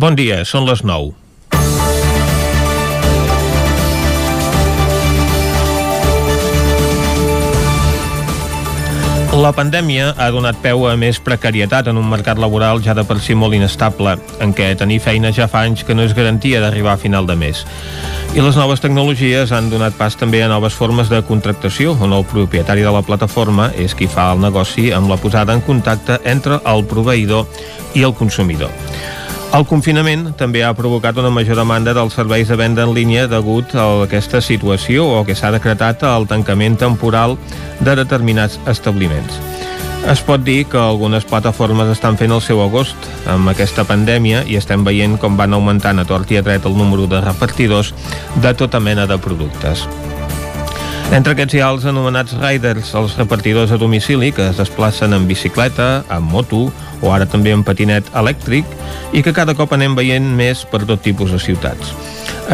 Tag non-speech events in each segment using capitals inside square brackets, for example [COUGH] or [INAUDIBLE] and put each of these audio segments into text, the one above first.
Bon dia, són les 9. La pandèmia ha donat peu a més precarietat en un mercat laboral ja de per si molt inestable, en què tenir feina ja fa anys que no és garantia d'arribar a final de mes. I les noves tecnologies han donat pas també a noves formes de contractació, on el propietari de la plataforma és qui fa el negoci amb la posada en contacte entre el proveïdor i el consumidor. El confinament també ha provocat una major demanda dels serveis de venda en línia degut a aquesta situació o que s'ha decretat el tancament temporal de determinats establiments. Es pot dir que algunes plataformes estan fent el seu agost amb aquesta pandèmia i estem veient com van augmentant a tort i a dret el número de repartidors de tota mena de productes. Entre aquests hi ha els anomenats riders, els repartidors a domicili que es desplacen en bicicleta, amb moto o ara també en patinet elèctric i que cada cop anem veient més per tot tipus de ciutats.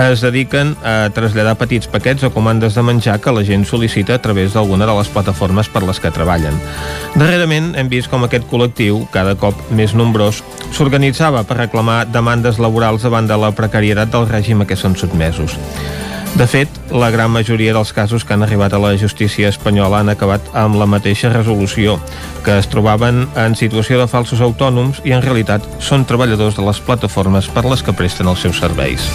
Es dediquen a traslladar petits paquets o comandes de menjar que la gent sol·licita a través d'alguna de les plataformes per les que treballen. Darrerament hem vist com aquest col·lectiu, cada cop més nombrós, s'organitzava per reclamar demandes laborals davant de la precarietat del règim a què són sotmesos. De fet, la gran majoria dels casos que han arribat a la justícia espanyola han acabat amb la mateixa resolució, que es trobaven en situació de falsos autònoms i en realitat són treballadors de les plataformes per les que presten els seus serveis.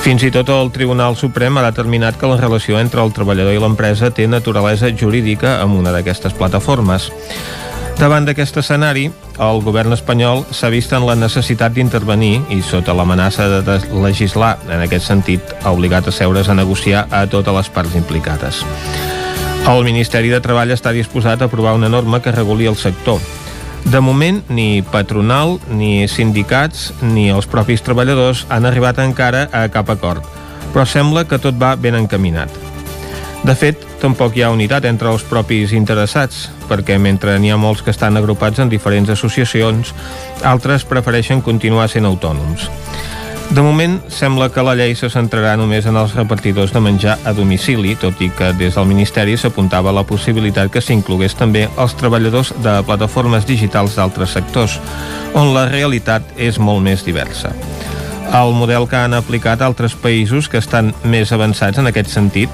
Fins i tot el Tribunal Suprem ha determinat que la relació entre el treballador i l'empresa té naturalesa jurídica amb una d'aquestes plataformes. Davant d'aquest escenari, el govern espanyol s'ha vist en la necessitat d'intervenir i sota l'amenaça de legislar en aquest sentit ha obligat a seure's a negociar a totes les parts implicades. El Ministeri de Treball està disposat a aprovar una norma que reguli el sector. De moment, ni patronal, ni sindicats, ni els propis treballadors han arribat encara a cap acord, però sembla que tot va ben encaminat. De fet, tampoc hi ha unitat entre els propis interessats, perquè mentre n'hi ha molts que estan agrupats en diferents associacions, altres prefereixen continuar sent autònoms. De moment, sembla que la llei se centrarà només en els repartidors de menjar a domicili, tot i que des del Ministeri s'apuntava la possibilitat que s'inclogués també els treballadors de plataformes digitals d'altres sectors, on la realitat és molt més diversa. El model que han aplicat altres països que estan més avançats en aquest sentit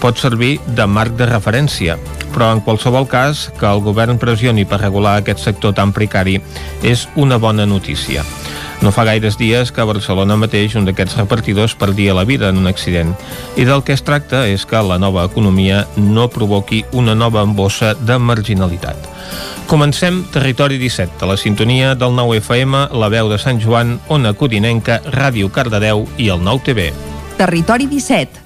pot servir de marc de referència, però en qualsevol cas que el govern pressioni per regular aquest sector tan precari és una bona notícia. No fa gaires dies que a Barcelona mateix un d'aquests repartidors perdia la vida en un accident i del que es tracta és que la nova economia no provoqui una nova embossa de marginalitat. Comencem Territori 17, a la sintonia del 9 FM, la veu de Sant Joan, Ona Codinenca, Ràdio Cardedeu i el 9 TV. Territori 17,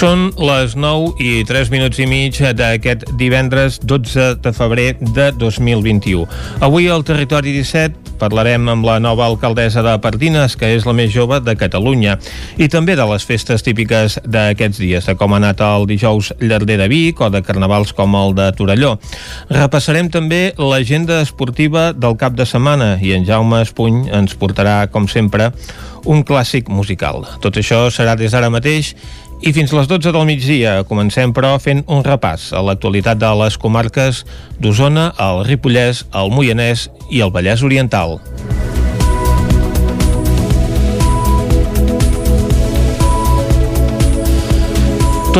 Són les 9 i 3 minuts i mig d'aquest divendres 12 de febrer de 2021. Avui al Territori 17 parlarem amb la nova alcaldessa de Pardines, que és la més jove de Catalunya, i també de les festes típiques d'aquests dies, de com ha anat el dijous llarder de Vic o de carnavals com el de Torelló. Repassarem també l'agenda esportiva del cap de setmana i en Jaume Espuny ens portarà, com sempre, un clàssic musical. Tot això serà des d'ara mateix i fins les 12 del migdia comencem, però, fent un repàs a l'actualitat de les comarques d'Osona, el Ripollès, el Moianès i el Vallès Oriental.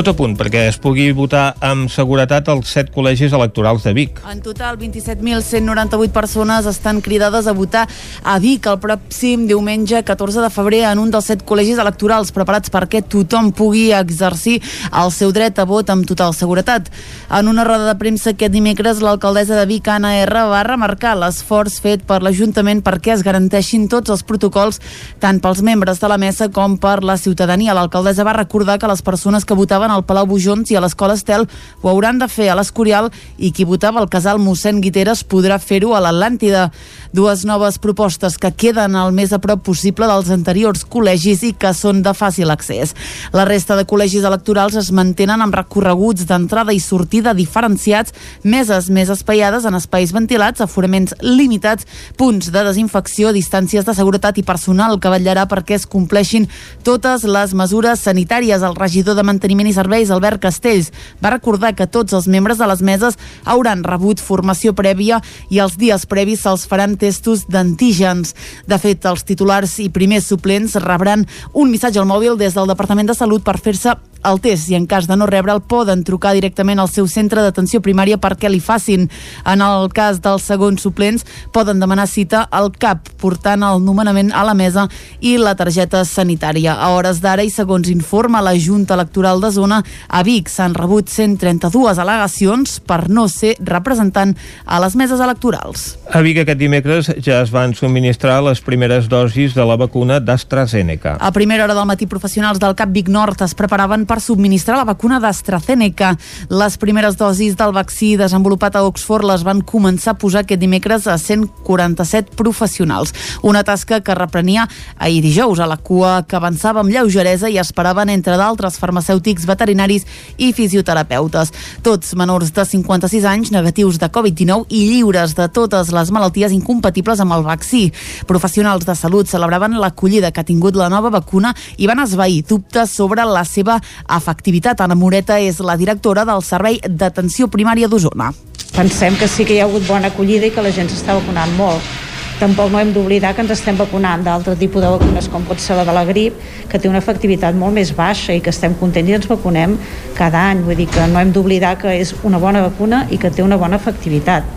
Tot a punt perquè es pugui votar amb seguretat als set col·legis electorals de Vic. En total, 27.198 persones estan cridades a votar a Vic el pròxim diumenge 14 de febrer en un dels set col·legis electorals preparats perquè tothom pugui exercir el seu dret a vot amb total seguretat. En una roda de premsa aquest dimecres, l'alcaldessa de Vic, Anna R, va remarcar l'esforç fet per l'Ajuntament perquè es garanteixin tots els protocols tant pels membres de la mesa com per la ciutadania. L'alcaldessa va recordar que les persones que votaven votaven al Palau Bujons i a l'Escola Estel ho hauran de fer a l'Escorial i qui votava al casal mossèn Guiteres podrà fer-ho a l'Atlàntida. Dues noves propostes que queden el més a prop possible dels anteriors col·legis i que són de fàcil accés. La resta de col·legis electorals es mantenen amb recorreguts d'entrada i sortida diferenciats, meses més espaiades en espais ventilats, aforaments limitats, punts de desinfecció, distàncies de seguretat i personal que vetllarà perquè es compleixin totes les mesures sanitàries. El regidor de Manteniment i Serveis, Albert Castells, va recordar que tots els membres de les meses hauran rebut formació prèvia i els dies previs se'ls faran testos d'antígens. De fet, els titulars i primers suplents rebran un missatge al mòbil des del Departament de Salut per fer-se el test i en cas de no rebre'l poden trucar directament al seu centre d'atenció primària perquè li facin. En el cas dels segons suplents poden demanar cita al CAP portant el nomenament a la mesa i la targeta sanitària. A hores d'ara i segons informa la Junta Electoral de Zona, a Vic s'han rebut 132 al·legacions per no ser representant a les meses electorals. A Vic aquest dimecres ja es van subministrar les primeres dosis de la vacuna d'AstraZeneca. A primera hora del matí professionals del CAP Vic Nord es preparaven per subministrar la vacuna d'AstraZeneca. Les primeres dosis del vaccí desenvolupat a Oxford les van començar a posar aquest dimecres a 147 professionals. Una tasca que reprenia ahir dijous a la cua que avançava amb lleugeresa i esperaven entre d'altres farmacèutics, veterinaris i fisioterapeutes. Tots menors de 56 anys, negatius de Covid-19 i lliures de totes les malalties incompatibles amb el vaccí. Professionals de salut celebraven l'acollida que ha tingut la nova vacuna i van esvair dubtes sobre la seva efectivitat. Anna Moreta és la directora del Servei d'Atenció Primària d'Osona. Pensem que sí que hi ha hagut bona acollida i que la gent s'està vacunant molt. Tampoc no hem d'oblidar que ens estem vacunant d'altre tipus de vacunes com pot ser la de la grip, que té una efectivitat molt més baixa i que estem contents i ens vacunem cada any. Vull dir que no hem d'oblidar que és una bona vacuna i que té una bona efectivitat.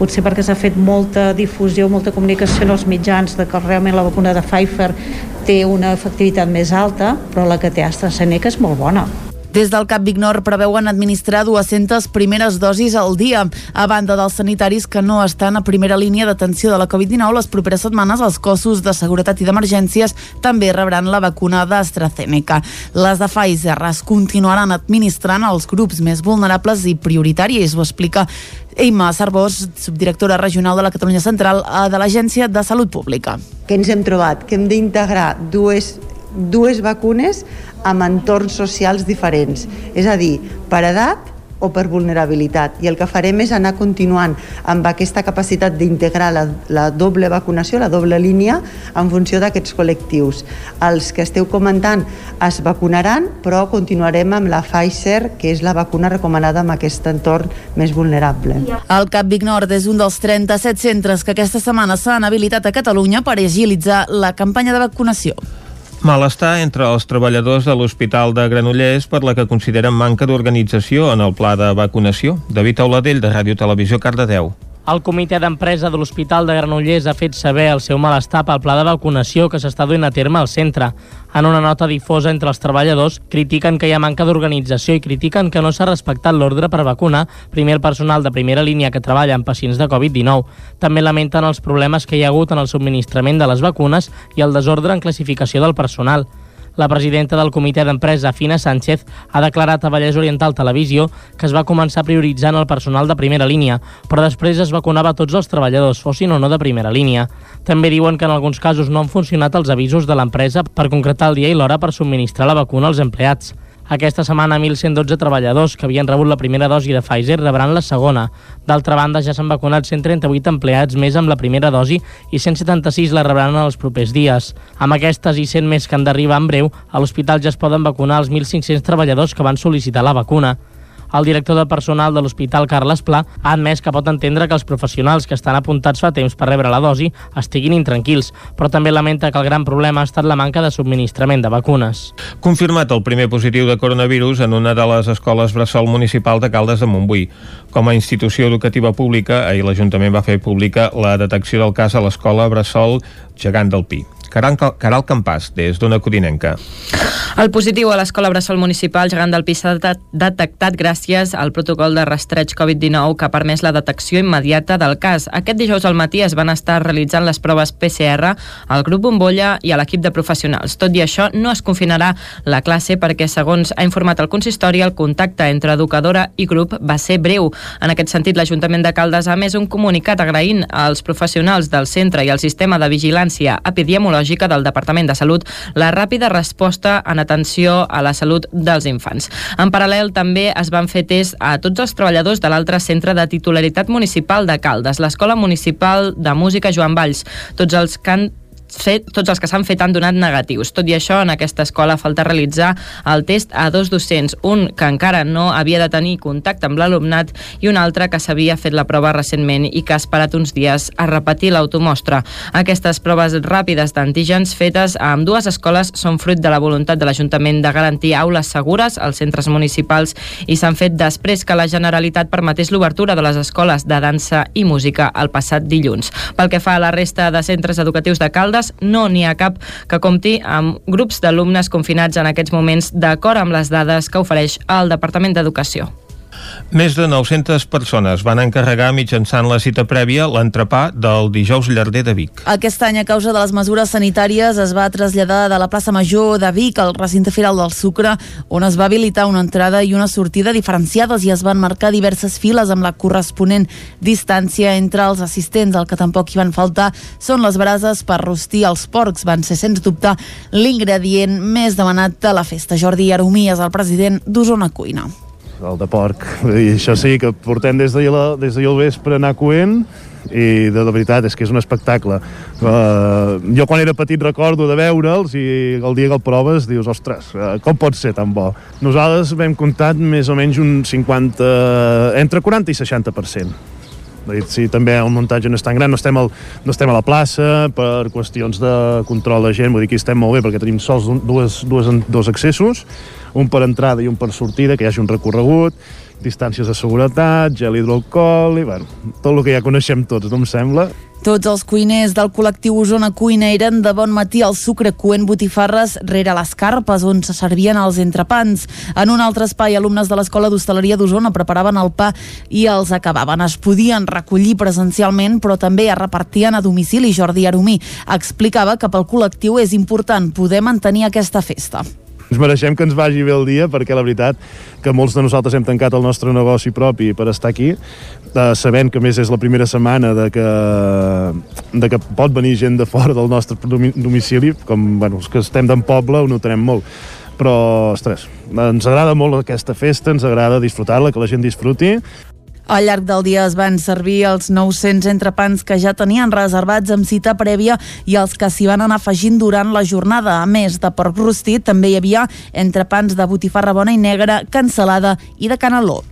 Potser perquè s'ha fet molta difusió, molta comunicació en els mitjans de que realment la vacuna de Pfizer té una efectivitat més alta, però la que té AstraZeneca és molt bona. Des del CAP Vignor preveuen administrar 200 primeres dosis al dia. A banda dels sanitaris que no estan a primera línia d'atenció de la Covid-19, les properes setmanes els cossos de seguretat i d'emergències també rebran la vacuna d'AstraZeneca. Les de Pfizer es continuaran administrant als grups més vulnerables i prioritaris, ho explica Eima Sarbós, subdirectora regional de la Catalunya Central eh, de l'Agència de Salut Pública. Que ens hem trobat? Que hem d'integrar dues dues vacunes amb entorns socials diferents, és a dir, per edat o per vulnerabilitat. I el que farem és anar continuant amb aquesta capacitat d'integrar la, la doble vacunació, la doble línia, en funció d'aquests col·lectius. Els que esteu comentant es vacunaran, però continuarem amb la Pfizer, que és la vacuna recomanada en aquest entorn més vulnerable. El Cap Vic Nord és un dels 37 centres que aquesta setmana s'han habilitat a Catalunya per agilitzar la campanya de vacunació. Malestar entre els treballadors de l'Hospital de Granollers per la que consideren manca d'organització en el pla de vacunació. David Auladell, de Ràdio Televisió, Cardedeu. El comitè d'empresa de l'Hospital de Granollers ha fet saber el seu malestar pel pla de vacunació que s'està duent a terme al centre. En una nota difosa entre els treballadors, critiquen que hi ha manca d'organització i critiquen que no s'ha respectat l'ordre per vacunar primer el personal de primera línia que treballa amb pacients de Covid-19. També lamenten els problemes que hi ha hagut en el subministrament de les vacunes i el desordre en classificació del personal. La presidenta del comitè d'empresa, Fina Sánchez, ha declarat a Vallès Oriental Televisió que es va començar prioritzant el personal de primera línia, però després es vacunava tots els treballadors, fossin o no de primera línia. També diuen que en alguns casos no han funcionat els avisos de l'empresa per concretar el dia i l'hora per subministrar la vacuna als empleats. Aquesta setmana, 1.112 treballadors que havien rebut la primera dosi de Pfizer rebran la segona. D'altra banda, ja s'han vacunat 138 empleats més amb la primera dosi i 176 la rebran en els propers dies. Amb aquestes i 100 més que han d'arribar en breu, a l'hospital ja es poden vacunar els 1.500 treballadors que van sol·licitar la vacuna. El director de personal de l'Hospital Carles Pla ha admès que pot entendre que els professionals que estan apuntats fa temps per rebre la dosi estiguin intranquils, però també lamenta que el gran problema ha estat la manca de subministrament de vacunes. Confirmat el primer positiu de coronavirus en una de les escoles Bressol Municipal de Caldes de Montbui. Com a institució educativa pública, ahir l'Ajuntament va fer pública la detecció del cas a l'escola Bressol Gegant del Pi. Caral, Caral Campàs, des d'una Codinenca. El positiu a l'Escola Bressol Municipal gegant del Pis s'ha detectat gràcies al protocol de rastreig Covid-19 que ha permès la detecció immediata del cas. Aquest dijous al matí es van estar realitzant les proves PCR al grup Bombolla i a l'equip de professionals. Tot i això, no es confinarà la classe perquè, segons ha informat el consistori, el contacte entre educadora i grup va ser breu. En aquest sentit, l'Ajuntament de Caldes ha més un comunicat agraint als professionals del centre i al sistema de vigilància epidemiològica del Departament de Salut la ràpida resposta en atenció a la salut dels infants. En paral·lel, també es van fer test a tots els treballadors de l'altre centre de titularitat municipal de Caldes, l'Escola Municipal de Música Joan Valls. Tots els que han fet, tots els que s'han fet han donat negatius. Tot i això, en aquesta escola falta realitzar el test a dos docents, un que encara no havia de tenir contacte amb l'alumnat i un altre que s'havia fet la prova recentment i que ha esperat uns dies a repetir l'automostra. Aquestes proves ràpides d'antígens fetes amb dues escoles són fruit de la voluntat de l'Ajuntament de garantir aules segures als centres municipals i s'han fet després que la Generalitat permetés l'obertura de les escoles de dansa i música el passat dilluns. Pel que fa a la resta de centres educatius de Caldes, escoles no n'hi ha cap que compti amb grups d'alumnes confinats en aquests moments d'acord amb les dades que ofereix el Departament d'Educació. Més de 900 persones van encarregar mitjançant la cita prèvia l'entrepà del dijous llarder de Vic. Aquest any, a causa de les mesures sanitàries, es va traslladar de la plaça Major de Vic al recinte firal del Sucre, on es va habilitar una entrada i una sortida diferenciades i es van marcar diverses files amb la corresponent distància entre els assistents. El que tampoc hi van faltar són les brases per rostir els porcs. Van ser, sens dubte, l'ingredient més demanat de la festa. Jordi Aromí és el president d'Osona Cuina el de porc. I això sí, que portem des d'ahir des de al vespre anar coent i de la veritat és que és un espectacle. Uh, jo quan era petit recordo de veure'ls i el dia que el proves dius, ostres, uh, com pot ser tan bo? Nosaltres vam comptat més o menys un 50, entre 40 i 60%. Si també el muntatge no és tan gran, no estem, al, no estem a la plaça per qüestions de control de gent, vull dir que estem molt bé perquè tenim sols dues, dues, dos accessos un per entrada i un per sortida, que hi hagi un recorregut, distàncies de seguretat, gel hidroalcohol, i bueno, tot el que ja coneixem tots, no em sembla? Tots els cuiners del col·lectiu Osona Cuina eren de bon matí al sucre coent botifarres rere les carpes on se servien els entrepans. En un altre espai, alumnes de l'Escola d'Hostaleria d'Osona preparaven el pa i els acabaven. Es podien recollir presencialment, però també es repartien a domicili. Jordi Aromí explicava que pel col·lectiu és important poder mantenir aquesta festa ens mereixem que ens vagi bé el dia perquè la veritat que molts de nosaltres hem tancat el nostre negoci propi per estar aquí eh, sabent que més és la primera setmana de que, de que pot venir gent de fora del nostre domicili com bueno, els que estem d'en poble ho notarem molt. Però, ostres, ens agrada molt aquesta festa, ens agrada disfrutar-la, que la gent disfruti al llarg del dia es van servir els 900 entrepans que ja tenien reservats amb cita prèvia i els que s'hi van anar afegint durant la jornada. A més de porc rostit, també hi havia entrepans de botifarra bona i negra, cansalada i de caneló.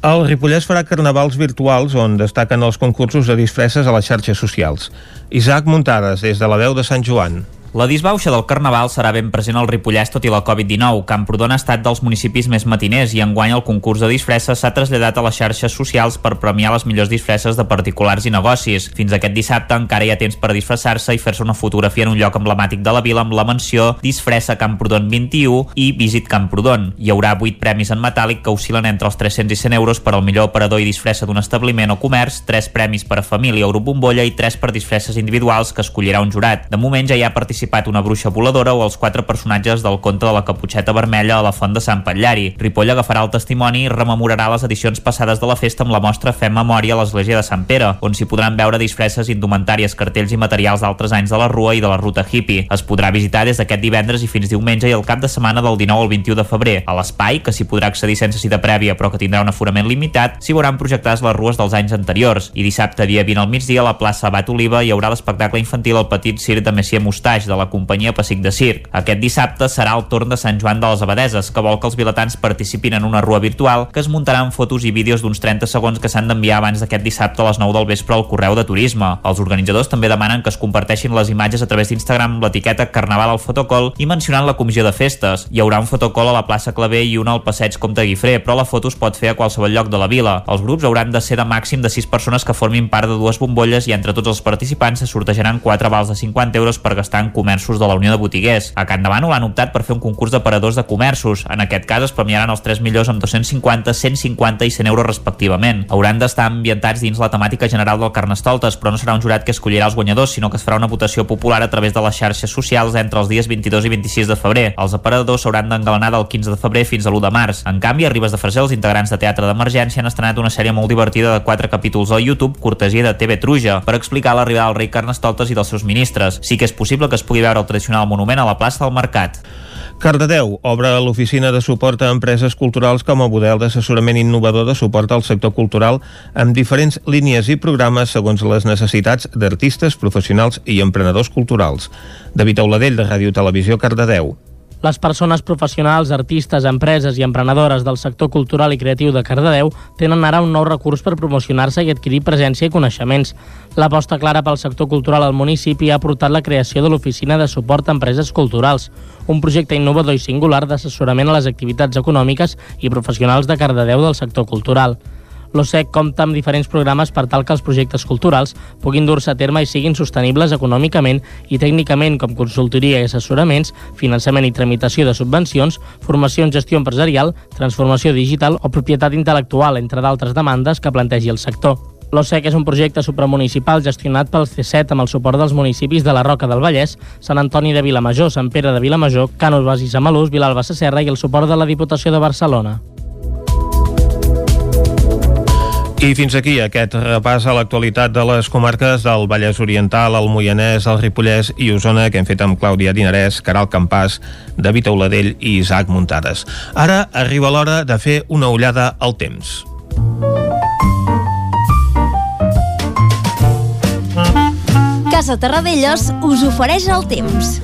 El Ripollès farà carnavals virtuals on destaquen els concursos de disfresses a les xarxes socials. Isaac Muntades, des de la veu de Sant Joan. La disbauxa del Carnaval serà ben present al Ripollès tot i la Covid-19. Camprodon ha estat dels municipis més matiners i enguany el concurs de disfresses s'ha traslladat a les xarxes socials per premiar les millors disfresses de particulars i negocis. Fins aquest dissabte encara hi ha temps per disfressar-se i fer-se una fotografia en un lloc emblemàtic de la vila amb la menció Disfressa Camprodon 21 i Visit Camprodon. Hi haurà 8 premis en metàl·lic que oscil·len entre els 300 i 100 euros per al millor operador i disfressa d'un establiment o comerç, 3 premis per a família o grup bombolla i 3 per disfresses individuals que escollirà un jurat. De moment ja hi ha participat participat una bruixa voladora o els quatre personatges del conte de la caputxeta vermella a la font de Sant Patllari. Ripoll agafarà el testimoni i rememorarà les edicions passades de la festa amb la mostra Fem Memòria a l'església de Sant Pere, on s'hi podran veure disfresses, indumentàries, cartells i materials d'altres anys de la Rua i de la Ruta Hippie. Es podrà visitar des d'aquest divendres i fins diumenge i el cap de setmana del 19 al 21 de febrer. A l'espai, que s'hi podrà accedir sense cita prèvia però que tindrà un aforament limitat, s'hi veuran projectades les rues dels anys anteriors. I dissabte, dia 20 al migdia, a la plaça Abat Oliva hi haurà l'espectacle infantil El Petit Circ de Messier Mustaix de la companyia Pessic de Circ. Aquest dissabte serà el torn de Sant Joan de les Abadeses, que vol que els vilatans participin en una rua virtual que es muntarà amb fotos i vídeos d'uns 30 segons que s'han d'enviar abans d'aquest dissabte a les 9 del vespre al correu de turisme. Els organitzadors també demanen que es comparteixin les imatges a través d'Instagram amb l'etiqueta Carnaval al fotocol i mencionant la comissió de festes. Hi haurà un fotocol a la plaça Clavé i una al passeig Comte Guifré, però la foto es pot fer a qualsevol lloc de la vila. Els grups hauran de ser de màxim de 6 persones que formin part de dues bombolles i entre tots els participants se sortejaran 4 vals de 50 euros per gastar en comerços de la Unió de Botiguers. A Can Davant han optat per fer un concurs d'aparadors de comerços. En aquest cas es premiaran els tres millors amb 250, 150 i 100 euros respectivament. Hauran d'estar ambientats dins la temàtica general del Carnestoltes, però no serà un jurat que escollirà els guanyadors, sinó que es farà una votació popular a través de les xarxes socials entre els dies 22 i 26 de febrer. Els aparadors s'hauran d'engalanar del 15 de febrer fins a l'1 de març. En canvi, a Ribes de Freser, els integrants de Teatre d'Emergència han estrenat una sèrie molt divertida de quatre capítols al YouTube, cortesia de TV Truja, per explicar l'arribada del rei Carnestoltes i dels seus ministres. Sí que és possible que es pugui veure el tradicional monument a la plaça del Mercat. Cardedeu obre l'oficina de suport a empreses culturals com a model d'assessorament innovador de suport al sector cultural amb diferents línies i programes segons les necessitats d'artistes, professionals i emprenedors culturals. David Auladell, de Ràdio Televisió, Cardedeu. Les persones professionals, artistes, empreses i emprenedores del sector cultural i creatiu de Cardedeu tenen ara un nou recurs per promocionar-se i adquirir presència i coneixements. L'aposta clara pel sector cultural al municipi ha portat la creació de l'Oficina de Suport a Empreses Culturals, un projecte innovador i singular d'assessorament a les activitats econòmiques i professionals de Cardedeu del sector cultural. L'OSEC compta amb diferents programes per tal que els projectes culturals puguin dur-se a terme i siguin sostenibles econòmicament i tècnicament com consultoria i assessoraments, finançament i tramitació de subvencions, formació en gestió empresarial, transformació digital o propietat intel·lectual, entre d'altres demandes que plantegi el sector. L'OSEC és un projecte supramunicipal gestionat pel C7 amb el suport dels municipis de la Roca del Vallès, Sant Antoni de Vilamajor, Sant Pere de Vilamajor, Cànoves i Samalús, Vilalba Sasserra i el suport de la Diputació de Barcelona. I fins aquí aquest repàs a l'actualitat de les comarques del Vallès Oriental, el Moianès, el Ripollès i Osona que hem fet amb Clàudia Dinarès, Caral Campàs, David Auladell i Isaac Muntades. Ara arriba l'hora de fer una ullada al temps. Casa Terradellos us ofereix el temps.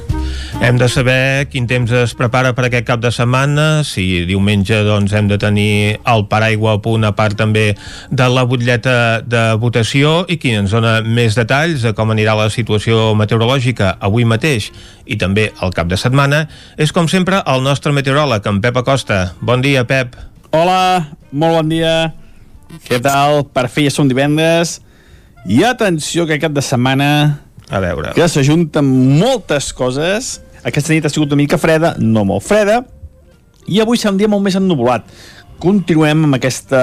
Hem de saber quin temps es prepara per aquest cap de setmana, si diumenge doncs, hem de tenir el paraigua a punt a part també de la butlleta de votació i qui ens dona més detalls de com anirà la situació meteorològica avui mateix i també el cap de setmana és com sempre el nostre meteoròleg, en Pep Acosta. Bon dia, Pep. Hola, molt bon dia. Què tal? Per fi ja som divendres. I atenció que aquest cap de setmana a veure. que s'ajunten moltes coses aquesta nit ha sigut una mica freda, no molt freda, i avui serà un dia molt més ennubulat. Continuem amb, aquesta,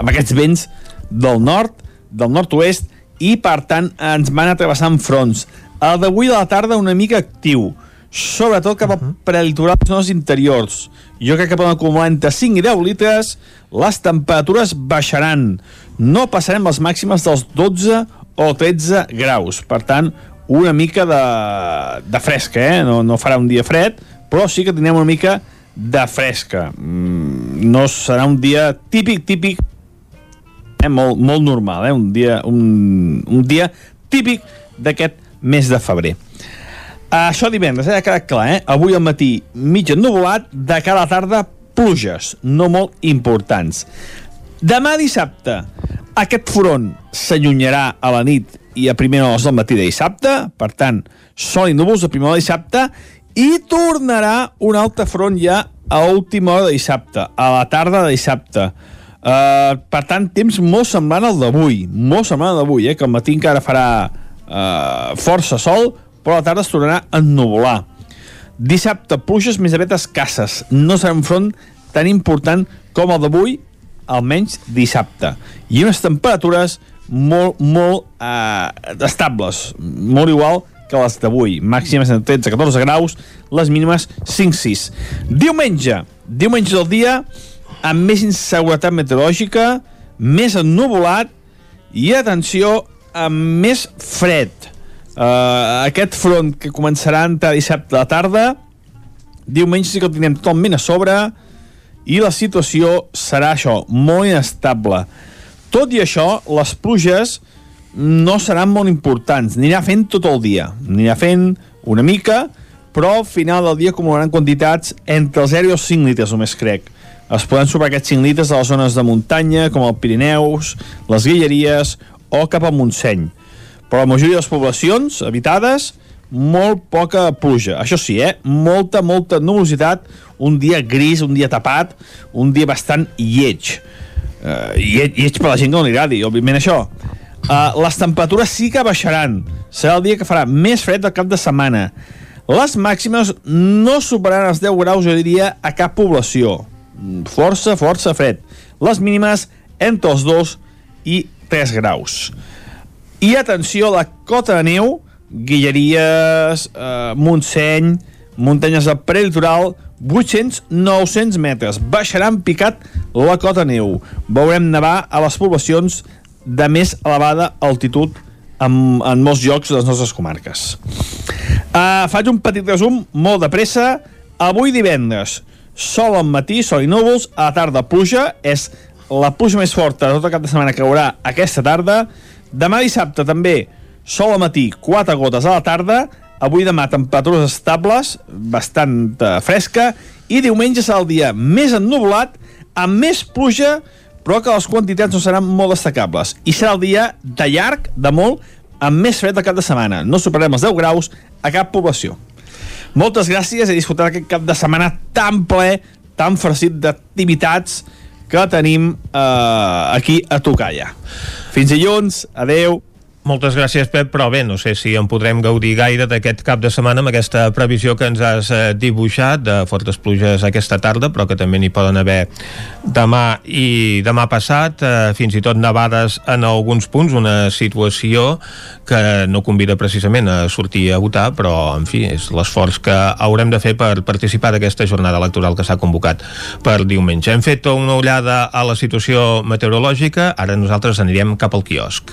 amb aquests vents del nord, del nord-oest, i per tant ens van atrevessant fronts. El d'avui de la tarda una mica actiu, sobretot cap a prelitorals zones interiors. Jo crec que poden acumular entre 5 i 10 litres, les temperatures baixaran. No passarem les màximes dels 12 o 13 graus. Per tant, una mica de, de fresca, eh? No, no farà un dia fred, però sí que tindrem una mica de fresca. Mm, no serà un dia típic, típic, eh? molt, molt normal, eh? un, dia, un, un dia típic d'aquest mes de febrer. Això divendres, eh? ha quedat clar, eh? avui al matí mig ennubulat, de cada tarda pluges, no molt importants. Demà dissabte, aquest front s'allunyarà a la nit i a primera hora del matí de dissabte, per tant, sol i núvols a primera hora de dissabte, i tornarà un altre front ja a última hora de dissabte, a la tarda de dissabte. Uh, per tant, temps molt semblant al d'avui, molt semblant al d'avui, eh, que al matí encara farà uh, força sol, però a la tarda es tornarà a ennuvolar. Dissabte, pluges més aviat escasses. No serà un front tan important com el d'avui, almenys dissabte. I unes temperatures molt, molt eh, estables, molt igual que les d'avui. Màximes entre 13 14 graus, les mínimes 5-6. Diumenge, diumenge del dia amb més inseguretat meteorològica, més ennuvolat i, atenció, amb més fred. Uh, aquest front que començarà a entrar dissabte a la tarda, diumenge sí que el tindrem totalment a sobre i la situació serà això, molt inestable. Tot i això, les pluges no seran molt importants. Anirà fent tot el dia. Anirà fent una mica, però al final del dia acumularan quantitats entre els 0 i els 5 litres, només crec. Es poden sobrar aquests 5 litres a les zones de muntanya, com el Pirineus, les Guilleries o cap al Montseny. Però la majoria de les poblacions habitades, molt poca pluja. Això sí, eh? molta, molta nubositat, un dia gris, un dia tapat, un dia bastant lleig uh, i, i ets per la gent que no li agradi, òbviament això. Uh, les temperatures sí que baixaran, serà el dia que farà més fred del cap de setmana. Les màximes no superaran els 10 graus, jo diria, a cap població. Força, força fred. Les mínimes entre els 2 i 3 graus. I atenció la cota de neu, Guilleries, eh, Montseny, muntanyes del prelitoral, 800-900 metres. Baixaran picat la cota neu. Veurem nevar a les poblacions de més elevada altitud en, en molts llocs de les nostres comarques. Uh, faig un petit resum molt de pressa. Avui divendres, sol al matí, sol i núvols, a la tarda pluja, és la pluja més forta de tot el cap de setmana que haurà aquesta tarda. Demà dissabte també, sol al matí, 4 gotes a la tarda, avui demà temperatures estables, bastant fresca, i diumenge serà el dia més ennublat, amb més pluja, però que les quantitats no seran molt destacables. I serà el dia de llarg, de molt, amb més fred del cap de setmana. No superarem els 10 graus a cap població. Moltes gràcies i disfrutar aquest cap de setmana tan ple, tan farcit d'activitats que tenim eh, aquí a Tocalla. Fins dilluns, adeu. Moltes gràcies, Pep, però bé, no sé si en podrem gaudir gaire d'aquest cap de setmana amb aquesta previsió que ens has eh, dibuixat de fortes pluges aquesta tarda, però que també n'hi poden haver demà i demà passat, eh, fins i tot nevades en alguns punts, una situació que no convida precisament a sortir a votar, però, en fi, és l'esforç que haurem de fer per participar d'aquesta jornada electoral que s'ha convocat per diumenge. Hem fet una ullada a la situació meteorològica, ara nosaltres anirem cap al quiosc.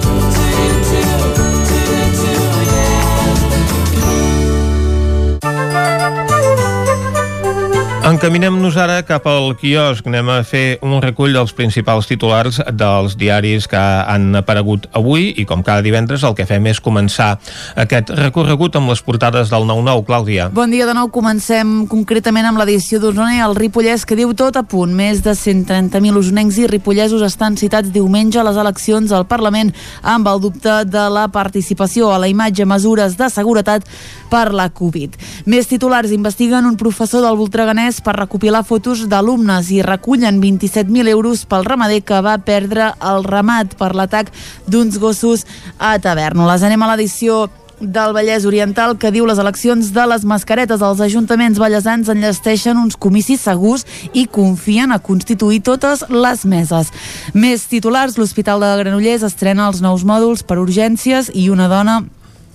Encaminem-nos ara cap al quiosc. Anem a fer un recull dels principals titulars dels diaris que han aparegut avui i com cada divendres el que fem és començar aquest recorregut amb les portades del 9-9. Clàudia. Bon dia de nou. Comencem concretament amb l'edició d'Osona i el Ripollès que diu tot a punt. Més de 130.000 usonencs i ripollesos estan citats diumenge a les eleccions al Parlament amb el dubte de la participació a la imatge mesures de seguretat per la Covid. Més titulars investiguen un professor del Voltreganès per recopilar fotos d'alumnes i recullen 27.000 euros pel ramader que va perdre el ramat per l'atac d'uns gossos a Tavernoles. Anem a l'edició del Vallès Oriental que diu les eleccions de les mascaretes als ajuntaments ballesans enllesteixen uns comicis segurs i confien a constituir totes les meses. Més titulars, l'Hospital de Granollers estrena els nous mòduls per urgències i una dona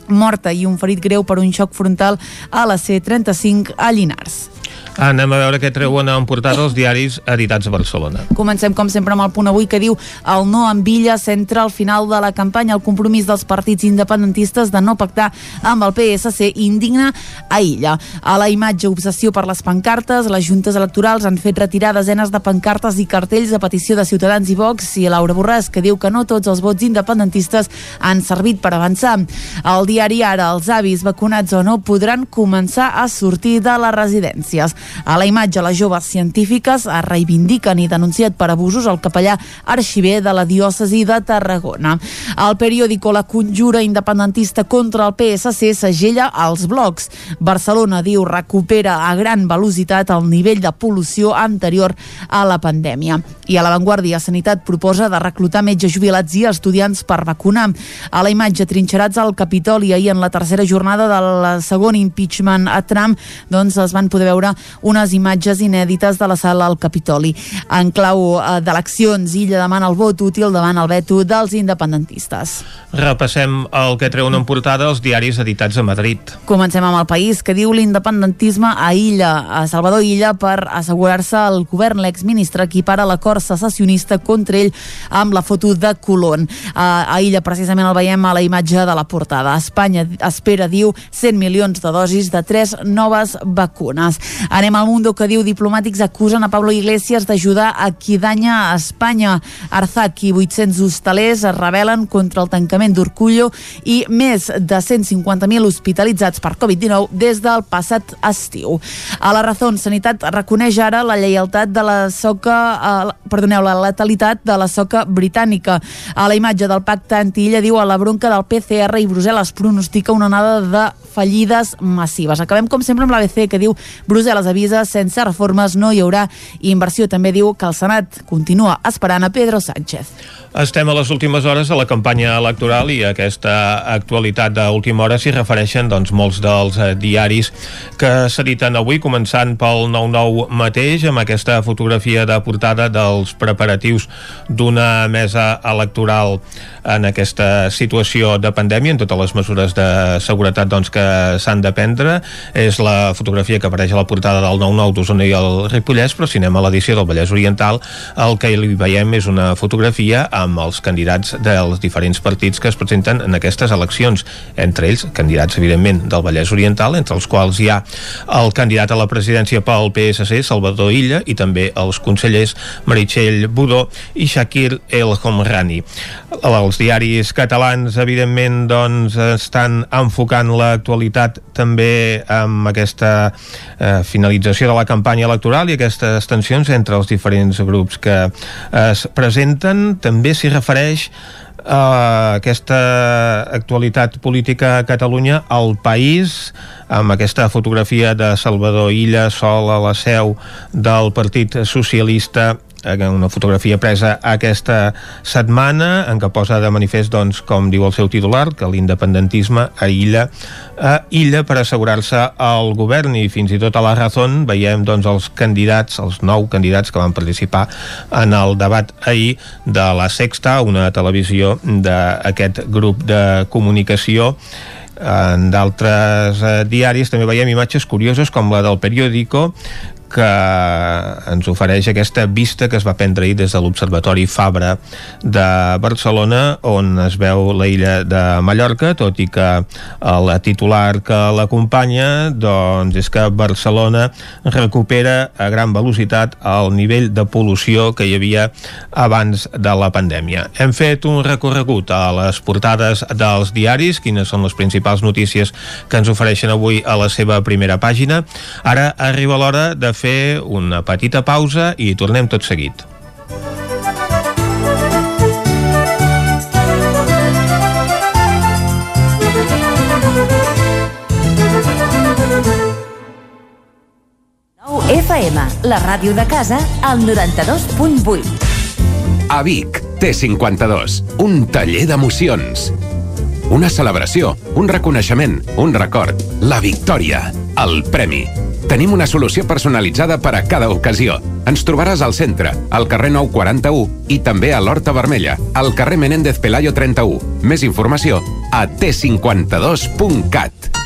morta i un ferit greu per un xoc frontal a la C35 a Llinars. Anem a veure què treuen en portada els diaris editats a Barcelona. Comencem, com sempre, amb el punt avui que diu el no amb Villa centra al final de la campanya el compromís dels partits independentistes de no pactar amb el PSC indigna a Illa. A la imatge obsessió per les pancartes, les juntes electorals han fet retirar desenes de pancartes i cartells a petició de Ciutadans i Vox i Laura Borràs, que diu que no tots els vots independentistes han servit per avançar. Al diari Ara, els avis vacunats o no podran començar a sortir de les residències. A la imatge, les joves científiques es reivindiquen i denunciat per abusos al capellà arxiver de la diòcesi de Tarragona. Al periòdico La Conjura Independentista contra el PSC segella els blocs. Barcelona, diu, recupera a gran velocitat el nivell de pol·lució anterior a la pandèmia. I a l'avantguàrdia, Sanitat proposa de reclutar metges jubilats i estudiants per vacunar. A la imatge, trinxerats al Capitoli ahir en la tercera jornada del segon impeachment a Trump, doncs es van poder veure unes imatges inèdites de la sala al Capitoli. En clau eh, d'eleccions, Illa demana el vot útil davant el veto dels independentistes. Repassem el que treuen en portada els diaris editats a Madrid. Comencem amb el país que diu l'independentisme a Illa, a Salvador Illa, per assegurar-se el govern. L'exministre equipara l'acord secessionista contra ell amb la foto de Colón. A, a Illa, precisament, el veiem a la imatge de la portada. Espanya espera, diu, 100 milions de dosis de tres noves vacunes. Anem Anem al Mundo que diu diplomàtics acusen a Pablo Iglesias d'ajudar a qui danya a Espanya. Arzac i 800 hostalers es rebel·len contra el tancament d'Urcullo i més de 150.000 hospitalitzats per Covid-19 des del passat estiu. A la Razón, Sanitat reconeix ara la lleialtat de la soca, eh, perdoneu, la letalitat de la soca britànica. A la imatge del pacte antilla diu a la bronca del PCR i Brussel·les pronostica una onada de fallides massives. Acabem, com sempre, amb l'ABC, que diu Brussel·les avisa sense reformes no hi haurà inversió. També diu que el Senat continua esperant a Pedro Sánchez. Estem a les últimes hores de la campanya electoral i a aquesta actualitat d'última hora s'hi refereixen doncs, molts dels eh, diaris que s'editen avui, començant pel 9-9 mateix, amb aquesta fotografia de portada dels preparatius d'una mesa electoral en aquesta situació de pandèmia, en totes les mesures de seguretat doncs, que s'han de prendre. És la fotografia que apareix a la portada del 9-9 d'Osona i el Ripollès, però si anem a l'edició del Vallès Oriental, el que hi veiem és una fotografia amb els candidats dels diferents partits que es presenten en aquestes eleccions, entre ells candidats, evidentment, del Vallès Oriental, entre els quals hi ha el candidat a la presidència pel PSC, Salvador Illa, i també els consellers Meritxell Budó i Shakir El Homrani. Els diaris catalans, evidentment, doncs, estan enfocant l'actualitat també amb aquesta eh, finalització de la campanya electoral i aquestes tensions entre els diferents grups que es presenten. També s'hi refereix a aquesta actualitat política a Catalunya, al país, amb aquesta fotografia de Salvador Illa sol a la seu del Partit Socialista una fotografia presa aquesta setmana en què posa de manifest, doncs, com diu el seu titular, que l'independentisme aïlla a illa per assegurar-se al govern. I fins i tot a la Razón veiem doncs, els candidats, els nou candidats que van participar en el debat ahir de la Sexta, una televisió d'aquest grup de comunicació. En d'altres eh, diaris també veiem imatges curioses com la del periòdico que ens ofereix aquesta vista que es va prendre ahir des de l'Observatori Fabra de Barcelona on es veu la illa de Mallorca tot i que el titular que l'acompanya doncs és que Barcelona recupera a gran velocitat el nivell de pol·lució que hi havia abans de la pandèmia. Hem fet un recorregut a les portades dels diaris, quines són les principals notícies que ens ofereixen avui a la seva primera pàgina. Ara arriba l'hora de fer una petita pausa i tornem tot seguit. FM, la ràdio de casa, al 92.8. A Vic, T52, un taller d'emocions. Una celebració, un reconeixement, un record, la victòria, el premi. Tenim una solució personalitzada per a cada ocasió. Ens trobaràs al centre, al carrer 941 i també a l'Horta Vermella, al carrer Menéndez Pelayo 31. Més informació a t52.cat.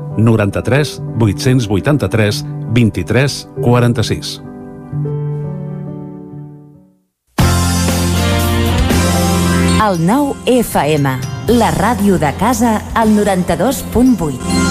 93 883 23 46. El 9 FM, la ràdio de casa, al 92.8.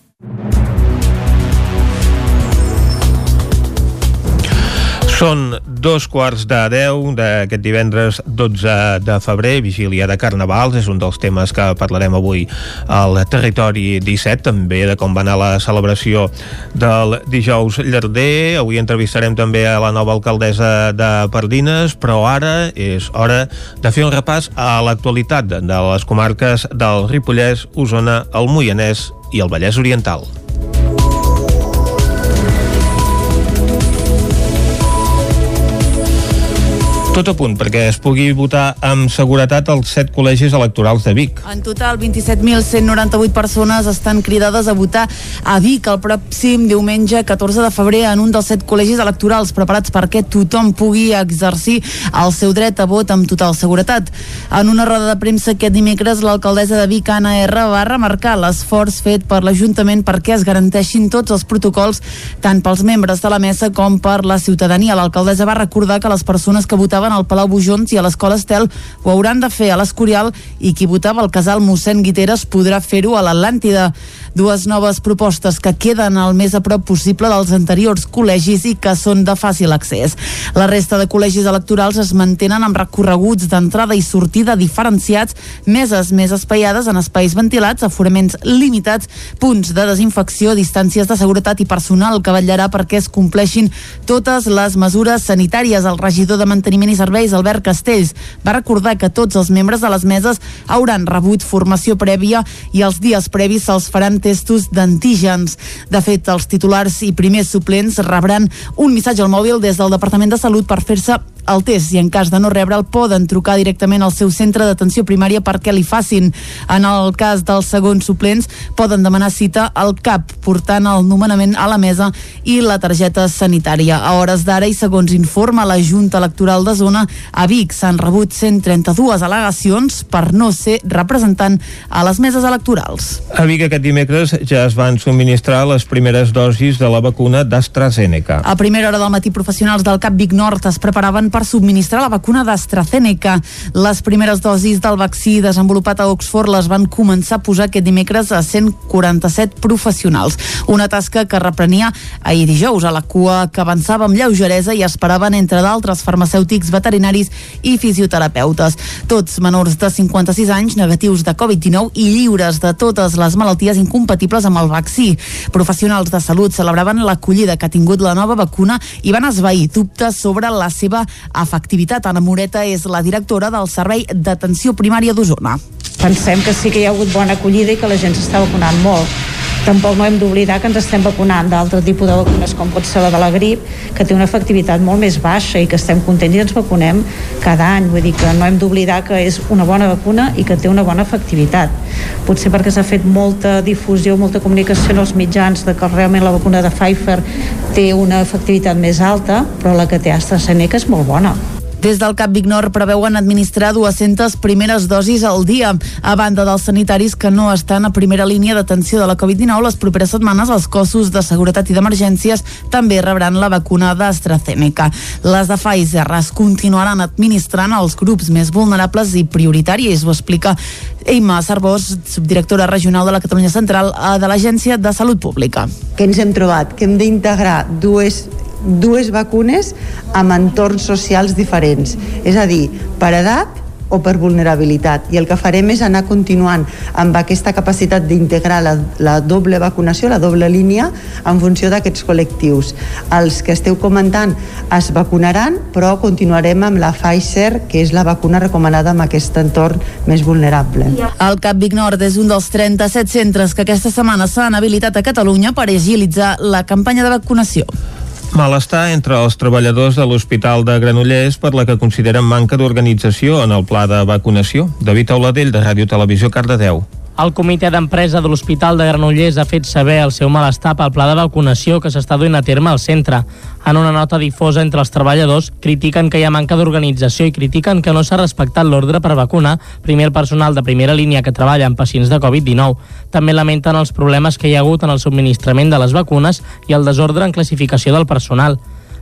Thank you. Són dos quarts de deu d'aquest divendres 12 de febrer, vigília de Carnavals, és un dels temes que parlarem avui al Territori 17, també de com va anar la celebració del dijous llarder. Avui entrevistarem també a la nova alcaldessa de Pardines, però ara és hora de fer un repàs a l'actualitat de les comarques del Ripollès, Osona, el Moianès i el Vallès Oriental. Tot a punt perquè es pugui votar amb seguretat als set col·legis electorals de Vic. En total, 27.198 persones estan cridades a votar a Vic el pròxim diumenge 14 de febrer en un dels set col·legis electorals preparats perquè tothom pugui exercir el seu dret a vot amb total seguretat. En una roda de premsa aquest dimecres, l'alcaldessa de Vic, Anna R, va remarcar l'esforç fet per l'Ajuntament perquè es garanteixin tots els protocols tant pels membres de la mesa com per la ciutadania. L'alcaldessa va recordar que les persones que votaven al Palau Bujons i a l'Escola Estel ho hauran de fer a l'Escorial i qui votava al casal mossèn Guiteres podrà fer-ho a l'Atlàntida. Dues noves propostes que queden el més a prop possible dels anteriors col·legis i que són de fàcil accés. La resta de col·legis electorals es mantenen amb recorreguts d'entrada i sortida diferenciats, meses més espaiades en espais ventilats, aforaments limitats, punts de desinfecció, distàncies de seguretat i personal que vetllarà perquè es compleixin totes les mesures sanitàries. El regidor de Manteniment i Serveis, Albert Castells, va recordar que tots els membres de les meses hauran rebut formació prèvia i els dies previs se'ls faran testos d'antígens. De fet, els titulars i primers suplents rebran un missatge al mòbil des del Departament de Salut per fer-se el test i en cas de no rebre'l poden trucar directament al seu centre d'atenció primària perquè li facin. En el cas dels segons suplents poden demanar cita al CAP portant el nomenament a la mesa i la targeta sanitària. A hores d'ara i segons informa la Junta Electoral de Zona, a Vic s'han rebut 132 al·legacions per no ser representant a les meses electorals. A Vic aquest dimecres ja es van subministrar les primeres dosis de la vacuna d'AstraZeneca. A primera hora del matí, professionals del CAP Vic Nord es preparaven per subministrar la vacuna d'AstraZeneca. Les primeres dosis del vaccí desenvolupat a Oxford les van començar a posar aquest dimecres a 147 professionals. Una tasca que reprenia ahir dijous a la cua que avançava amb lleugeresa i esperaven, entre d'altres, farmacèutics, veterinaris i fisioterapeutes. Tots menors de 56 anys, negatius de Covid-19 i lliures de totes les malalties incompatibles amb el vaccí. Professionals de salut celebraven l'acollida que ha tingut la nova vacuna i van esvair dubtes sobre la seva efectivitat. Anna Moreta és la directora del Servei d'Atenció Primària d'Osona. Pensem que sí que hi ha hagut bona acollida i que la gent s'està vacunant molt. Tampoc no hem d'oblidar que ens estem vacunant d'altre tipus de vacunes com pot ser la de la grip, que té una efectivitat molt més baixa i que estem contents i ens vacunem cada any. Vull dir que no hem d'oblidar que és una bona vacuna i que té una bona efectivitat. Potser perquè s'ha fet molta difusió, molta comunicació en els mitjans de que realment la vacuna de Pfizer té una efectivitat més alta, però la que té AstraZeneca és molt bona. Des del CAP Vignor preveuen administrar 200 primeres dosis al dia. A banda dels sanitaris que no estan a primera línia d'atenció de la Covid-19, les properes setmanes els cossos de seguretat i d'emergències també rebran la vacuna d'AstraZeneca. Les de Pfizer es continuaran administrant als grups més vulnerables i prioritaris, ho explica Eima Sarbós, subdirectora regional de la Catalunya Central eh, de l'Agència de Salut Pública. Que ens hem trobat? Que hem d'integrar dues dues vacunes amb entorns socials diferents. És a dir, per edat o per vulnerabilitat. I el que farem és anar continuant amb aquesta capacitat d'integrar la, la doble vacunació, la doble línia, en funció d'aquests col·lectius. Els que esteu comentant es vacunaran, però continuarem amb la Pfizer, que és la vacuna recomanada en aquest entorn més vulnerable. El CAP Vic Nord és un dels 37 centres que aquesta setmana s'han habilitat a Catalunya per agilitzar la campanya de vacunació. Malestar entre els treballadors de l'Hospital de Granollers per la que consideren manca d'organització en el pla de vacunació. David Auladell, de Ràdio Televisió, Cardedeu. El comitè d'empresa de l'Hospital de Granollers ha fet saber el seu malestar pel pla de vacunació que s'està duent a terme al centre. En una nota difosa entre els treballadors, critiquen que hi ha manca d'organització i critiquen que no s'ha respectat l'ordre per vacunar primer el personal de primera línia que treballa amb pacients de Covid-19. També lamenten els problemes que hi ha hagut en el subministrament de les vacunes i el desordre en classificació del personal.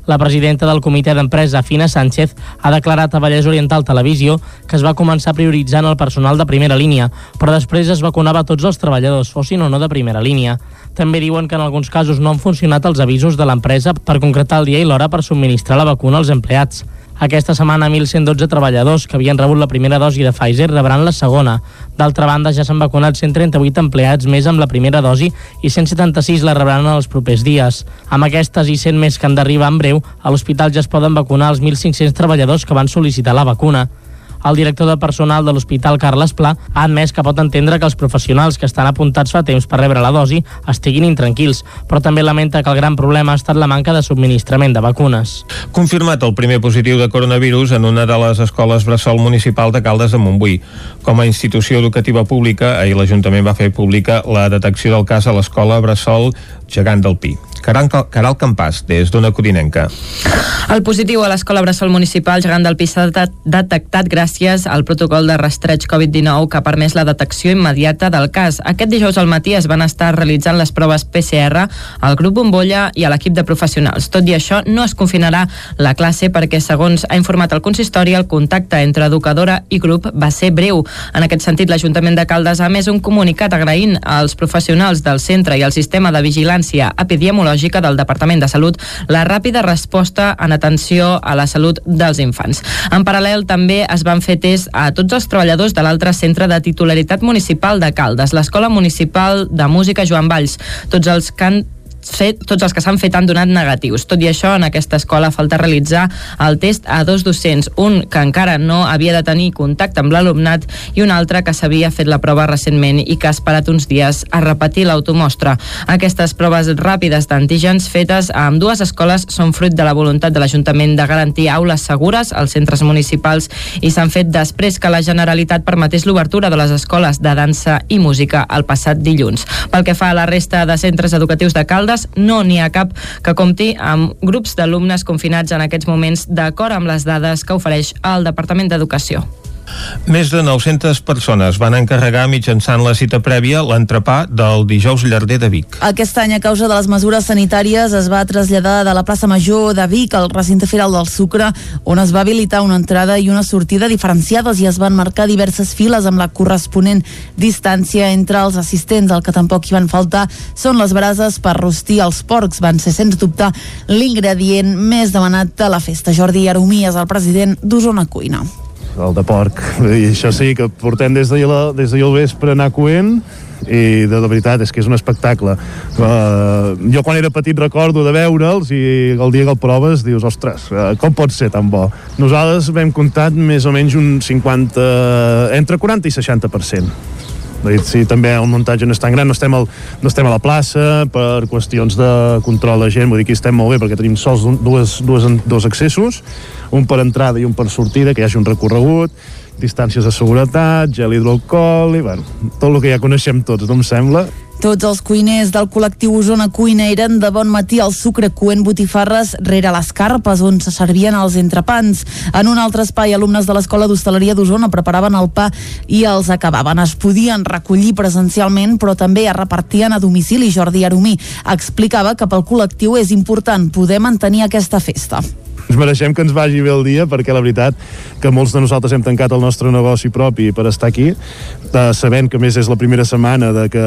La presidenta del comitè d'empresa, Fina Sánchez, ha declarat a Vallès Oriental Televisió que es va començar prioritzant el personal de primera línia, però després es vacunava tots els treballadors, fossin o no de primera línia. També diuen que en alguns casos no han funcionat els avisos de l'empresa per concretar el dia i l'hora per subministrar la vacuna als empleats. Aquesta setmana, 1.112 treballadors que havien rebut la primera dosi de Pfizer rebran la segona. D'altra banda, ja s'han vacunat 138 empleats més amb la primera dosi i 176 la rebran en els propers dies. Amb aquestes i 100 més que han d'arribar en breu, a l'hospital ja es poden vacunar els 1.500 treballadors que van sol·licitar la vacuna. El director de personal de l'Hospital Carles Pla ha admès que pot entendre que els professionals que estan apuntats fa temps per rebre la dosi estiguin intranquils, però també lamenta que el gran problema ha estat la manca de subministrament de vacunes. Confirmat el primer positiu de coronavirus en una de les escoles Bressol Municipal de Caldes de Montbui. Com a institució educativa pública, ahir l'Ajuntament va fer pública la detecció del cas a l'escola Bressol Gegant del Pi. Caral, Campàs, des d'una Codinenca. El positiu a l'Escola Bressol Municipal Gegant del Pi s'ha detectat gràcies al protocol de rastreig Covid-19 que ha permès la detecció immediata del cas. Aquest dijous al matí es van estar realitzant les proves PCR al grup Bombolla i a l'equip de professionals. Tot i això, no es confinarà la classe perquè, segons ha informat el consistori, el contacte entre educadora i grup va ser breu. En aquest sentit, l'Ajuntament de Caldes ha més un comunicat agraint als professionals del centre i al sistema de vigilància epidemiològica del Departament de Salut la ràpida resposta en atenció a la salut dels infants. En paral·lel, també es van fer test a tots els treballadors de l'altre centre de titularitat municipal de Caldes, l'Escola Municipal de Música Joan Valls. Tots els que han fet, tots els que s'han fet han donat negatius. Tot i això, en aquesta escola falta realitzar el test a dos docents, un que encara no havia de tenir contacte amb l'alumnat i un altre que s'havia fet la prova recentment i que ha esperat uns dies a repetir l'automostra. Aquestes proves ràpides d'antígens fetes a amb dues escoles són fruit de la voluntat de l'Ajuntament de garantir aules segures als centres municipals i s'han fet després que la Generalitat permetés l'obertura de les escoles de dansa i música el passat dilluns. Pel que fa a la resta de centres educatius de Caldes, no n'hi ha cap que compti amb grups d'alumnes confinats en aquests moments d'acord amb les dades que ofereix el Departament d'Educació. Més de 900 persones van encarregar mitjançant la cita prèvia l'entrepà del dijous llarder de Vic. Aquest any, a causa de les mesures sanitàries, es va traslladar de la plaça Major de Vic al recinte firal del Sucre, on es va habilitar una entrada i una sortida diferenciades i es van marcar diverses files amb la corresponent distància entre els assistents. El que tampoc hi van faltar són les brases per rostir els porcs. Van ser, sens dubte, l'ingredient més demanat a la festa. Jordi Aromí és el president d'Osona Cuina el de porc. I això sí, que portem des d'ahir de al vespre anar coent i de, de veritat és que és un espectacle. Uh, jo quan era petit recordo de veure'ls i el dia que el proves dius, ostres, uh, com pot ser tan bo? Nosaltres vam comptat més o menys un 50 entre 40 i 60% Sí, també el muntatge no és tan gran, no estem, al, no estem a la plaça per qüestions de control de gent, vull dir que estem molt bé perquè tenim sols dues, dues, dos accessos, un per entrada i un per sortida, que hi hagi un recorregut, distàncies de seguretat, gel hidroalcohol, i bueno, tot el que ja coneixem tots, no em sembla, tots els cuiners del col·lectiu Osona Cuina eren de bon matí al sucre coent botifarres rere les carpes on se servien els entrepans. En un altre espai, alumnes de l'Escola d'Hostaleria d'Osona preparaven el pa i els acabaven. Es podien recollir presencialment, però també es repartien a domicili. Jordi Aromí explicava que pel col·lectiu és important poder mantenir aquesta festa ens mereixem que ens vagi bé el dia perquè la veritat que molts de nosaltres hem tancat el nostre negoci propi per estar aquí. Eh, sabent que més és la primera setmana de que,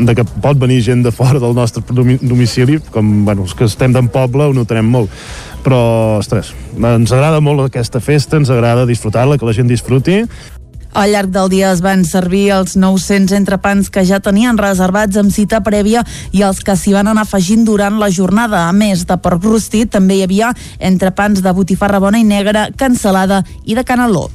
de que pot venir gent de fora del nostre domicili. Com bueno, els que estem d'en poble ho notarem molt. Però, ostres, ens agrada molt aquesta festa, ens agrada disfrutar-la, que la gent disfruti, al llarg del dia es van servir els 900 entrepans que ja tenien reservats amb cita prèvia i els que s'hi van anar afegint durant la jornada. A més de porc rostit, també hi havia entrepans de botifarra bona i negra, cansalada i de caneló.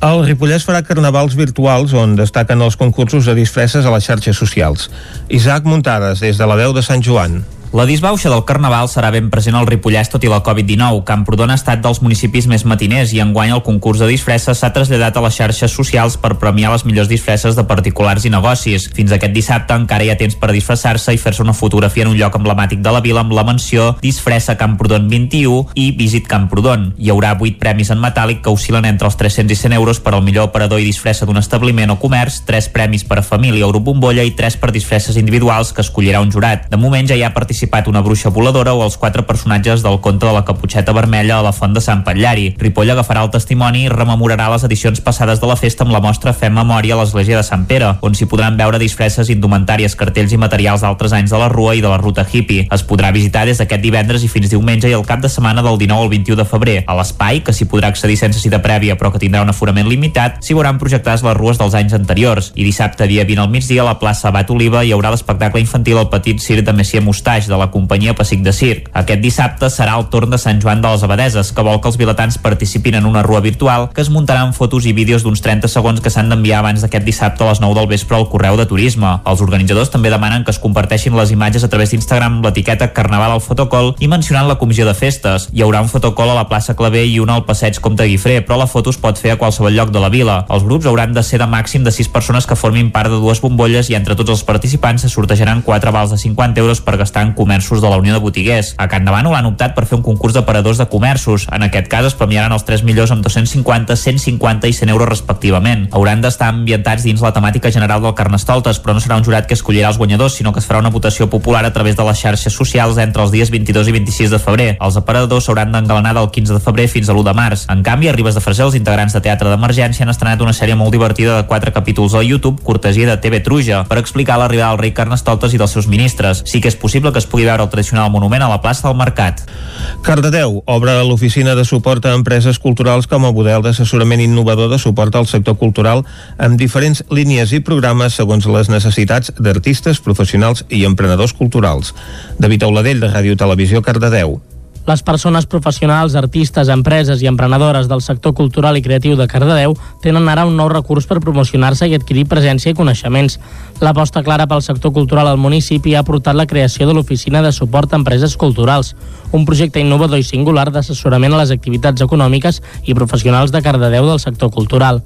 El Ripollès farà carnavals virtuals on destaquen els concursos de disfresses a les xarxes socials. Isaac Muntades, des de la veu de Sant Joan. La disbauxa del Carnaval serà ben present al Ripollès tot i la Covid-19. Camprodon ha estat dels municipis més matiners i enguany el concurs de disfresses s'ha traslladat a les xarxes socials per premiar les millors disfresses de particulars i negocis. Fins aquest dissabte encara hi ha temps per disfressar-se i fer-se una fotografia en un lloc emblemàtic de la vila amb la menció Disfressa Camprodon 21 i Visit Camprodon. Hi haurà 8 premis en metàl·lic que oscil·len entre els 300 i 100 euros per al millor operador i disfressa d'un establiment o comerç, 3 premis per a família o grup bombolla i 3 per disfresses individuals que escollirà un jurat. De moment ja hi ha participat una bruixa voladora o els quatre personatges del conte de la caputxeta vermella a la font de Sant Patllari. Ripoll agafarà el testimoni i rememorarà les edicions passades de la festa amb la mostra Fem Memòria a l'església de Sant Pere, on s'hi podran veure disfresses indumentàries, cartells i materials d'altres anys de la Rua i de la Ruta Hippie. Es podrà visitar des d'aquest divendres i fins diumenge i el cap de setmana del 19 al 21 de febrer. A l'espai, que s'hi podrà accedir sense cita prèvia però que tindrà un aforament limitat, s'hi veuran projectades les rues dels anys anteriors. I dissabte, dia 20 al migdia, a la plaça Abat Oliva hi haurà l'espectacle infantil El Petit Circ de Messia Mustaix de la companyia Pessic de Circ. Aquest dissabte serà el torn de Sant Joan de les Abadeses, que vol que els vilatans participin en una rua virtual que es muntarà amb fotos i vídeos d'uns 30 segons que s'han d'enviar abans d'aquest dissabte a les 9 del vespre al correu de turisme. Els organitzadors també demanen que es comparteixin les imatges a través d'Instagram amb l'etiqueta Carnaval al fotocol i mencionant la comissió de festes. Hi haurà un fotocol a la plaça Clavé i una al passeig Comte Guifré, però la foto es pot fer a qualsevol lloc de la vila. Els grups hauran de ser de màxim de 6 persones que formin part de dues bombolles i entre tots els participants se sortejaran 4 vals de 50 euros per gastar en comerços de la Unió de Botiguers. A Can Davant han optat per fer un concurs de paradors de comerços. En aquest cas es premiaran els 3 millors amb 250, 150 i 100 euros respectivament. Hauran d'estar ambientats dins la temàtica general del Carnestoltes, però no serà un jurat que escollirà els guanyadors, sinó que es farà una votació popular a través de les xarxes socials entre els dies 22 i 26 de febrer. Els aparadors s'hauran d'engalanar del 15 de febrer fins a l'1 de març. En canvi, a Ribes de Freser, els integrants de Teatre d'Emergència han estrenat una sèrie molt divertida de 4 capítols al YouTube, cortesia de TV Truja, per explicar l'arribada del rei Carnestoltes i dels seus ministres. Sí que és possible que es pugui veure el tradicional monument a la plaça del Mercat. Cardedeu obre l'oficina de suport a empreses culturals com a model d'assessorament innovador de suport al sector cultural amb diferents línies i programes segons les necessitats d'artistes, professionals i emprenedors culturals. David Auladell, de Ràdio Televisió, Cardedeu. Les persones professionals, artistes, empreses i emprenedores del sector cultural i creatiu de Cardedeu tenen ara un nou recurs per promocionar-se i adquirir presència i coneixements. L'aposta clara pel sector cultural al municipi ha portat la creació de l'Oficina de Suport a Empreses Culturals, un projecte innovador i singular d'assessorament a les activitats econòmiques i professionals de Cardedeu del sector cultural.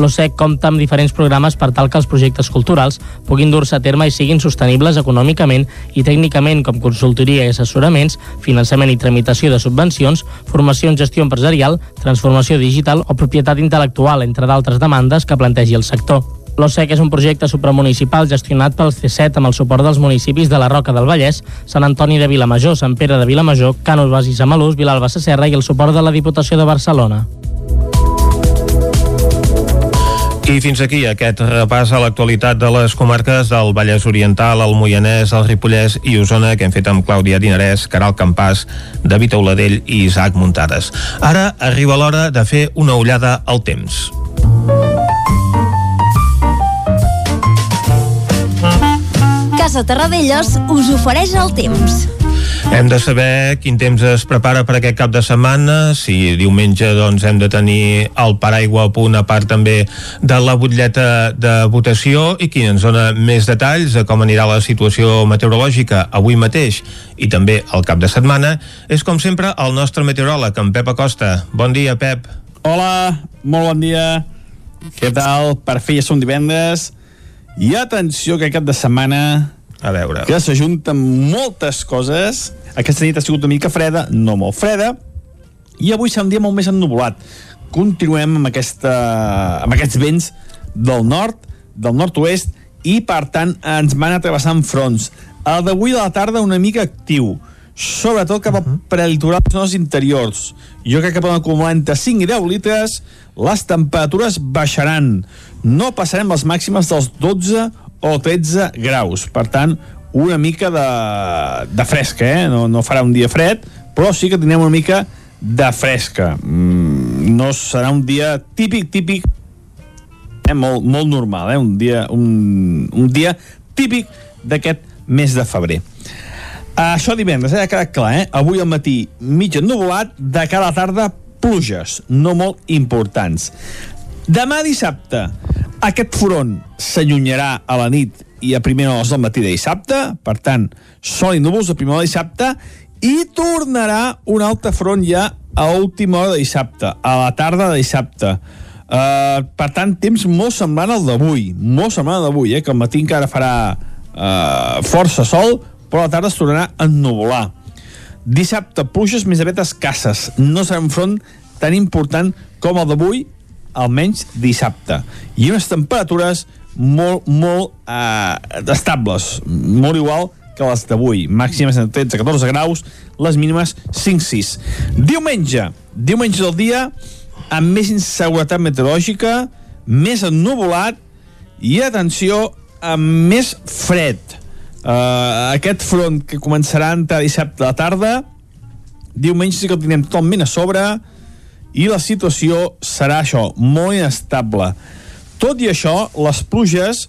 L'OSEC compta amb diferents programes per tal que els projectes culturals puguin dur-se a terme i siguin sostenibles econòmicament i tècnicament com consultoria i assessoraments, finançament i tramitació de subvencions, formació en gestió empresarial, transformació digital o propietat intel·lectual, entre d'altres demandes que plantegi el sector. L'OSEC és un projecte supramunicipal gestionat pel C7 amb el suport dels municipis de la Roca del Vallès, Sant Antoni de Vilamajor, Sant Pere de Vilamajor, Cànols Bas i Samalús, Vilalba Sasserra i el suport de la Diputació de Barcelona. I fins aquí aquest repàs a l'actualitat de les comarques del Vallès Oriental, el Moianès, el Ripollès i Osona que hem fet amb Clàudia Dinarès, Caral Campàs, David Auladell i Isaac Muntades. Ara arriba l'hora de fer una ullada al temps. Casa Terradellos us ofereix el temps. Hem de saber quin temps es prepara per aquest cap de setmana, si diumenge doncs, hem de tenir el paraigua a punt a part també de la butlleta de votació i qui ens dona més detalls de com anirà la situació meteorològica avui mateix i també el cap de setmana és com sempre el nostre meteoròleg, en Pep Acosta. Bon dia, Pep. Hola, molt bon dia. Què tal? Per fi ja som divendres. I atenció que aquest cap de setmana a veure. que s'ajunten moltes coses. Aquesta nit ha sigut una mica freda, no molt freda, i avui serà un dia molt més ennubulat. Continuem amb, aquesta, amb aquests vents del nord, del nord-oest, i per tant ens van atrevessant fronts. El d'avui de la tarda una mica actiu, sobretot cap a prelitorals zones interiors. Jo crec que poden acumular entre 5 i 10 litres, les temperatures baixaran. No passarem les màximes dels 12 o 13 graus. Per tant, una mica de, de fresc, eh? No, no farà un dia fred, però sí que tindrem una mica de fresca. Mm, no serà un dia típic, típic, eh, molt, molt normal, eh? un, dia, un, un dia típic d'aquest mes de febrer. Això divendres, eh, ha quedat clar, eh? Avui al matí mig ennuvolat, de cara a la tarda pluges, no molt importants. Demà dissabte, aquest front s'allunyarà a la nit i a primera hora del matí de dissabte, per tant, sol i núvols a primera hora de dissabte, i tornarà un altre front ja a última hora de dissabte, a la tarda de dissabte. Uh, per tant, temps molt semblant al d'avui, molt semblant al d'avui, eh, que al matí encara farà uh, força sol, però a la tarda es tornarà a ennuvolar. Dissabte, pluges més aviat escasses. No serà un front tan important com el d'avui, almenys dissabte. I unes temperatures molt, molt eh, estables, molt igual que les d'avui. Màximes entre 13 a 14 graus, les mínimes 5-6. Diumenge, diumenge del dia, amb més inseguretat meteorològica, més ennuvolat i, atenció, amb més fred. Uh, aquest front que començarà a entrar dissabte a la tarda, diumenge sí que el tindrem totalment a sobre i la situació serà això, molt inestable. Tot i això, les pluges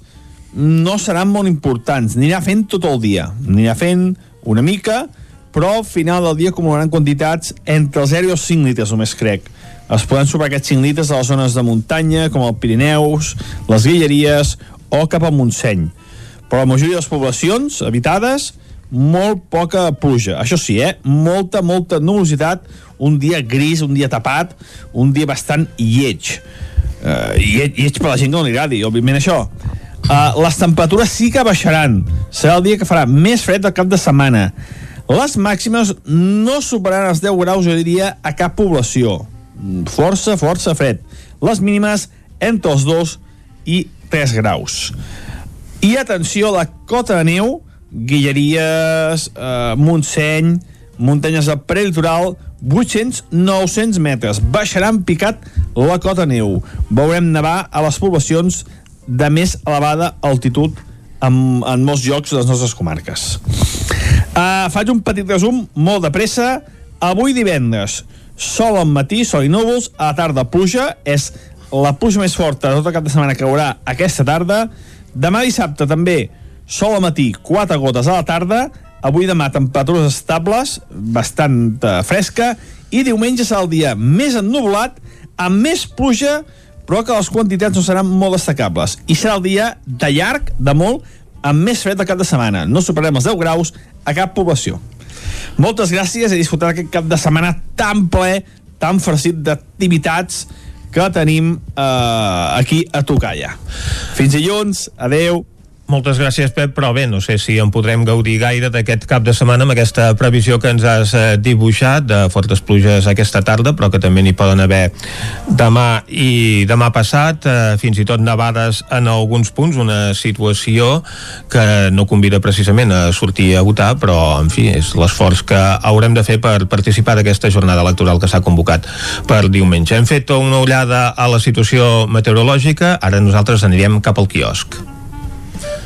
no seran molt importants, anirà fent tot el dia, anirà fent una mica, però al final del dia acumularan quantitats entre els 0 i els 5 litres, només crec. Es poden superar aquests 5 litres a les zones de muntanya, com el Pirineus, les Guilleries o cap al Montseny però la majoria de les poblacions habitades molt poca pluja. Això sí, eh? Molta, molta nubositat, un dia gris, un dia tapat, un dia bastant lleig. Uh, lleig, lleig per la gent que no li agradi, òbviament això. Uh, les temperatures sí que baixaran. Serà el dia que farà més fred del cap de setmana. Les màximes no superaran els 10 graus, jo diria, a cap població. Força, força fred. Les mínimes entre els 2 i 3 graus. I atenció, la cota de neu, Guilleries, eh, Montseny, muntanyes del prelitoral, 800-900 metres. Baixarà en picat la cota neu. Veurem nevar a les poblacions de més elevada altitud en, en molts llocs de les nostres comarques. Uh, faig un petit resum, molt de pressa. Avui divendres, sol al matí, sol i núvols, a la tarda pluja, és la pluja més forta de tot el cap de setmana que haurà aquesta tarda, Demà dissabte també sol al matí, 4 gotes a la tarda, avui demà temperatures estables, bastant uh, fresca, i diumenge serà el dia més ennubulat, amb més pluja, però que les quantitats no seran molt destacables. I serà el dia de llarg, de molt, amb més fred de cap de setmana. No superarem els 10 graus a cap població. Moltes gràcies i disfrutar aquest cap de setmana tan ple, tan farcit d'activitats, que tenim eh, aquí a Tocalla. Fins dilluns, adeu. Moltes gràcies, Pep, però bé, no sé si en podrem gaudir gaire d'aquest cap de setmana amb aquesta previsió que ens has eh, dibuixat de fortes pluges aquesta tarda, però que també n'hi poden haver demà i demà passat, eh, fins i tot nevades en alguns punts, una situació que no convida precisament a sortir a votar, però, en fi, és l'esforç que haurem de fer per participar d'aquesta jornada electoral que s'ha convocat per diumenge. Hem fet una ullada a la situació meteorològica, ara nosaltres anirem cap al quiosc.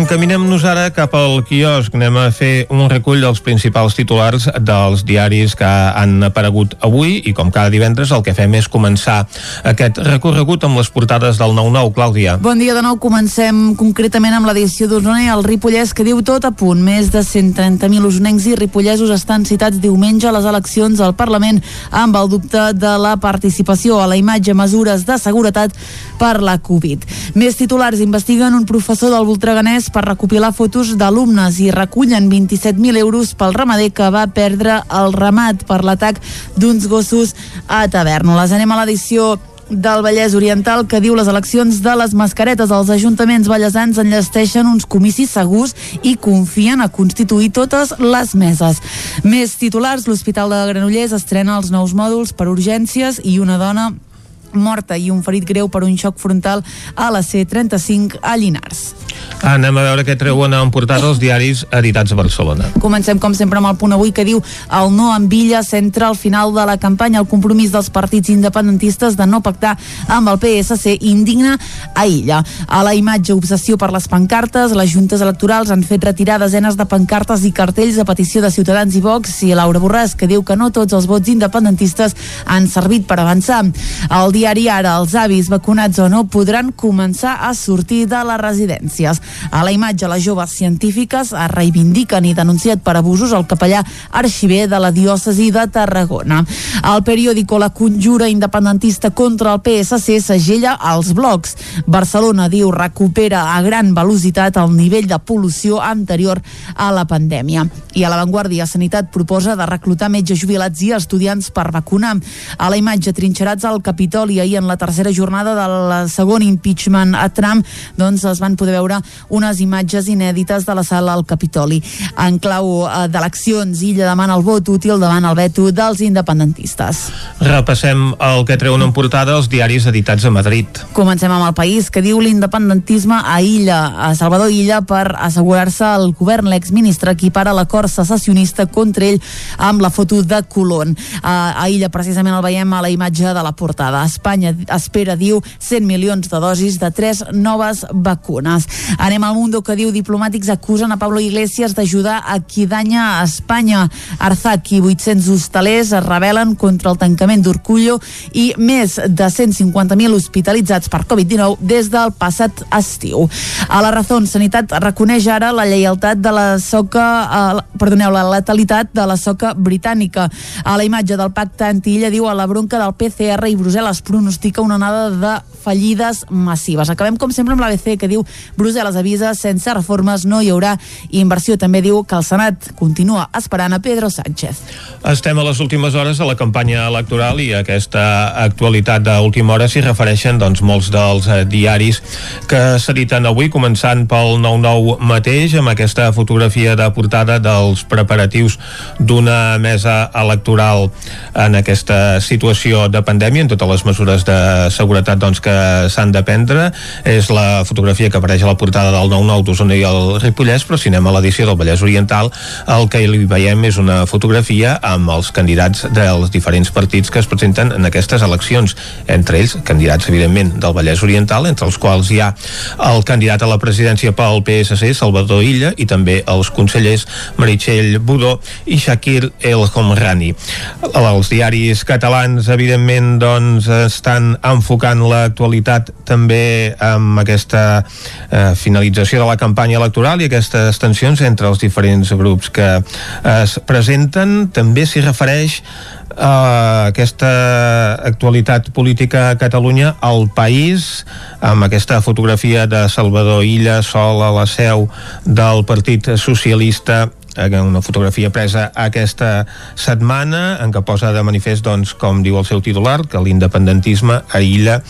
Encaminem-nos ara cap al quiosc. Anem a fer un recull dels principals titulars dels diaris que han aparegut avui i com cada divendres el que fem és començar aquest recorregut amb les portades del 9-9. Clàudia. Bon dia de nou. Comencem concretament amb l'edició d'Osona i el Ripollès que diu tot a punt. Més de 130.000 usonencs i ripollesos estan citats diumenge a les eleccions al Parlament amb el dubte de la participació a la imatge mesures de seguretat per la Covid. Més titulars investiguen un professor del Voltreganès per recopilar fotos d'alumnes i recullen 27.000 euros pel ramader que va perdre el ramat per l'atac d'uns gossos a Tavernoles. Anem a l'edició del Vallès Oriental que diu les eleccions de les mascaretes als ajuntaments ballesans enllesteixen uns comicis segurs i confien a constituir totes les meses. Més titulars, l'Hospital de Granollers estrena els nous mòduls per urgències i una dona morta i un ferit greu per un xoc frontal a la C35 a Llinars. Anem a veure què treuen en portada els diaris editats a Barcelona. Comencem, com sempre, amb el punt avui que diu el no en Villa centra al final de la campanya el compromís dels partits independentistes de no pactar amb el PSC indigna a Illa. A la imatge obsessió per les pancartes, les juntes electorals han fet retirar desenes de pancartes i cartells a petició de Ciutadans i Vox i Laura Borràs, que diu que no tots els vots independentistes han servit per avançar. El diari Ara, els avis vacunats o no podran començar a sortir de les residències. A la imatge, les joves científiques es reivindiquen i denunciat per abusos el capellà arxiver de la diòcesi de Tarragona. El periòdico La Conjura Independentista contra el PSC segella els blocs. Barcelona, diu, recupera a gran velocitat el nivell de pol·lució anterior a la pandèmia. I a l'avantguàrdia, Sanitat proposa de reclutar metges jubilats i estudiants per vacunar. A la imatge, trinxerats al Capitoli ahir en la tercera jornada del segon impeachment a Trump, doncs es van poder veure unes imatges inèdites de la sala al Capitoli. En clau eh, d'eleccions, Illa demana el vot útil davant el veto dels independentistes. Repassem el que treuen en portada els diaris editats a Madrid. Comencem amb el país, que diu l'independentisme a Illa, a Salvador Illa, per assegurar-se el govern. L'exministre equipara l'acord secessionista contra ell amb la foto de Colón. A, a Illa, precisament, el veiem a la imatge de la portada. Espanya espera, diu, 100 milions de dosis de tres noves vacunes. Anem al Mundo, que diu diplomàtics acusen a Pablo Iglesias d'ajudar a qui danya a Espanya. Arzak i 800 hostalers es rebel·len contra el tancament d'Urcullo i més de 150.000 hospitalitzats per Covid-19 des del passat estiu. A la Razón, Sanitat reconeix ara la lleialtat de la soca, eh, perdoneu, la letalitat de la soca britànica. A la imatge del pacte anti-illa diu a la bronca del PCR i Brussel·les pronostica una onada de fallides massives. Acabem, com sempre, amb l'ABC, que diu Brussel·les avisa sense reformes no hi haurà inversió. També diu que el Senat continua esperant a Pedro Sánchez. Estem a les últimes hores de la campanya electoral i aquesta actualitat d'última hora s'hi refereixen doncs, molts dels eh, diaris que s'editen avui, començant pel 9-9 mateix, amb aquesta fotografia de portada dels preparatius d'una mesa electoral en aquesta situació de pandèmia, en totes les mesures de seguretat doncs, que s'han de prendre. És la fotografia que apareix a la portada del 9-9 d'Osona i el Ripollès, però si anem a l'edició del Vallès Oriental, el que hi veiem és una fotografia amb els candidats dels diferents partits que es presenten en aquestes eleccions, entre ells candidats, evidentment, del Vallès Oriental, entre els quals hi ha el candidat a la presidència pel PSC, Salvador Illa, i també els consellers Meritxell Budó i Shakir El Homrani. Els diaris catalans, evidentment, doncs, estan enfocant l'actualitat també amb aquesta eh, finalització de la campanya electoral i aquestes tensions entre els diferents grups que es presenten. També s'hi refereix a aquesta actualitat política a Catalunya al país amb aquesta fotografia de Salvador Illa sol a la seu del Partit Socialista una fotografia presa aquesta setmana en què posa de manifest doncs, com diu el seu titular, que l'independentisme aïlla,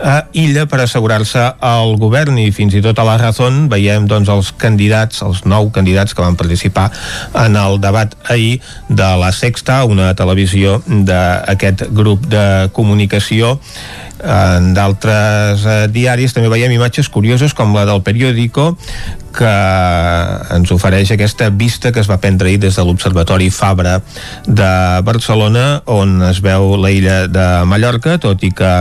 a illa per assegurar-se al govern. I fins i tot a la Razón veiem doncs, els candidats, els nou candidats que van participar en el debat ahir de la Sexta, una televisió d'aquest grup de comunicació en d'altres eh, diaris també veiem imatges curioses com la del periòdico que ens ofereix aquesta vista que es va prendre ahir des de l'Observatori Fabra de Barcelona on es veu la illa de Mallorca tot i que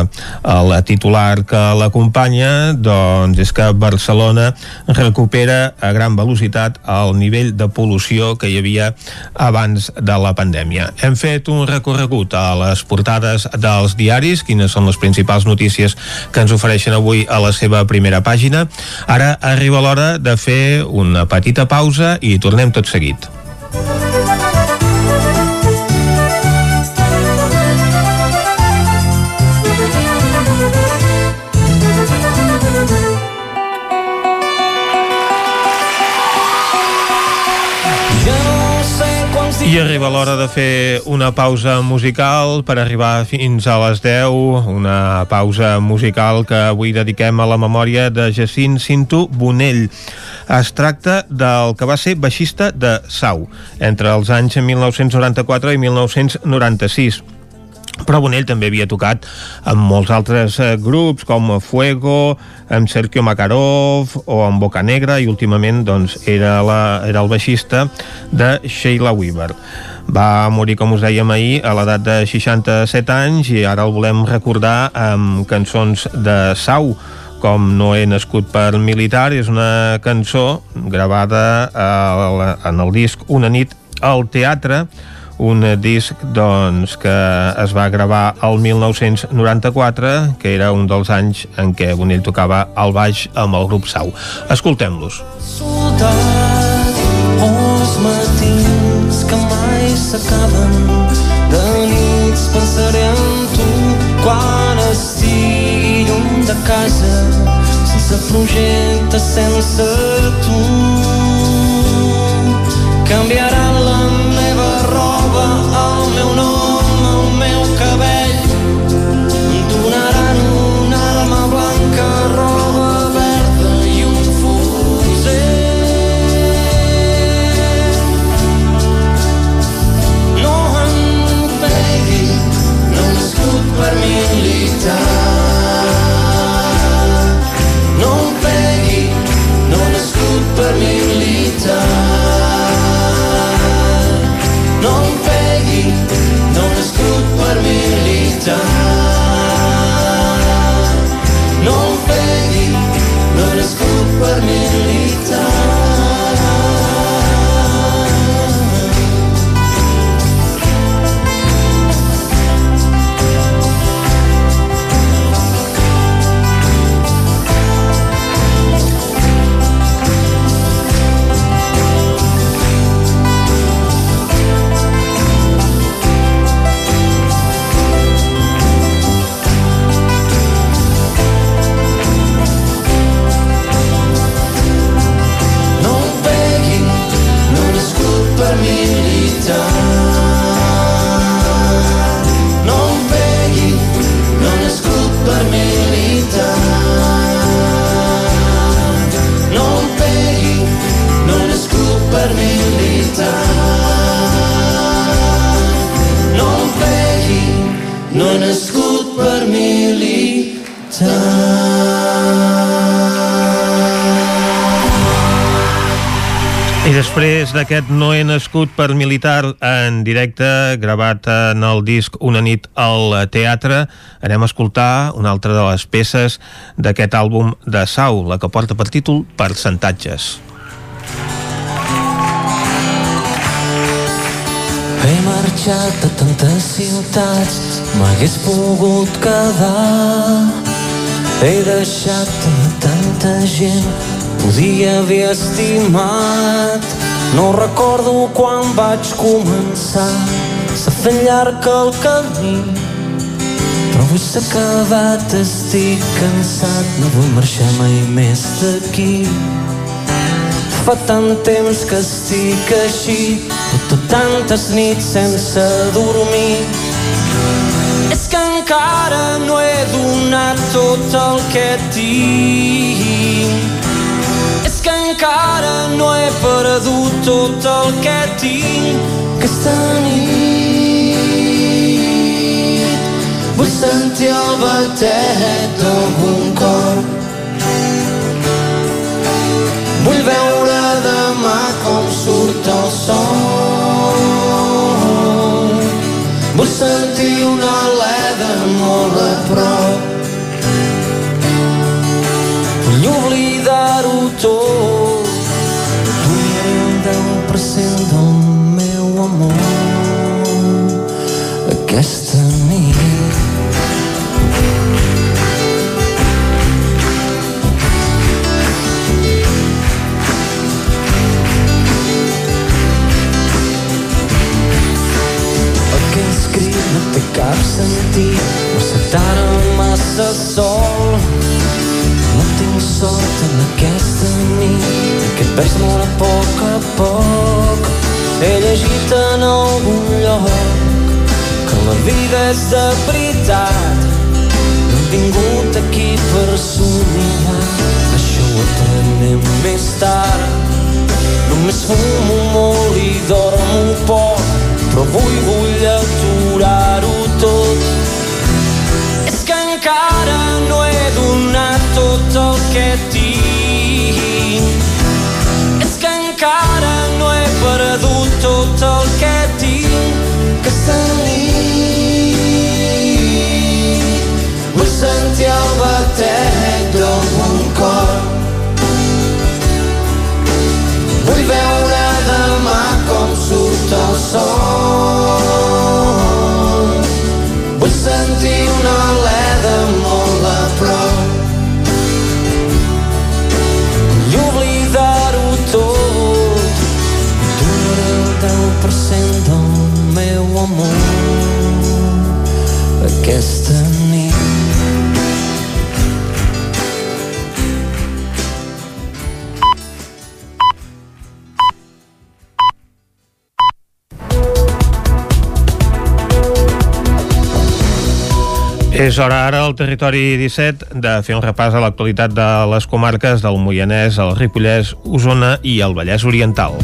el titular que l'acompanya doncs és que Barcelona recupera a gran velocitat el nivell de pol·lució que hi havia abans de la pandèmia. Hem fet un recorregut a les portades dels diaris, quines són les principals notícies que ens ofereixen avui a la seva primera pàgina. Ara arriba l'hora de fer una petita pausa i tornem tot seguit. I arriba l'hora de fer una pausa musical per arribar fins a les 10, una pausa musical que avui dediquem a la memòria de Jacint Cinto Bonell. Es tracta del que va ser baixista de Sau entre els anys 1994 i 1996 però Bonell també havia tocat amb molts altres eh, grups com Fuego, amb Sergio Makarov o amb Boca Negra i últimament doncs, era, la, era el baixista de Sheila Weaver. Va morir, com us dèiem ahir, a l'edat de 67 anys i ara el volem recordar amb cançons de Sau, com No he nascut per militar, és una cançó gravada en el disc Una nit al teatre, un disc doncs, que es va gravar el 1994, que era un dels anys en què Bonell tocava al baix amb el grup Sau. Escoltem-los. Soldat, els matins que mai s'acaben de nits pensaré en tu quan estigui lluny de casa sense projecte, sense tu done després d'aquest No he nascut per militar en directe, gravat en el disc Una nit al teatre, anem a escoltar una altra de les peces d'aquest àlbum de Sau, la que porta per títol Percentatges. He marxat a tantes ciutats, m'hagués pogut quedar. He deixat tanta gent, podia haver estimat. No recordo quan vaig començar, s'ha fet llarg el camí. Però avui s'ha acabat, estic cansat, no vull marxar mai més d'aquí. Fa tant temps que estic així, porto tantes nits sense dormir. És que encara no he donat tot el que tinc. Que encara no he perdut tot el que tinc. Aquesta nit vull sentir el batet d'algun cor. Vull veure demà com surt el sol. Vull sentir una aleda molt a prop. món aquesta nit. escrit no té cap sentit no sé tant massa sol. No tinc sort en aquesta nit que et veig molt a poc a poc. He llegit en el vida és de veritat. No hem vingut aquí per somiar, això ho atenem més tard. Només fumo molt i dormo poc, però avui vull aturar-ho tot. És que encara no he donat tot el que tinc. Que encara no he perdut tot el que tinc. Aquesta nit vull sentir el batec del mon cor. Vull veure demà com surt el sol. Amor aquesta nit. És hora ara al territori 17 de fer un repàs a l'actualitat de les comarques del Moianès, el Ripollès, Osona i el Vallès Oriental.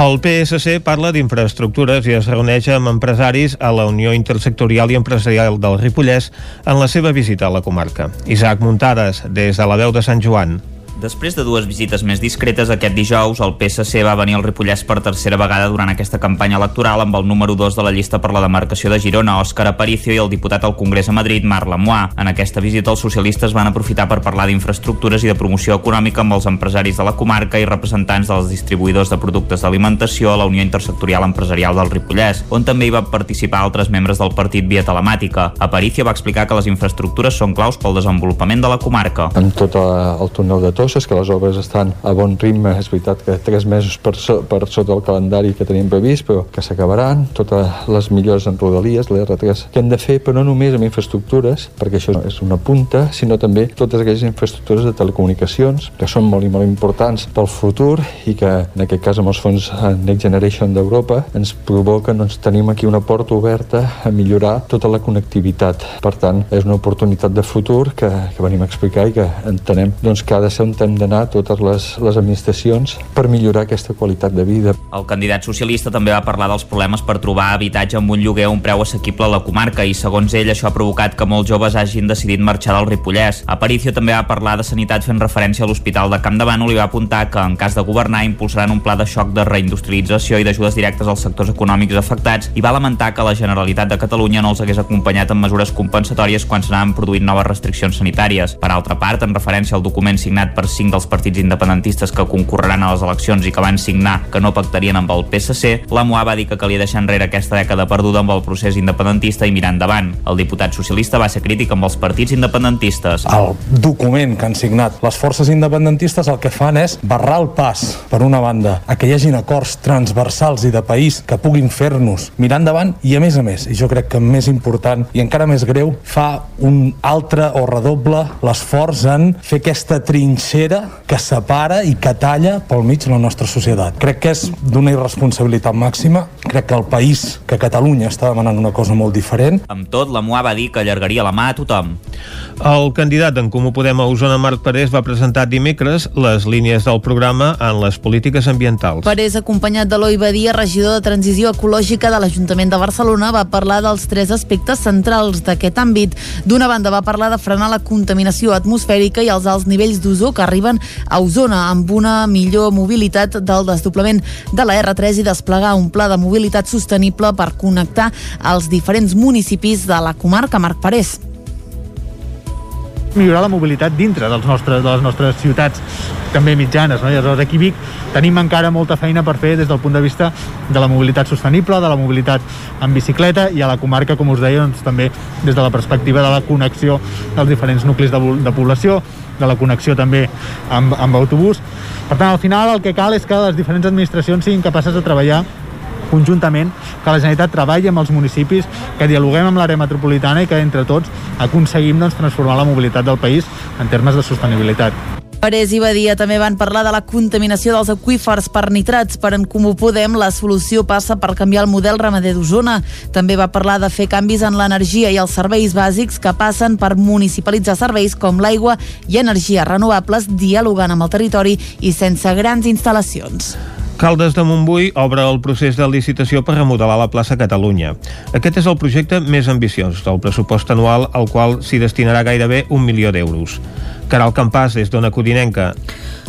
El PSC parla d'infraestructures i es reuneix amb empresaris a la Unió Intersectorial i Empresarial del Ripollès en la seva visita a la comarca. Isaac Muntades, des de la veu de Sant Joan. Després de dues visites més discretes, aquest dijous el PSC va venir al Ripollès per tercera vegada durant aquesta campanya electoral amb el número 2 de la llista per la demarcació de Girona, Òscar Aparicio, i el diputat al Congrés a Madrid, Marc Lamois. En aquesta visita els socialistes van aprofitar per parlar d'infraestructures i de promoció econòmica amb els empresaris de la comarca i representants dels distribuïdors de productes d'alimentació a la Unió Intersectorial Empresarial del Ripollès, on també hi van participar altres membres del partit via telemàtica. Aparicio va explicar que les infraestructures són claus pel desenvolupament de la comarca. amb tot el túnel de Tosses, que les obres estan a bon ritme. És veritat que tres mesos per, so, per sota el calendari que teníem previst, però que s'acabaran. Totes les millors en rodalies, l'R3, que hem de fer, però no només amb infraestructures, perquè això és una punta, sinó també totes aquelles infraestructures de telecomunicacions, que són molt i molt importants pel futur i que, en aquest cas, amb els fons eh, Next Generation d'Europa, ens provoquen, doncs, tenim aquí una porta oberta a millorar tota la connectivitat. Per tant, és una oportunitat de futur que, que venim a explicar i que entenem doncs, que ha de ser on hem d'anar totes les, les administracions per millorar aquesta qualitat de vida. El candidat socialista també va parlar dels problemes per trobar habitatge amb un lloguer a un preu assequible a la comarca i, segons ell, això ha provocat que molts joves hagin decidit marxar del Ripollès. Aparicio també va parlar de sanitat fent referència a l'Hospital de Camp de Bànol i va apuntar que, en cas de governar, impulsaran un pla de xoc de reindustrialització i d'ajudes directes als sectors econòmics afectats i va lamentar que la Generalitat de Catalunya no els hagués acompanyat amb mesures compensatòries quan s'anaven produint noves restriccions sanitàries. Per altra part, en referència al document signat per cinc dels partits independentistes que concorreran a les eleccions i que van signar que no pactarien amb el PSC, la MOA va dir que calia deixar enrere aquesta dècada perduda amb el procés independentista i mirar endavant. El diputat socialista va ser crític amb els partits independentistes. El document que han signat les forces independentistes el que fan és barrar el pas, per una banda, a que hi hagin acords transversals i de país que puguin fer-nos mirar endavant i, a més a més, i jo crec que més important i encara més greu, fa un altre o redoble l'esforç en fer aquesta trinxera que separa i que talla pel mig la nostra societat. Crec que és d'una irresponsabilitat màxima. Crec que el país, que Catalunya està demanant una cosa molt diferent. Amb tot, la MOA va dir que allargaria la mà a tothom. El candidat en Comú Podem a Osona, Marc Parés, va presentar dimecres les línies del programa en les polítiques ambientals. Parés, acompanyat de Eloi Badia, regidor de Transició Ecològica de l'Ajuntament de Barcelona, va parlar dels tres aspectes centrals d'aquest àmbit. D'una banda, va parlar de frenar la contaminació atmosfèrica i els alts nivells d'ozó que arriben a Osona amb una millor mobilitat del desdoblament de la R3 i desplegar un pla de mobilitat sostenible per connectar els diferents municipis de la comarca Marc Parés millorar la mobilitat dintre dels nostres, de les nostres ciutats també mitjanes. No? I aleshores aquí Vic tenim encara molta feina per fer des del punt de vista de la mobilitat sostenible, de la mobilitat en bicicleta i a la comarca, com us deia, doncs, també des de la perspectiva de la connexió dels diferents nuclis de, de població, de la connexió també amb, amb autobús. Per tant, al final el que cal és que les diferents administracions siguin capaces de treballar conjuntament, que la Generalitat treballi amb els municipis, que dialoguem amb l'àrea metropolitana i que entre tots aconseguim doncs, transformar la mobilitat del país en termes de sostenibilitat. Parés i Badia també van parlar de la contaminació dels aqüífers per nitrats. Per en Comú Podem, la solució passa per canviar el model ramader d'Osona. També va parlar de fer canvis en l'energia i els serveis bàsics que passen per municipalitzar serveis com l'aigua i energies renovables, dialogant amb el territori i sense grans instal·lacions. Caldes de Montbui obre el procés de licitació per remodelar la plaça Catalunya. Aquest és el projecte més ambiciós del pressupost anual al qual s'hi destinarà gairebé un milió d'euros. Caral Campàs, des d'Ona Codinenca.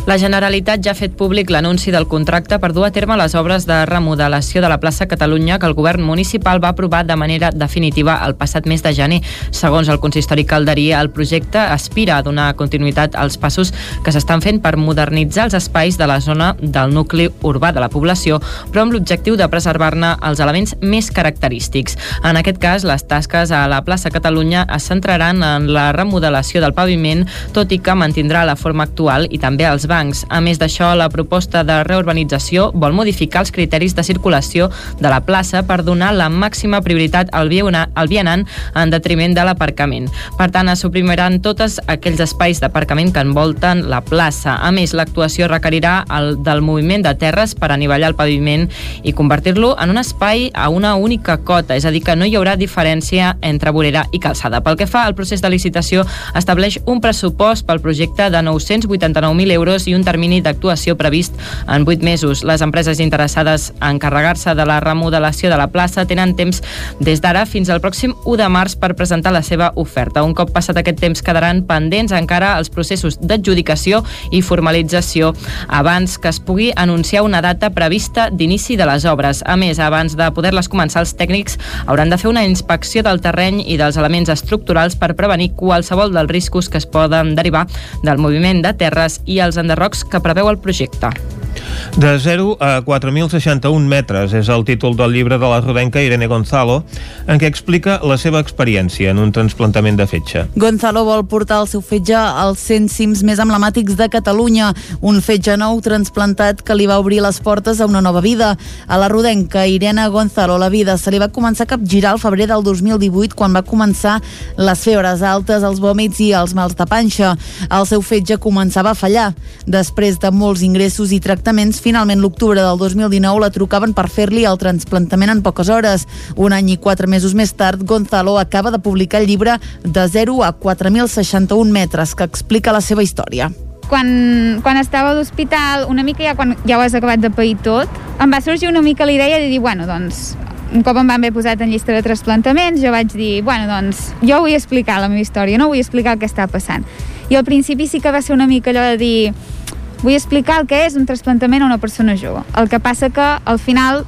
La Generalitat ja ha fet públic l'anunci del contracte per dur a terme les obres de remodelació de la plaça Catalunya que el govern municipal va aprovar de manera definitiva el passat mes de gener. Segons el consistori calderí, el projecte aspira a donar continuïtat als passos que s'estan fent per modernitzar els espais de la zona del nucli urbà de la població, però amb l'objectiu de preservar-ne els elements més característics. En aquest cas, les tasques a la plaça Catalunya es centraran en la remodelació del paviment, tot i que mantindrà la forma actual i també els bancs. A més d'això, la proposta de reurbanització vol modificar els criteris de circulació de la plaça per donar la màxima prioritat al, al vianant en detriment de l'aparcament. Per tant, es suprimiran tots aquells espais d'aparcament que envolten la plaça. A més, l'actuació requerirà el del moviment de terres per anivellar el paviment i convertir-lo en un espai a una única cota, és a dir, que no hi haurà diferència entre vorera i calçada. Pel que fa al procés de licitació, estableix un pressupost pel projecte de 989.000 euros euros i un termini d'actuació previst en 8 mesos. Les empreses interessades a encarregar-se de la remodelació de la plaça tenen temps des d'ara fins al pròxim 1 de març per presentar la seva oferta. Un cop passat aquest temps quedaran pendents encara els processos d'adjudicació i formalització abans que es pugui anunciar una data prevista d'inici de les obres. A més, abans de poder-les començar, els tècnics hauran de fer una inspecció del terreny i dels elements estructurals per prevenir qualsevol dels riscos que es poden derivar del moviment de terres i els enderrocs que preveu el projecte. De 0 a 4.061 metres és el títol del llibre de la rodenca Irene Gonzalo, en què explica la seva experiència en un transplantament de fetge. Gonzalo vol portar el seu fetge als 100 cims més emblemàtics de Catalunya, un fetge nou transplantat que li va obrir les portes a una nova vida. A la rodenca Irene Gonzalo la vida se li va començar a capgirar al febrer del 2018 quan va començar les febres altes, els vòmits i els mals de panxa. El seu fetge començava a fallar. Després de molts ingressos i tractaments, finalment l'octubre del 2019 la trucaven per fer-li el transplantament en poques hores. Un any i quatre mesos més tard, Gonzalo acaba de publicar el llibre De 0 a 4.061 metres, que explica la seva història quan, quan estava a l'hospital, una mica ja quan ja ho has acabat de pair tot, em va sorgir una mica la idea de dir, bueno, doncs, un cop em van haver posat en llista de trasplantaments, jo vaig dir, bueno, doncs, jo vull explicar la meva història, no vull explicar el que està passant. I al principi sí que va ser una mica allò de dir, vull explicar el que és un trasplantament a una persona jove. El que passa que al final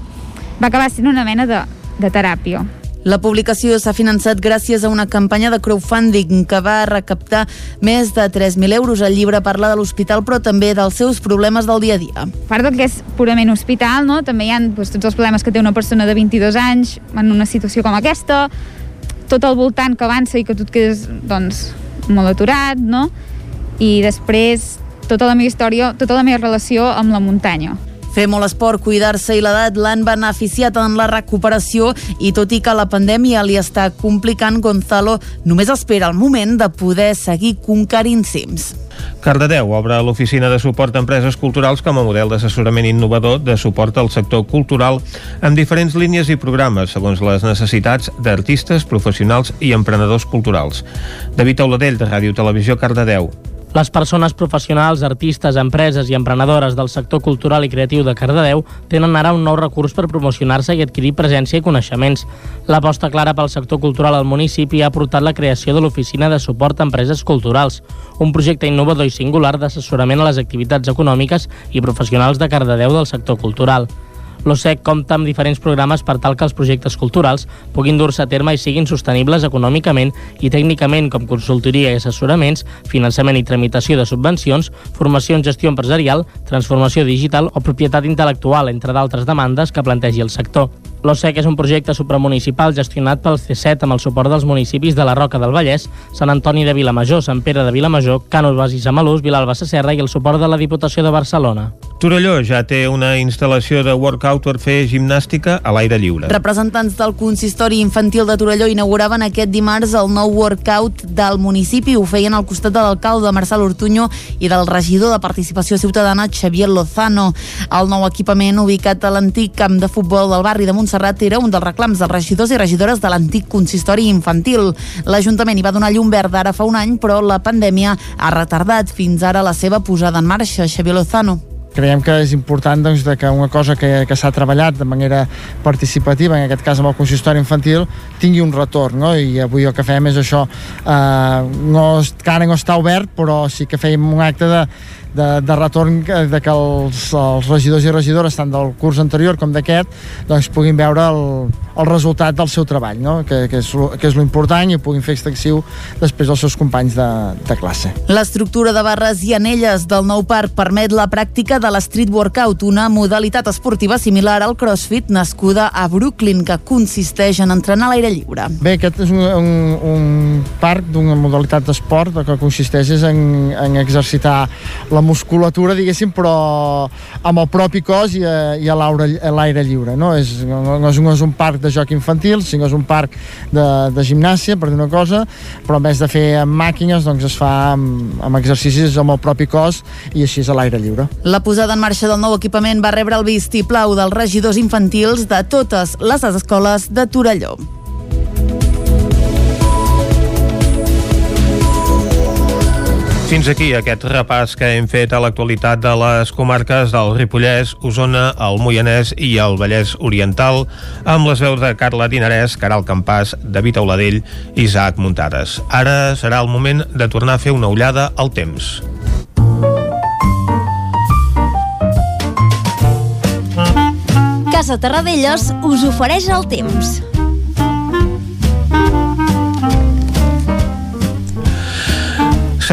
va acabar sent una mena de, de teràpia. La publicació s'ha finançat gràcies a una campanya de crowdfunding que va recaptar més de 3.000 euros. El llibre parla de l'hospital, però també dels seus problemes del dia a dia. A part del que és purament hospital, no? també hi ha doncs, tots els problemes que té una persona de 22 anys en una situació com aquesta, tot el voltant que avança i que tu et quedes doncs, molt aturat, no? I després tota la meva història, tota la meva relació amb la muntanya. Fer molt esport, cuidar-se i l'edat l'han beneficiat en la recuperació i tot i que la pandèmia li està complicant, Gonzalo només espera el moment de poder seguir conquerint cims. Cardedeu obre l'oficina de suport a empreses culturals com a model d'assessorament innovador de suport al sector cultural amb diferents línies i programes segons les necessitats d'artistes, professionals i emprenedors culturals. David Auladell, de Ràdio Televisió, Cardedeu. Les persones professionals, artistes, empreses i emprenedores del sector cultural i creatiu de Cardedeu tenen ara un nou recurs per promocionar-se i adquirir presència i coneixements. L'aposta clara pel sector cultural al municipi ha portat la creació de l'Oficina de Suport a Empreses Culturals, un projecte innovador i singular d'assessorament a les activitats econòmiques i professionals de Cardedeu del sector cultural. L'OSEC compta amb diferents programes per tal que els projectes culturals puguin dur-se a terme i siguin sostenibles econòmicament i tècnicament com consultoria i assessoraments, finançament i tramitació de subvencions, formació en gestió empresarial, transformació digital o propietat intel·lectual, entre d'altres demandes que plantegi el sector. L'OSEC és un projecte supramunicipal gestionat pel C7 amb el suport dels municipis de la Roca del Vallès, Sant Antoni de Vilamajor, Sant Pere de Vilamajor, Cànoves i Samalús, Vilalba Sasserra i el suport de la Diputació de Barcelona. Torelló ja té una instal·lació de workout per fer gimnàstica a l'aire lliure. Representants del consistori infantil de Torelló inauguraven aquest dimarts el nou workout del municipi. Ho feien al costat de l'alcalde Marçal Ortuño i del regidor de Participació Ciutadana Xavier Lozano. El nou equipament ubicat a l'antic camp de futbol del barri de Montserrat era un dels reclams dels regidors i regidores de l'antic consistori infantil. L'Ajuntament hi va donar llum verda ara fa un any, però la pandèmia ha retardat fins ara la seva posada en marxa. Xavier Lozano creiem que és important doncs, que una cosa que, que s'ha treballat de manera participativa, en aquest cas amb el consistori infantil, tingui un retorn, no? i avui el que fem és això, eh, no, encara no està obert, però sí que fèiem un acte de, de, de retorn de que els, els regidors i regidores tant del curs anterior com d'aquest doncs puguin veure el, el resultat del seu treball no? que, que, és, que és l'important i puguin fer extensiu després als seus companys de, de classe. L'estructura de barres i anelles del nou parc permet la pràctica de l'street workout, una modalitat esportiva similar al crossfit nascuda a Brooklyn que consisteix en entrenar a l'aire lliure. Bé, aquest és un, un, un parc d'una modalitat d'esport que consisteix en, en exercitar la musculatura, diguéssim, però amb el propi cos i a, i a l'aire lliure. No és, no, és, no és un parc de joc infantil, sinó és un parc de, de gimnàsia, per dir una cosa, però en vez de fer amb màquines, doncs es fa amb, amb exercicis amb el propi cos i així és a l'aire lliure. La posada en marxa del nou equipament va rebre el vistiplau dels regidors infantils de totes les escoles de Torelló. Fins aquí aquest repàs que hem fet a l'actualitat de les comarques del Ripollès, Osona, el Moianès i el Vallès Oriental, amb les veus de Carla Dinarès, Caral Campàs, David Auladell i Isaac Muntades. Ara serà el moment de tornar a fer una ullada al temps. Casa Terradellos us ofereix el temps.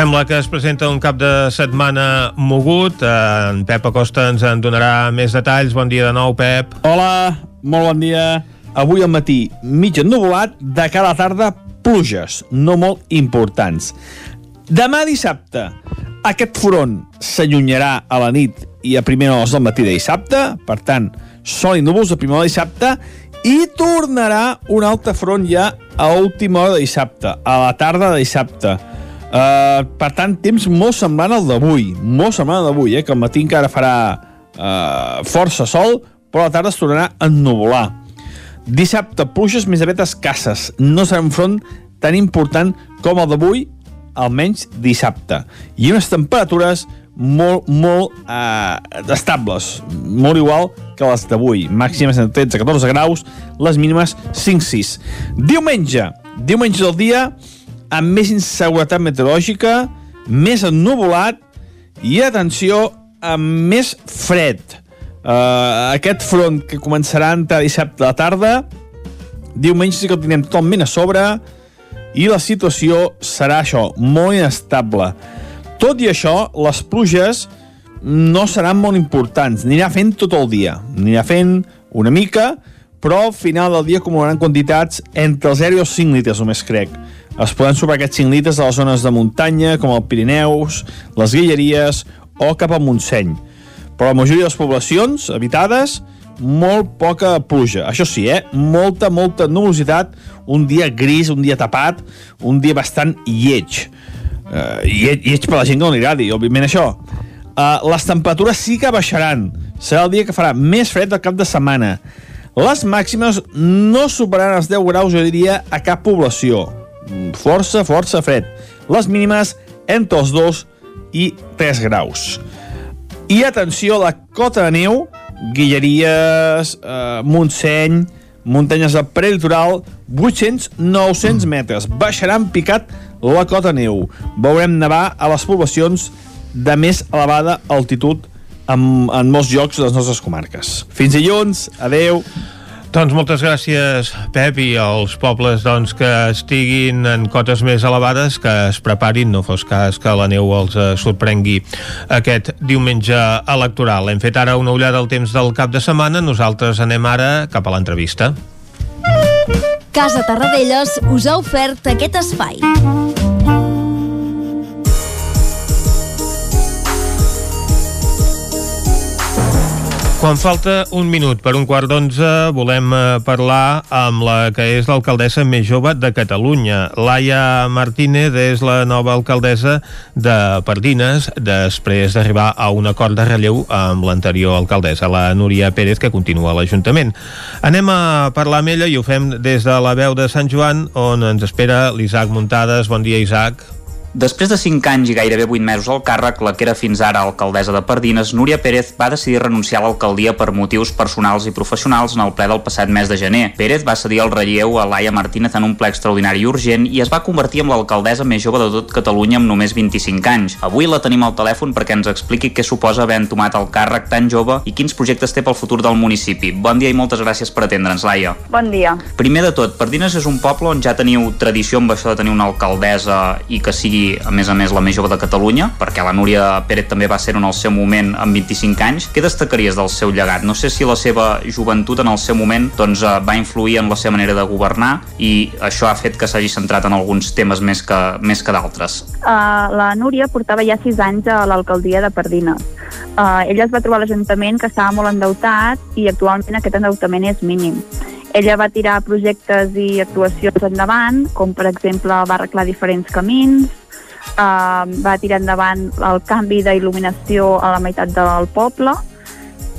Sembla que es presenta un cap de setmana mogut. En Pep Acosta ens en donarà més detalls. Bon dia de nou, Pep. Hola, molt bon dia. Avui al matí mig ennuvolat, de cada tarda pluges, no molt importants. Demà dissabte, aquest front s'allunyarà a la nit i a primera hora del matí de dissabte, per tant, sol i núvols a primera hora de dissabte, i tornarà un altre front ja a última hora de dissabte, a la tarda de dissabte Uh, per tant, temps molt semblant al d'avui, molt semblant al d'avui, eh, que al matí encara farà uh, força sol, però a la tarda es tornarà a ennuvolar. Dissabte, pluges més aviat escasses. No serà un front tan important com el d'avui, almenys dissabte. I unes temperatures molt, molt uh, estables, molt igual que les d'avui. Màximes entre 13 14 graus, les mínimes 5-6. Diumenge, diumenge del dia amb més inseguretat meteorològica, més ennuvolat i, atenció, amb més fred. Uh, aquest front que començarà a entrar dissabte a la tarda, diumenge sí que el tindrem totalment a sobre i la situació serà això, molt inestable. Tot i això, les pluges no seran molt importants, anirà fent tot el dia, anirà fent una mica, però al final del dia acumularan quantitats entre els 0 i els 5 litres només crec. Es poden sobrar aquests 5 litres a les zones de muntanya, com el Pirineus, les Guilleries o cap al Montseny. Però la majoria de les poblacions habitades, molt poca pluja. Això sí, eh? molta, molta nubositat, un dia gris, un dia tapat, un dia bastant lleig. Uh, lleig, lleig per la gent que no li agradi, òbviament això. Uh, les temperatures sí que baixaran. Serà el dia que farà més fred del cap de setmana. Les màximes no superaran els 10 graus, jo diria, a cap població força, força fred. Les mínimes entre els 2 i 3 graus. I atenció la cota de neu, Guilleries, eh, Montseny, muntanyes del prelitoral, 800-900 metres. Baixaran picat la cota neu. Veurem nevar a les poblacions de més elevada altitud en, en molts llocs de les nostres comarques. Fins dilluns, adeu. Doncs moltes gràcies, Pep, i als pobles doncs, que estiguin en cotes més elevades, que es preparin, no fos cas que la neu els eh, sorprengui aquest diumenge electoral. Hem fet ara una ullada al temps del cap de setmana, nosaltres anem ara cap a l'entrevista. Casa Tarradellas us ha ofert aquest espai. Quan falta un minut per un quart d'onze, volem eh, parlar amb la que és l'alcaldessa més jove de Catalunya. Laia Martínez és la nova alcaldessa de Pardines després d'arribar a un acord de relleu amb l'anterior alcaldessa, la Núria Pérez, que continua a l'Ajuntament. Anem a parlar amb ella i ho fem des de la veu de Sant Joan, on ens espera l'Isaac Muntades. Bon dia, Isaac. Després de 5 anys i gairebé 8 mesos al càrrec, la que era fins ara alcaldessa de Pardines, Núria Pérez va decidir renunciar a l'alcaldia per motius personals i professionals en el ple del passat mes de gener. Pérez va cedir el relleu a Laia Martínez en un ple extraordinari i urgent i es va convertir en l'alcaldessa més jove de tot Catalunya amb només 25 anys. Avui la tenim al telèfon perquè ens expliqui què suposa haver entomat el càrrec tan jove i quins projectes té pel futur del municipi. Bon dia i moltes gràcies per atendre'ns, Laia. Bon dia. Primer de tot, Pardines és un poble on ja teniu tradició amb això de tenir una alcaldessa i que sigui a més a més la més jove de Catalunya, perquè la Núria Pérez també va ser en el seu moment amb 25 anys. Què destacaries del seu llegat? No sé si la seva joventut en el seu moment doncs, eh, va influir en la seva manera de governar i això ha fet que s'hagi centrat en alguns temes més que, més que d'altres. Uh, la Núria portava ja 6 anys a l'alcaldia de Pardines. Uh, ella es va trobar a l'Ajuntament que estava molt endeutat i actualment aquest endeutament és mínim. Ella va tirar projectes i actuacions endavant, com per exemple va arreglar diferents camins, uh, va tirar endavant el canvi d'il·luminació a la meitat del poble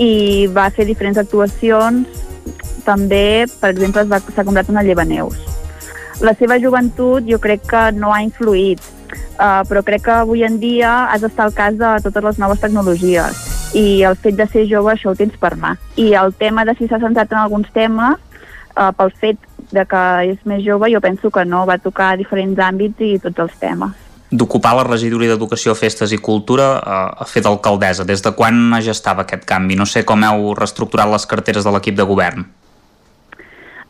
i va fer diferents actuacions també, per exemple, s'ha comprat una llevaneus. La seva joventut jo crec que no ha influït, uh, però crec que avui en dia has d'estar al cas de totes les noves tecnologies i el fet de ser jove això ho tens per mà. I el tema de si s'ha centrat en alguns temes, uh, pel fet de que és més jove, jo penso que no, va tocar diferents àmbits i tots els temes d'ocupar la regidoria d'Educació, Festes i Cultura eh, a fer d'alcaldessa. Des de quan gestava aquest canvi? No sé com heu reestructurat les carteres de l'equip de govern.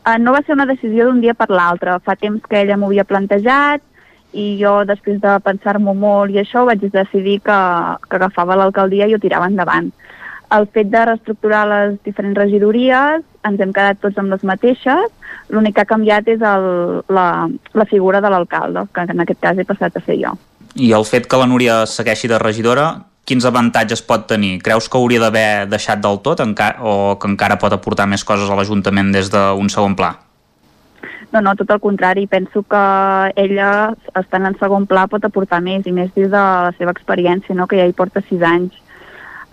Uh, no va ser una decisió d'un dia per l'altre. Fa temps que ella m'ho havia plantejat i jo, després de pensar-m'ho molt i això, vaig decidir que, que agafava l'alcaldia i ho tirava endavant. El fet de reestructurar les diferents regidories, ens hem quedat tots amb les mateixes, L'únic que ha canviat és el, la, la figura de l'alcalde, que en aquest cas he passat a ser jo. I el fet que la Núria segueixi de regidora, quins avantatges pot tenir? Creus que hauria d'haver deixat del tot o que encara pot aportar més coses a l'Ajuntament des d'un segon pla? No, no, tot el contrari. Penso que ella, estant en segon pla, pot aportar més, i més des de la seva experiència, no? que ja hi porta sis anys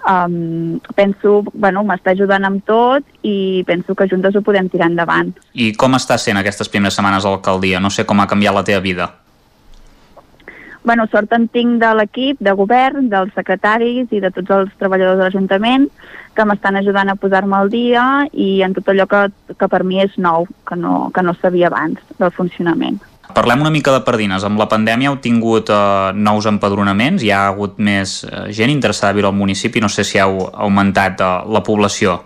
um, penso, bueno, m'està ajudant amb tot i penso que juntes ho podem tirar endavant. I com està sent aquestes primeres setmanes a l'alcaldia? No sé com ha canviat la teva vida. Bueno, sort en tinc de l'equip, de govern, dels secretaris i de tots els treballadors de l'Ajuntament que m'estan ajudant a posar-me al dia i en tot allò que, que per mi és nou, que no, que no sabia abans del funcionament. Parlem una mica de Pardines. Amb la pandèmia heu tingut eh, nous empadronaments, hi ha hagut més eh, gent interessada a viure al municipi, no sé si heu augmentat eh, la població.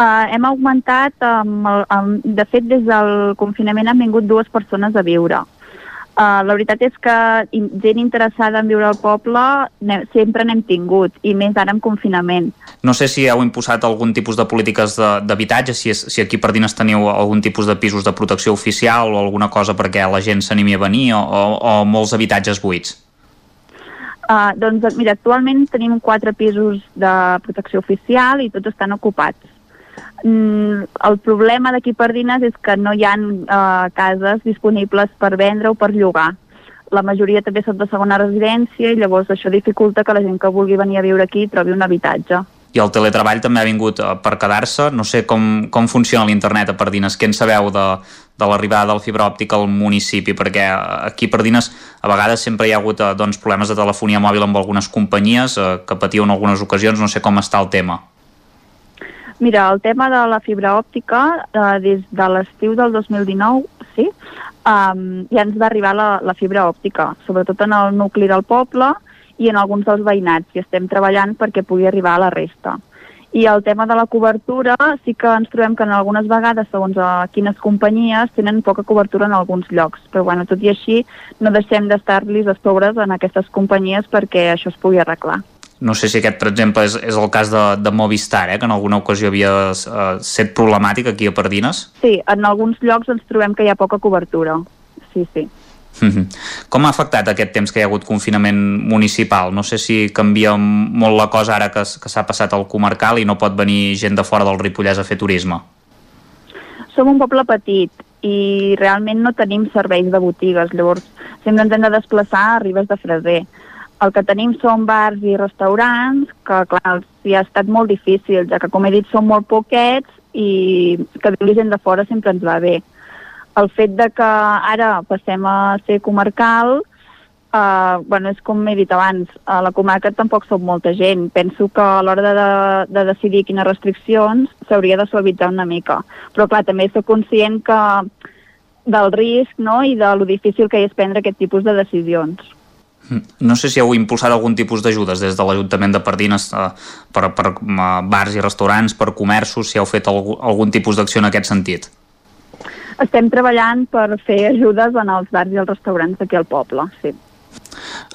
Uh, hem augmentat, um, el, um, de fet des del confinament han vingut dues persones a viure. Uh, la veritat és que gent interessada en viure al poble sempre n'hem tingut, i més ara en confinament. No sé si heu imposat algun tipus de polítiques d'habitatge, si, és, si aquí per dins teniu algun tipus de pisos de protecció oficial o alguna cosa perquè la gent s'animi a venir o, o, o molts habitatges buits. Uh, doncs mira, actualment tenim quatre pisos de protecció oficial i tots estan ocupats. Mm, el problema d'aquí per Dines és que no hi ha uh, cases disponibles per vendre o per llogar. La majoria també són de segona residència i llavors això dificulta que la gent que vulgui venir a viure aquí trobi un habitatge i el teletreball també ha vingut eh, per quedar-se. No sé com, com funciona l'internet a Pardines. Què en sabeu de, de l'arribada del fibra òptica al municipi? Perquè aquí a Pardines a vegades sempre hi ha hagut eh, doncs, problemes de telefonia mòbil amb algunes companyies eh, que patiu en algunes ocasions. No sé com està el tema. Mira, el tema de la fibra òptica, eh, des de l'estiu del 2019, sí, um, ja ens va arribar la, la fibra òptica, sobretot en el nucli del poble, i en alguns dels veïnats i estem treballant perquè pugui arribar a la resta. I el tema de la cobertura sí que ens trobem que en algunes vegades, segons a quines companyies, tenen poca cobertura en alguns llocs. Però bueno, tot i així no deixem d'estar-los a sobres en aquestes companyies perquè això es pugui arreglar. No sé si aquest, per exemple, és, és el cas de, de Movistar, eh, que en alguna ocasió havia uh, set problemàtic aquí a Pardines. Sí, en alguns llocs ens trobem que hi ha poca cobertura. Sí, sí. -hmm. Com ha afectat aquest temps que hi ha hagut confinament municipal? No sé si canvia molt la cosa ara que, que s'ha passat al comarcal i no pot venir gent de fora del Ripollès a fer turisme. Som un poble petit i realment no tenim serveis de botigues, llavors sempre ens hem de desplaçar a Ribes de Freser. El que tenim són bars i restaurants, que clar, sí, ha estat molt difícil, ja que com he dit són molt poquets i que vingui gent de fora sempre ens va bé el fet de que ara passem a ser comarcal Uh, bueno, és com he dit abans, a la comarca tampoc som molta gent. Penso que a l'hora de, de decidir quines restriccions s'hauria de suavitzar una mica. Però clar, també soc conscient que del risc no? i de lo difícil que és prendre aquest tipus de decisions. No sé si heu impulsat algun tipus d'ajudes des de l'Ajuntament de Pardines uh, per, per uh, bars i restaurants, per comerços, si heu fet algun, algun tipus d'acció en aquest sentit. Estem treballant per fer ajudes en els bars i els restaurants d'aquí al poble, sí.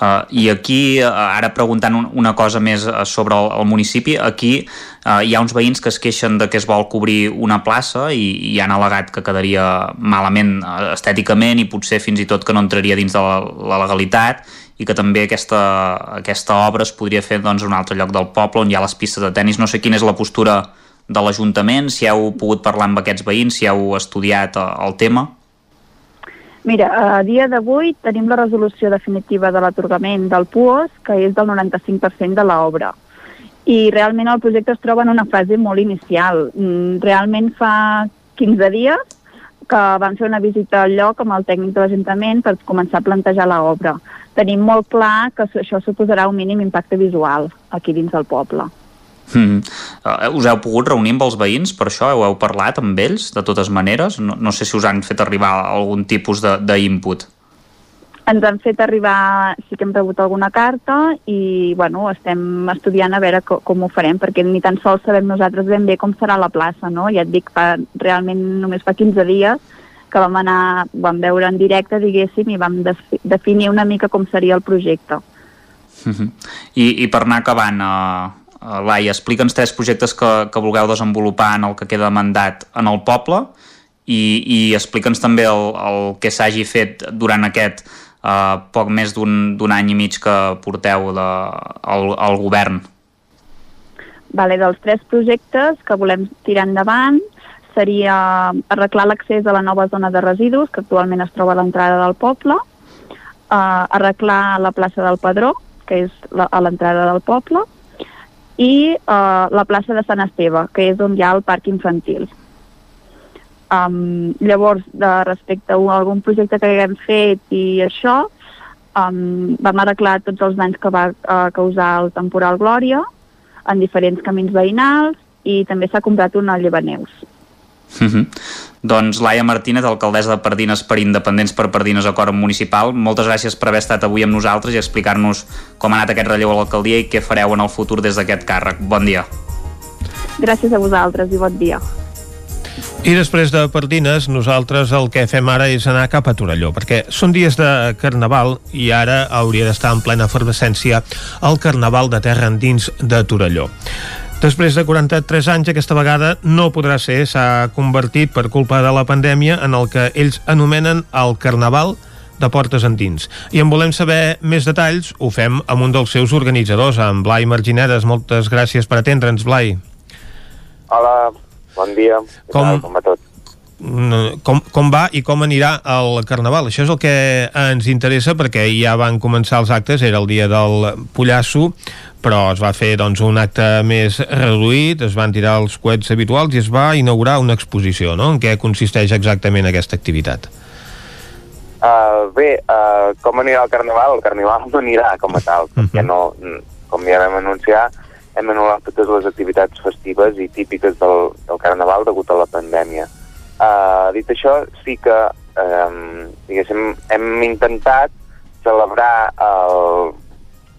Uh, I aquí, uh, ara preguntant un, una cosa més uh, sobre el, el municipi, aquí uh, hi ha uns veïns que es queixen de que es vol cobrir una plaça i, i han al·legat que quedaria malament estèticament i potser fins i tot que no entraria dins de la, la legalitat i que també aquesta, aquesta obra es podria fer doncs, a un altre lloc del poble on hi ha les pistes de tennis. No sé quina és la postura de l'Ajuntament, si heu pogut parlar amb aquests veïns, si heu estudiat eh, el tema? Mira, a dia d'avui tenim la resolució definitiva de l'atorgament del PUOS, que és del 95% de l'obra. I realment el projecte es troba en una fase molt inicial. Mm, realment fa 15 dies que vam fer una visita al lloc amb el tècnic de l'Ajuntament per començar a plantejar l'obra. Tenim molt clar que això suposarà un mínim impacte visual aquí dins del poble. Mm. Uh, us heu pogut reunir amb els veïns per això? Heu, heu parlat amb ells de totes maneres? No, no sé si us han fet arribar algun tipus d'input. Ens han fet arribar, sí que hem rebut alguna carta i bueno, estem estudiant a veure com, com ho farem perquè ni tan sols sabem nosaltres ben bé com serà la plaça, no? Ja et dic, fa, realment només fa 15 dies que vam anar, vam veure en directe, diguéssim, i vam definir una mica com seria el projecte. Uh -huh. I, I per anar acabant, uh, Uh, Laia, explica'ns tres projectes que, que vulgueu desenvolupar en el que queda mandat en el poble i, i explica'ns també el, el que s'hagi fet durant aquest uh, poc més d'un any i mig que porteu de, al, al govern. Vale, dels tres projectes que volem tirar endavant seria arreglar l'accés a la nova zona de residus que actualment es troba a l'entrada del poble, uh, arreglar la plaça del Padró, que és la, a l'entrada del poble, i uh, la plaça de Sant Esteve, que és on hi ha el parc infantil. Um, llavors, de respecte a algun projecte que haguem fet i això, um, vam arreglar tots els danys que va uh, causar el temporal Glòria en diferents camins veïnals i també s'ha comprat una llevaneus. Mm -hmm. Doncs Laia Martínez, alcaldessa de Pardines per Independents per Pardines Acord Municipal, moltes gràcies per haver estat avui amb nosaltres i explicar-nos com ha anat aquest relleu a l'alcaldia i què fareu en el futur des d'aquest càrrec. Bon dia. Gràcies a vosaltres i bon dia. I després de Pardines, nosaltres el que fem ara és anar cap a Torelló, perquè són dies de Carnaval i ara hauria d'estar en plena efervescència el Carnaval de Terra Endins de Torelló. Després de 43 anys, aquesta vegada no podrà ser. S'ha convertit, per culpa de la pandèmia, en el que ells anomenen el Carnaval de portes endins. I en volem saber més detalls, ho fem amb un dels seus organitzadors, amb Blai Marginedes. Moltes gràcies per atendre'ns, Blai. Hola, bon dia. Com, com va tot? Com, com va i com anirà el Carnaval? Això és el que ens interessa perquè ja van començar els actes, era el dia del Pollasso, però es va fer doncs, un acte més reduït, es van tirar els coets habituals i es va inaugurar una exposició, no? En què consisteix exactament aquesta activitat? Uh, bé, uh, com anirà el Carnaval? El Carnaval no anirà com a tal, uh -huh. perquè no, com ja vam anunciar, hem anul·lat totes les activitats festives i típiques del, del Carnaval degut a la pandèmia. Uh, dit això, sí que um, diguéssim, hem intentat celebrar el,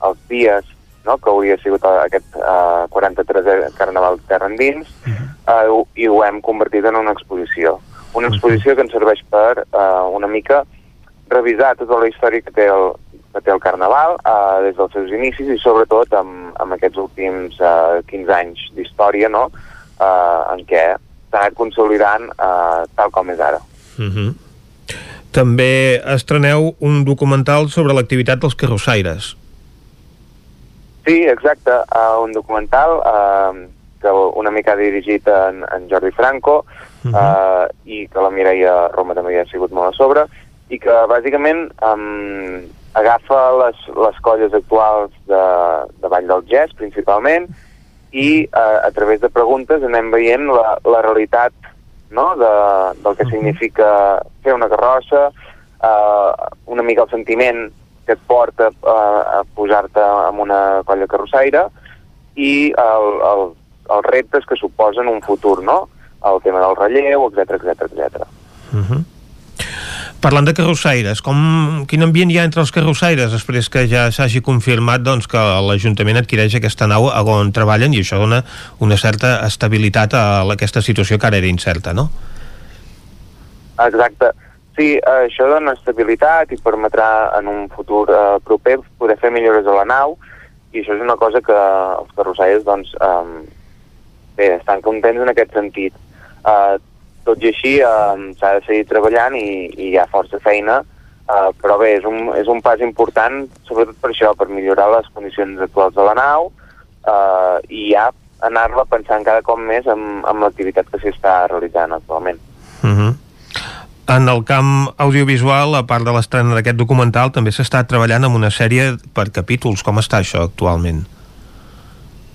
els dies no? que hauria sigut aquest uh, 43è Carnaval Terra Endins, uh uh, i ho hem convertit en una exposició. Una exposició que ens serveix per uh, una mica revisar tota la història que té el, que té el Carnaval uh, des dels seus inicis i sobretot amb, amb aquests últims uh, 15 anys d'història no? uh, en què s'ha anat consolidant uh, tal com és ara. Uh -huh. També estreneu un documental sobre l'activitat dels carrossaires. Sí, exacte, uh, un documental uh, que una mica ha dirigit en, en Jordi Franco uh -huh. uh, i que la Mireia Roma també hi ha sigut molt a sobre i que bàsicament um, agafa les, les colles actuals de, de Vall del Gès principalment i uh, a través de preguntes anem veient la, la realitat no? de, del que significa fer una carrossa, uh, una mica el sentiment que et porta uh, a posar-te en una colla carrossaire i el, el, els reptes que suposen un futur, no? El tema del relleu, etc etc etc. Parlant de carrossaires, com, quin ambient hi ha entre els carrossaires després que ja s'hagi confirmat doncs, que l'Ajuntament adquireix aquesta nau on treballen i això dona una certa estabilitat a aquesta situació que ara era incerta, no? Exacte. Sí, això dona estabilitat i permetrà en un futur eh, proper poder fer millores a la nau i això és una cosa que els carrossaires doncs, eh, bé, estan contents en aquest sentit. Uh, tot i així uh, s'ha de seguir treballant i, i hi ha força feina, uh, però bé, és un, és un pas important, sobretot per això, per millorar les condicions actuals de la nau uh, i ja anar-la pensant cada cop més amb, amb l'activitat que s'hi està realitzant actualment. Uh -huh. En el camp audiovisual, a part de l'estrena d'aquest documental, també s'està treballant amb una sèrie per capítols. Com està això actualment?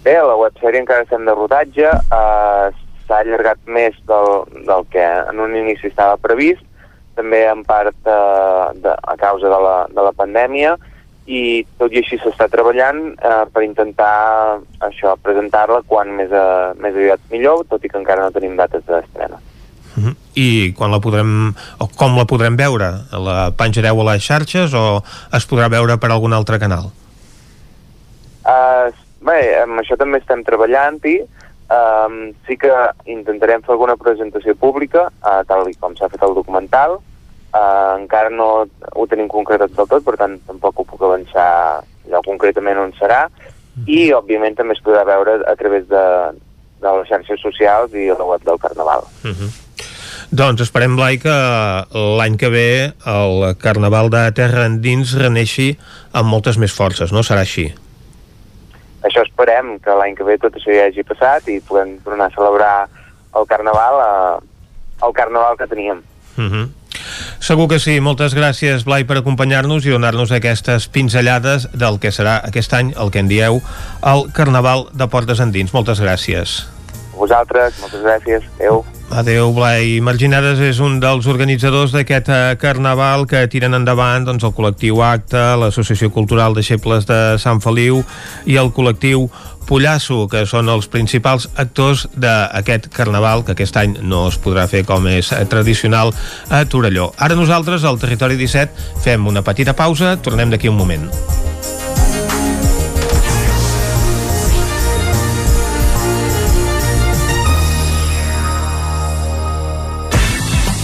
Bé, la websèrie encara estem de rodatge, eh, s'ha allargat més del, del que en un inici estava previst, també en part eh, de, a causa de la, de la pandèmia, i tot i així s'està treballant eh, per intentar això presentar-la quan més, a, més aviat millor, tot i que encara no tenim dates d'estrena. Uh -huh. I quan la podrem, o com la podrem veure? La penjareu a les xarxes o es podrà veure per algun altre canal? Uh, bé, amb això també estem treballant-hi. Um, sí que intentarem fer alguna presentació pública, uh, tal com s'ha fet el documental. Uh, encara no ho tenim concretat del tot, per tant tampoc ho puc avançar allò concretament on serà. I, òbviament, també es podrà veure a través de, de les xarxes socials i la web del Carnaval. Uh -huh. Doncs esperem, Blai, que l'any que ve el Carnaval de Terra Endins reneixi amb moltes més forces, no? Serà així? Això esperem, que l'any que ve tot això ja hagi passat i puguem tornar a celebrar el Carnaval, eh, el Carnaval que teníem. Uh -huh. Segur que sí. Moltes gràcies, Blai, per acompanyar-nos i donar-nos aquestes pinzellades del que serà aquest any, el que en dieu, el Carnaval de Portes Endins. Moltes gràcies. Vosaltres, moltes gràcies. Adéu. Adéu, Blai. Marginades és un dels organitzadors d'aquest eh, carnaval que tiren endavant doncs, el col·lectiu Acte, l'Associació Cultural Deixebles de Sant Feliu i el col·lectiu Pollasso, que són els principals actors d'aquest carnaval, que aquest any no es podrà fer com és eh, tradicional a Torelló. Ara nosaltres, al Territori 17, fem una petita pausa, tornem d'aquí un moment.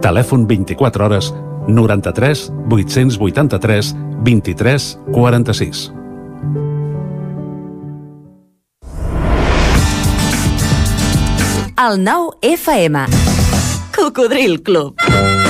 Telèfon 24 hores 93 883 23 46. El nou FM. Cocodril Club.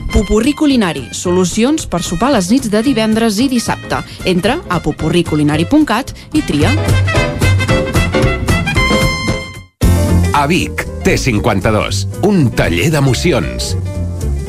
Pupurri Culinari, solucions per sopar les nits de divendres i dissabte. Entra a pupurriculinari.cat i tria. A Vic, T52, un taller d'emocions.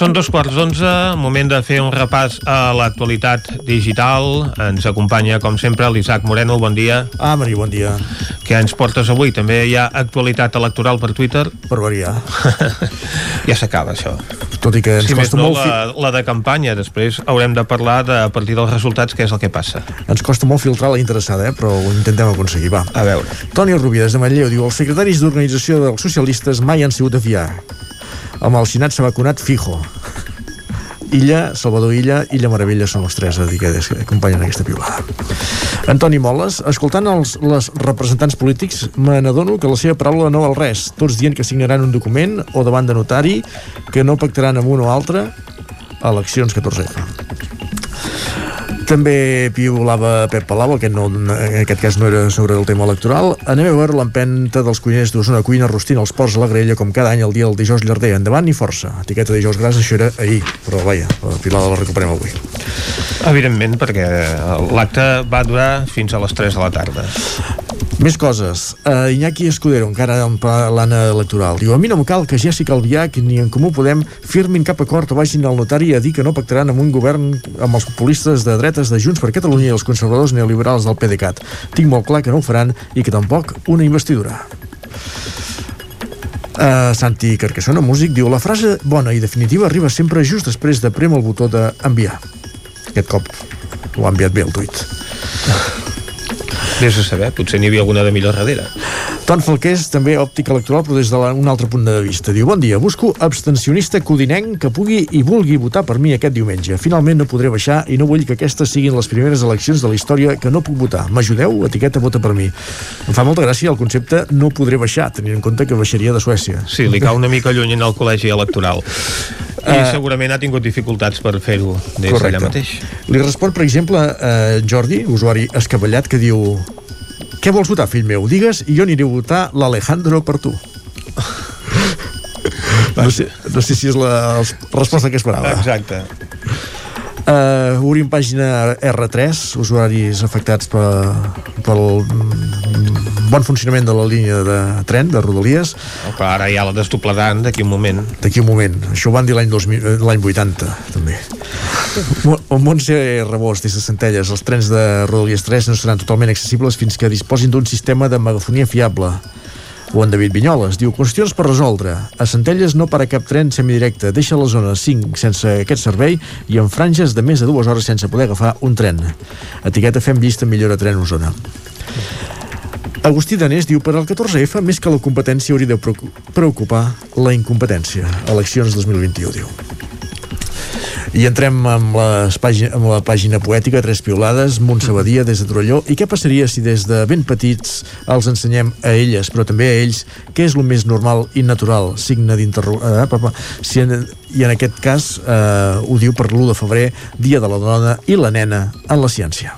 Són dos quarts d'onze, moment de fer un repàs a l'actualitat digital. Ens acompanya, com sempre, l'Isaac Moreno. Bon dia. Ah, Maria, bon dia. Què ens portes avui? També hi ha actualitat electoral per Twitter? Per variar. [LAUGHS] ja s'acaba, això. Tot i que ens si costa no, molt... la, la de campanya. Després haurem de parlar de, a partir dels resultats què és el que passa. Ens costa molt filtrar la interessada, eh? però ho intentem aconseguir. Va. A veure. Toni Rubia, des de Manlleu, diu els secretaris d'organització dels socialistes mai han sigut de fiar. Amb el Sinat s'ha vacunat fijo. Illa, Salvador Illa, Illa Meravella són els tres dedicades que acompanyen aquesta piulada. Antoni Moles, escoltant els, les representants polítics, me n'adono que la seva paraula no val res, tots dient que signaran un document o davant de notari, que no pactaran amb un o altre, eleccions 14F. També piulava Pep Palau, aquest no, en aquest cas no era sobre el tema electoral. Anem a veure l'empenta dels cuiners d'Osona Cuina rostint els ports a la grella com cada any el dia del dijous llarder. Endavant i força. Etiqueta dijous gras, això era ahir, però vaja, la pilada la recuperem avui. Evidentment, perquè l'acte va durar fins a les 3 de la tarda. Més coses. Uh, Iñaki Escudero, encara en plana electoral. Diu, a mi no em cal que Jessica Albiach ni en Comú Podem firmin cap acord o vagin al notari a dir que no pactaran amb un govern amb els populistes de dretes de Junts per Catalunya i els conservadors neoliberals del PDeCAT. Tinc molt clar que no ho faran i que tampoc una investidura. Uh, Santi Carcassona, músic, diu la frase bona i definitiva arriba sempre just després de prem el botó d'enviar. Aquest cop ho ha enviat bé el tuit. Vés a saber, potser n'hi havia alguna de millor darrere. Ton Falqués, també òptica electoral, però des d'un altre punt de vista. Diu, bon dia, busco abstencionista codinenc que pugui i vulgui votar per mi aquest diumenge. Finalment no podré baixar i no vull que aquestes siguin les primeres eleccions de la història que no puc votar. M'ajudeu? Etiqueta vota per mi. Em fa molta gràcia el concepte no podré baixar, tenint en compte que baixaria de Suècia. Sí, li cau una mica lluny en el col·legi electoral. I uh, segurament ha tingut dificultats per fer-ho des d'allà mateix. Li respon, per exemple, uh, Jordi, usuari escavallat, que diu què vols votar, fill meu? Digues i jo aniré a votar l'Alejandro per tu. [LAUGHS] No sé, no sé si és la resposta que esperava. Exacte. Uh, obrim pàgina R3, usuaris afectats per, pel bon funcionament de la línia de tren, de Rodalies. Oh, però ara ja la desdoblaran d'aquí un moment. D'aquí un moment. Això ho van dir l'any 80, també. Montse Rebost, des de Centelles. Els trens de Rodalies 3 no seran totalment accessibles fins que disposin d'un sistema de megafonia fiable o en David Vinyoles. Diu, qüestions per resoldre. A Centelles no para cap tren semidirecte. Deixa la zona 5 sense aquest servei i en franges de més de dues hores sense poder agafar un tren. Etiqueta fem llista millora tren Osona. Agustí Danés diu per al 14F més que la competència hauria de preocupar la incompetència. Eleccions 2021, diu. I entrem amb, les pàgina, amb la pàgina poètica, tres piolades, Montsabadia des de Trolló. I què passaria si des de ben petits els ensenyem a elles, però també a ells, què és el més normal i natural? Signe d'interrogació. Eh, si en, I en aquest cas eh, ho diu per l'1 de febrer, Dia de la Dona i la Nena en la Ciència.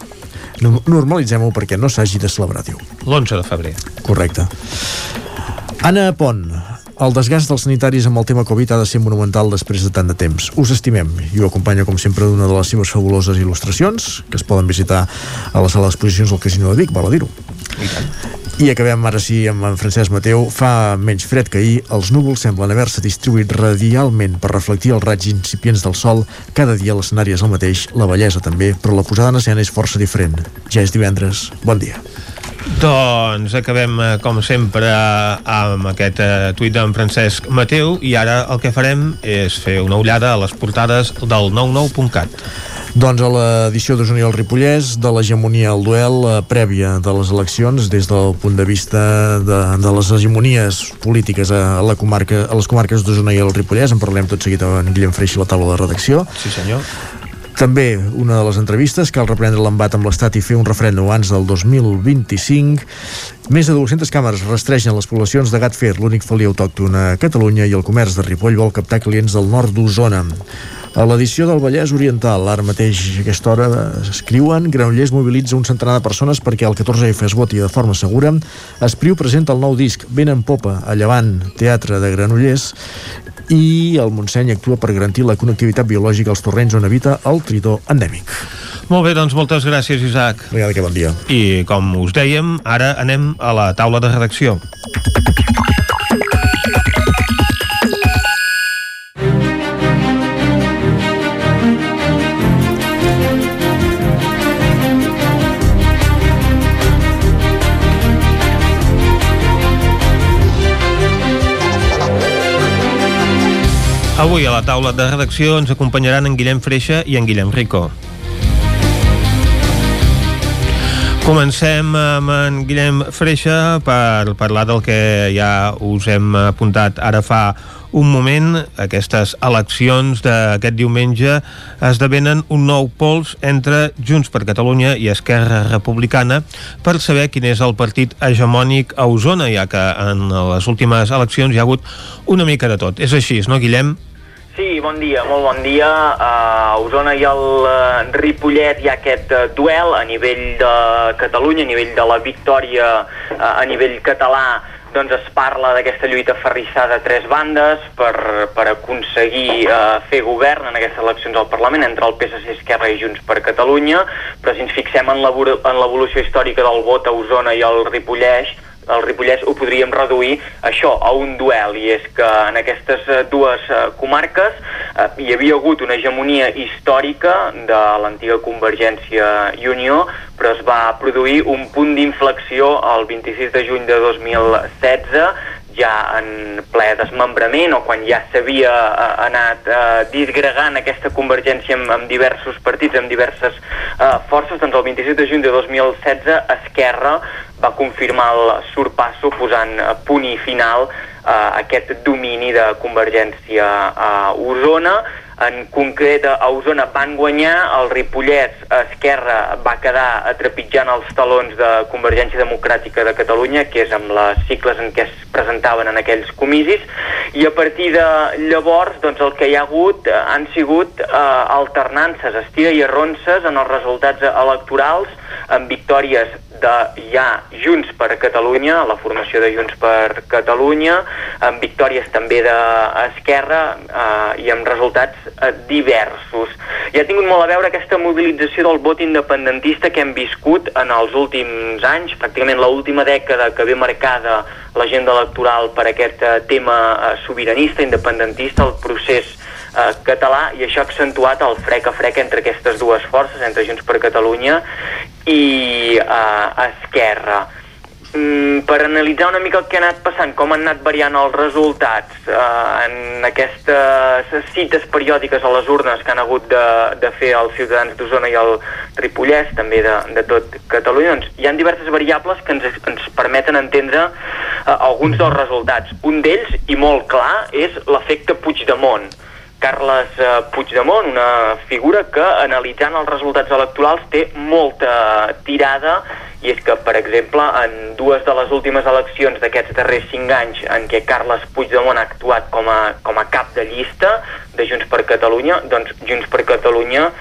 No- Normalitzem-ho perquè no s'hagi de celebrar, diu. L'11 de febrer. Correcte. Anna Pont, el desgast dels sanitaris amb el tema Covid ha de ser monumental després de tant de temps. Us estimem i ho acompanya, com sempre, d'una de les seves fabuloses il·lustracions que es poden visitar a la sala d'exposicions del Casino de Vic, val a dir-ho. I acabem ara sí amb en Francesc Mateu. Fa menys fred que ahir, els núvols semblen haver-se distribuït radialment per reflectir els raigs incipients del sol. Cada dia l'escenari és el mateix, la bellesa també, però la posada en escena és força diferent. Ja és divendres. Bon dia. Doncs acabem, eh, com sempre, amb aquest eh, tuit d'en Francesc Mateu i ara el que farem és fer una ullada a les portades del 99.cat. Doncs a l'edició i el Ripollès, de l'hegemonia al duel eh, prèvia de les eleccions, des del punt de vista de, de les hegemonies polítiques a, la comarca, a les comarques d'Osona i el Ripollès, en parlem tot seguit amb en Guillem Freixi a la taula de redacció. Sí, senyor. També una de les entrevistes, cal reprendre l'embat amb l'Estat i fer un referèndum abans del 2025. Més de 200 càmeres rastregen les poblacions de Gatfer, l'únic felí autòcton a Catalunya, i el comerç de Ripoll vol captar clients del nord d'Osona. A l'edició del Vallès Oriental, ara mateix a aquesta hora escriuen Granollers mobilitza un centenar de persones perquè el 14F es voti de forma segura. Espriu presenta el nou disc Ben en Popa, a Llevant, Teatre de Granollers i el Montseny actua per garantir la connectivitat biològica als torrents on habita el tritó endèmic. Molt bé, doncs moltes gràcies, Isaac. Vinga, que bon dia. I com us dèiem, ara anem a la taula de redacció. Avui a la taula de redacció ens acompanyaran en Guillem Freixa i en Guillem Rico. Comencem amb en Guillem Freixa per parlar del que ja us hem apuntat ara fa un moment. Aquestes eleccions d'aquest diumenge esdevenen un nou pols entre Junts per Catalunya i Esquerra Republicana per saber quin és el partit hegemònic a Osona, ja que en les últimes eleccions hi ha hagut una mica de tot. És així, no, Guillem? Sí, bon dia, molt bon dia. A Osona i el uh, Ripollet hi ha aquest uh, duel a nivell de Catalunya, a nivell de la victòria uh, a nivell català doncs es parla d'aquesta lluita ferrissada a tres bandes per, per aconseguir eh, fer govern en aquestes eleccions al Parlament entre el PSC, Esquerra i Junts per Catalunya, però si ens fixem en l'evolució històrica del vot a Osona i al Ripollès, el Ripollès ho podríem reduir això a un duel. I és que en aquestes eh, dues eh, comarques eh, hi havia hagut una hegemonia històrica de l'antiga Convergència i Unió però es va produir un punt d'inflexió el 26 de juny de 2016 ja en ple desmembrament o quan ja s'havia eh, anat eh, disgregant aquesta convergència amb, amb diversos partits, amb diverses eh, forces, doncs el 26 de juny de 2016 Esquerra va confirmar el sorpasso posant eh, punt i final a aquest domini de Convergència a Osona. En concret, a Osona van guanyar, el Ripollès Esquerra va quedar atrepitjant els talons de Convergència Democràtica de Catalunya, que és amb les cicles en què es presentaven en aquells comicis, i a partir de llavors doncs, el que hi ha hagut eh, han sigut eh, alternances, estira i arronses en els resultats electorals, amb victòries de ja Junts per Catalunya, la formació de Junts per Catalunya, amb victòries també d'Esquerra eh, i amb resultats eh, diversos. I ha tingut molt a veure aquesta mobilització del vot independentista que hem viscut en els últims anys, pràcticament l'última dècada que ve marcada l'agenda electoral per aquest eh, tema eh, sobiranista, independentista, el procés eh, català i això ha accentuat el frec a frec entre aquestes dues forces, entre Junts per Catalunya i eh, Esquerra. Mm, per analitzar una mica el que ha anat passant, com han anat variant els resultats eh, en aquestes cites periòdiques a les urnes que han hagut de, de fer els ciutadans d'Osona i el Ripollès, també de, de tot Catalunya, doncs hi ha diverses variables que ens, ens permeten entendre eh, alguns dels resultats. Un d'ells, i molt clar, és l'efecte Puigdemont. Carles eh, Puigdemont, una figura que, analitzant els resultats electorals, té molta tirada i és que, per exemple, en dues de les últimes eleccions d'aquests darrers cinc anys en què Carles Puigdemont ha actuat com a, com a cap de llista de Junts per Catalunya, doncs Junts per Catalunya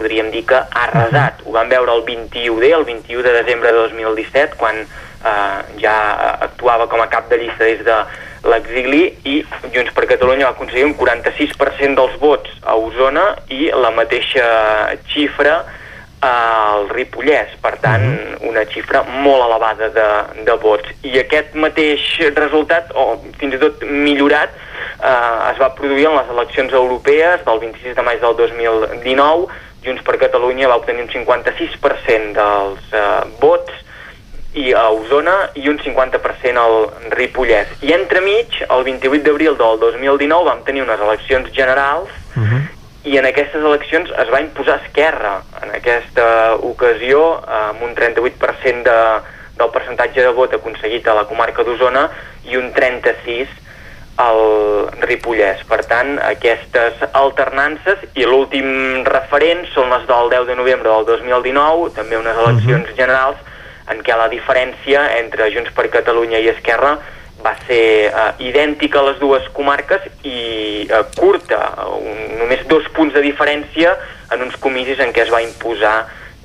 podríem dir que ha arrasat. Ho vam veure el 21D, el 21 de desembre de 2017, quan eh, ja actuava com a cap de llista des de l'exili i Junts per Catalunya va aconseguir un 46% dels vots a Osona i la mateixa xifra al Ripollès, per tant, mm -hmm. una xifra molt elevada de, de vots. I aquest mateix resultat, o fins i tot millorat, eh, es va produir en les eleccions europees del 26 de maig del 2019. Junts per Catalunya va obtenir un 56% dels eh, vots i a Osona i un 50% al Ripollès. I entremig, el 28 d'abril del 2019, vam tenir unes eleccions generals uh -huh i en aquestes eleccions es va imposar Esquerra en aquesta ocasió amb un 38% de, del percentatge de vot aconseguit a la comarca d'Osona i un 36% al Ripollès. Per tant, aquestes alternances i l'últim referent són les del 10 de novembre del 2019, també unes eleccions uh -huh. generals en què la diferència entre Junts per Catalunya i Esquerra va ser uh, idèntica a les dues comarques i uh, curta, un, només dos punts de diferència en uns comicis en què es va imposar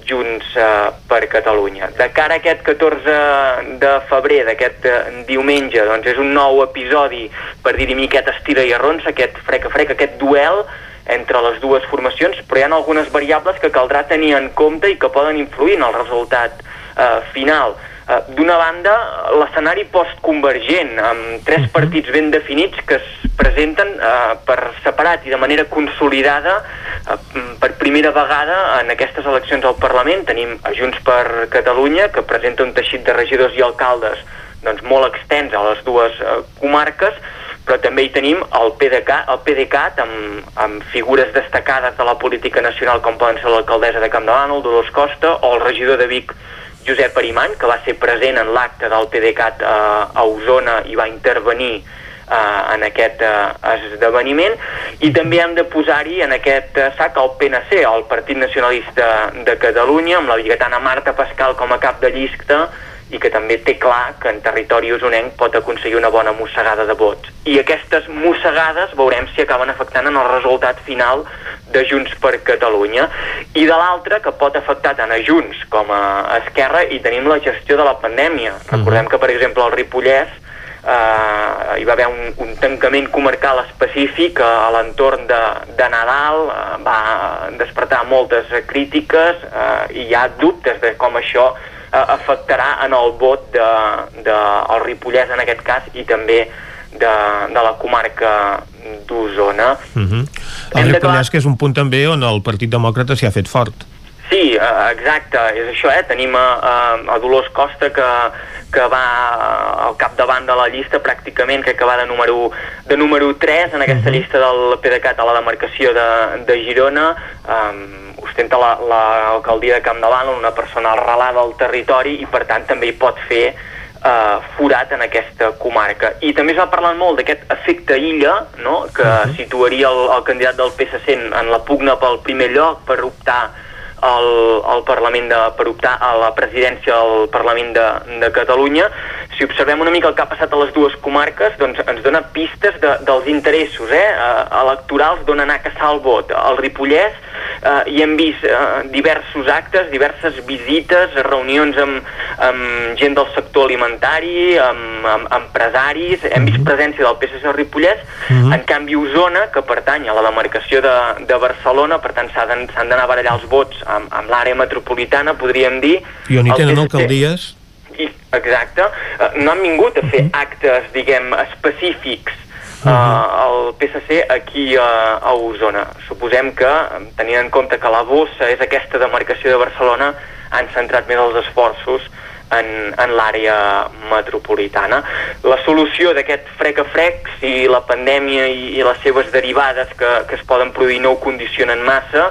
Junts uh, per Catalunya. De cara a aquest 14 de febrer, d'aquest uh, diumenge, doncs és un nou episodi, per dir-hi aquest estira i arronsa, aquest frec a frec, aquest duel entre les dues formacions, però hi ha algunes variables que caldrà tenir en compte i que poden influir en el resultat uh, final. Eh, d'una banda, l'escenari postconvergent, amb tres partits ben definits que es presenten uh, per separat i de manera consolidada uh, per primera vegada en aquestes eleccions al Parlament. Tenim a Junts per Catalunya, que presenta un teixit de regidors i alcaldes doncs, molt extens a les dues uh, comarques, però també hi tenim el, PDK, el PDeCAT amb, amb figures destacades de la política nacional com poden ser l'alcaldessa de Camp de Bànol, Dolors Costa, o el regidor de Vic, Josep Arimany, que va ser present en l'acte del PDeCAT eh, a Osona i va intervenir eh, en aquest eh, esdeveniment. I també hem de posar-hi en aquest eh, sac el PNC, el Partit Nacionalista de Catalunya, amb la biguetana Marta Pascal com a cap de llista i que també té clar que en territori usonenc pot aconseguir una bona mossegada de vots. I aquestes mossegades veurem si acaben afectant en el resultat final de Junts per Catalunya. I de l'altra, que pot afectar tant a Junts com a Esquerra, i tenim la gestió de la pandèmia. Mhm. Recordem que, per exemple, al Ripollès eh, hi va haver un, un tancament comarcal específic a, a l'entorn de, de Nadal, eh, va despertar moltes crítiques eh, i hi ha dubtes de com això eh, afectarà en el vot de, de el Ripollès en aquest cas i també de, de la comarca d'Osona. Uh mhm. -huh. El Ripollès, que és un punt també on el Partit Demòcrata s'hi ha fet fort. Sí, eh, exacte, és això, eh? Tenim a, a, a Dolors Costa que, que va al capdavant de la llista pràcticament, crec que va de número, de número 3 en aquesta uh mhm. -huh. llista del PDeCAT a la demarcació de, de Girona. Um, ostenta l'alcaldia la, de Camp de Bànol, una persona arrelada al territori i per tant també hi pot fer eh, forat en aquesta comarca. I també es va parlar molt d'aquest efecte illa, no? que uh -huh. situaria el, el candidat del PSC en la pugna pel primer lloc per optar al, al Parlament de, per optar a la presidència del Parlament de, de Catalunya. Si observem una mica el que ha passat a les dues comarques, doncs ens dona pistes de, dels interessos eh, electorals d'on anar a caçar el vot. Al Ripollès eh, hi hem vist eh, diversos actes, diverses visites, reunions amb, amb gent del sector alimentari, amb, amb empresaris, hem vist mhm. presència del PSC al Ripollès, uh mhm. -huh. en canvi Osona, que pertany a la demarcació de, de Barcelona, per tant s'han d'anar a barallar els vots amb, amb l'àrea metropolitana, podríem dir... I on hi tenen alcaldies? I, exacte, eh, no han vingut a fer uh mhm. -huh. actes, diguem, específics uh, el PSC aquí a, a Osona. Suposem que, tenint en compte que la bossa és aquesta demarcació de Barcelona, han centrat més els esforços en, en l'àrea metropolitana. La solució d'aquest frec a frec, si la pandèmia i, i les seves derivades que, que es poden produir no ho condicionen massa,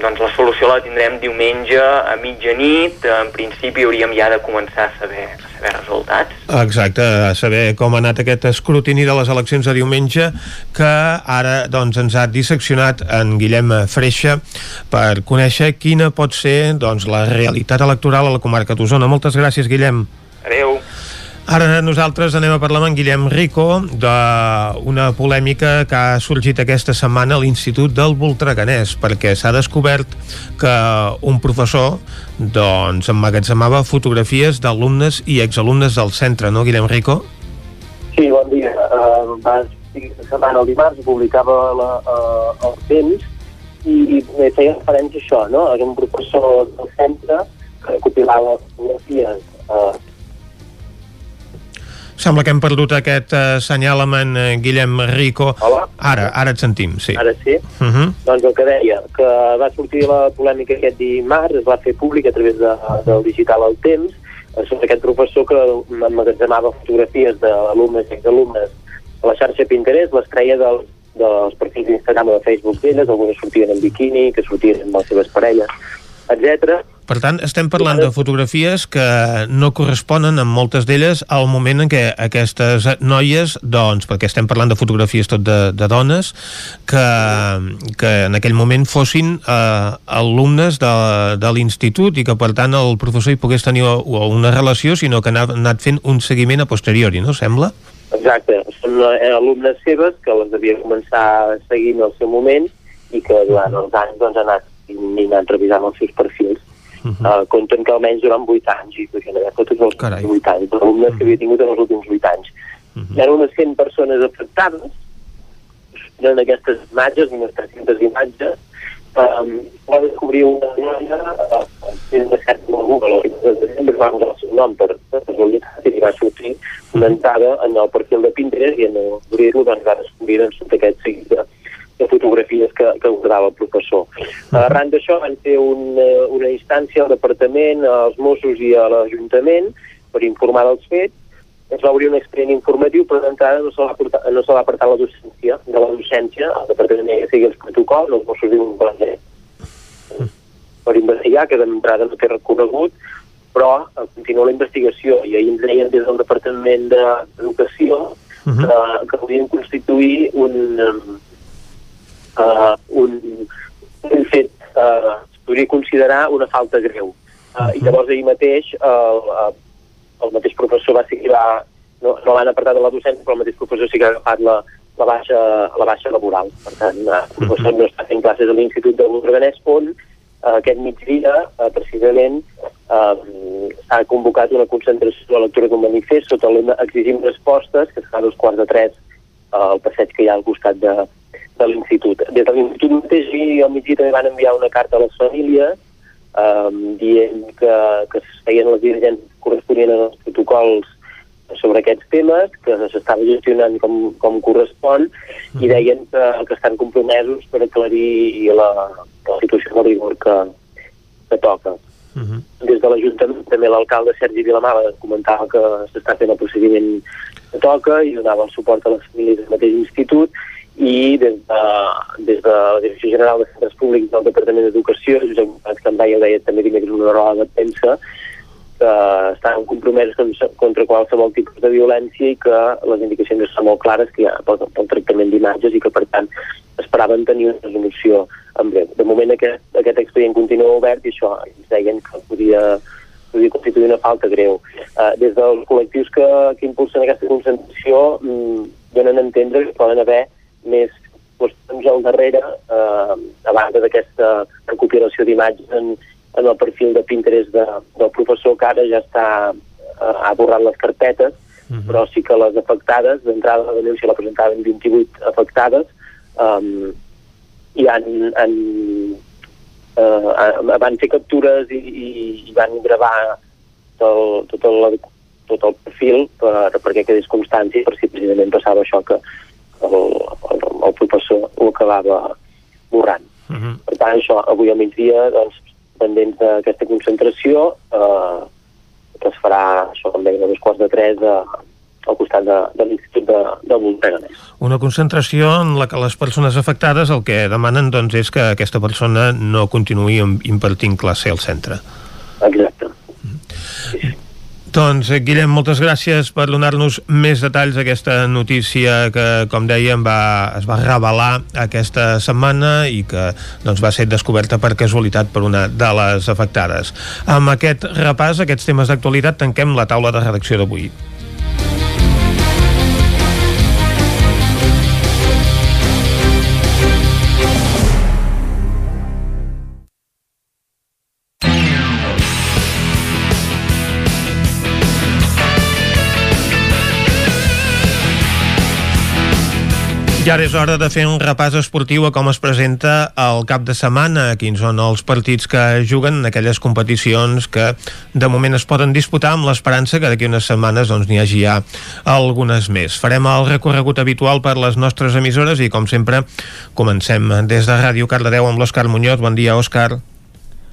doncs la solució la tindrem diumenge a mitjanit, en principi hauríem ja de començar a saber, a saber resultats. Exacte, a saber com ha anat aquest escrutini de les eleccions de diumenge que ara doncs, ens ha disseccionat en Guillem Freixa per conèixer quina pot ser doncs, la realitat electoral a la comarca d'Osona. Moltes gràcies, Guillem. Adéu. Ara nosaltres anem a parlar amb en Guillem Rico d'una polèmica que ha sorgit aquesta setmana a l'Institut del Voltreganès perquè s'ha descobert que un professor doncs emmagatzemava fotografies d'alumnes i exalumnes del centre, no Guillem Rico? Sí, bon dia. Uh, va setmana el dimarts publicava la, uh, el temps i, i feia referència a això, no? a un professor del centre que compilava fotografies uh, Sembla que hem perdut aquest uh, senyal amb en uh, Guillem Rico. Hola. Ara, ara et sentim, sí. Ara sí? Uh -huh. Doncs el que deia, que va sortir la polèmica aquest dimarts, es va fer públic a través de, del digital al temps, eh, sobre aquest professor que emmagatzemava fotografies d'alumnes i exalumnes a la xarxa Pinterest, les treia del, dels perfils d'Instagram o de Facebook d'elles, algunes sortien en biquini, que sortien amb les seves parelles, etc per tant, estem parlant de fotografies que no corresponen en moltes d'elles al moment en què aquestes noies, doncs, perquè estem parlant de fotografies tot de, de dones, que, que en aquell moment fossin eh, alumnes de, de l'institut i que, per tant, el professor hi pogués tenir una relació, sinó que ha anat fent un seguiment a posteriori, no sembla? Exacte, són eh, alumnes seves que les devia començar seguint al seu moment i que durant els anys doncs, ha anat, i anat revisant els seus perfils Uh -huh. uh, compten que almenys durant 8 anys, i podrien haver tots els Carai. 8 anys, els alumnes uh -huh. que havia tingut en els últims 8 anys. Uh -huh. Hi ha unes 100 persones afectades, en aquestes imatges, unes 300 imatges, um, va descobrir una noia, uh, una certa a Google, el de desembre va usar el seu nom per, casualitat i va sortir una entrada en el perfil de Pinterest i en obrir-lo doncs, va descobrir doncs, tot aquest seguit de, fotografies que, que guardava el professor. Uh, arran d'això van fer un, una instància al departament, als Mossos i a l'Ajuntament per informar dels fets. Es va obrir un expedient informatiu, però d'entrada no se va portar, no se apartar la docència. De la docència, el departament ja sigui els protocols, els Mossos diuen que per investigar, que d'entrada no té recorregut, però eh, continua la investigació i ahir ens deien des del Departament d'Educació uh -huh. que, que podien constituir un, uh, un, un fet uh, es podria considerar una falta greu. Uh, I llavors ahir mateix uh, uh, el mateix professor va seguir va, no, no l'han apartat de la docència, però el mateix professor sí que ha agafat la, la, baixa, la baixa laboral. Per tant, uh, el professor no està fent classes a l'Institut de l'Urganès, on uh, aquest migdia, uh, precisament, uh, s'ha convocat una concentració de lectura d'un manifest sota l'una exigim respostes, que serà a dos quarts de tres uh, al passeig que hi ha al costat de, de l'institut. Des de l'institut mateix i al migdia també van enviar una carta a les famílies um, dient que, que es feien les diligències corresponien als protocols sobre aquests temes, que s'estava gestionant com, com correspon, i deien que, que estan compromesos per aclarir la, la situació de rigor que, que toca. Uh -huh. Des de l'Ajuntament, també l'alcalde Sergi Vilamala comentava que s'està fent el procediment que toca i donava el suport a les famílies del mateix institut i des de, des de la Direcció General de Centres Públics del Departament d'Educació, Josep Candai ho deia també dimecres una roda de premsa, que estan compromesos contra qualsevol tipus de violència i que les indicacions són molt clares que hi ha pel, pel tractament d'imatges i que, per tant, esperaven tenir una resolució en breu. De moment aquest, aquest expedient continua obert i això ens deien que podia, podia constituir una falta greu. Uh, des dels col·lectius que, que impulsen aquesta concentració mm, donen a entendre que poden haver més qüestions al darrere eh, a banda d'aquesta recopilació d'imatges en, en el perfil de Pinterest de, del professor que ara ja està eh, ha borrat les carpetes uh -huh. però sí que les afectades d'entrada la denúncia la presentaven 28 afectades um, i han, han uh, van fer captures i, i, i van gravar tot, tot, el, tot el perfil per, perquè quedés constància per si precisament passava això que, el, el, professor ho acabava borrant. Uh -huh. Per tant, això, avui al migdia, doncs, pendents d'aquesta concentració, eh, que es farà, això com deia, a dos quarts de tres, a, al costat de, de l'Institut de, de Voltreganès. Una concentració en la que les persones afectades el que demanen doncs, és que aquesta persona no continuï impartint classe al centre. Exacte. Sí, sí. Doncs, eh, Guillem, moltes gràcies per donar-nos més detalls d'aquesta notícia que, com dèiem, va, es va revelar aquesta setmana i que doncs, va ser descoberta per casualitat per una de les afectades. Amb aquest repàs, aquests temes d'actualitat, tanquem la taula de redacció d'avui. I ara és hora de fer un repàs esportiu a com es presenta el cap de setmana, quins són els partits que juguen en aquelles competicions que de moment es poden disputar amb l'esperança que d'aquí unes setmanes doncs, n'hi hagi ja algunes més. Farem el recorregut habitual per les nostres emissores i, com sempre, comencem des de Ràdio Cardedeu amb l'Òscar Muñoz. Bon dia, Òscar.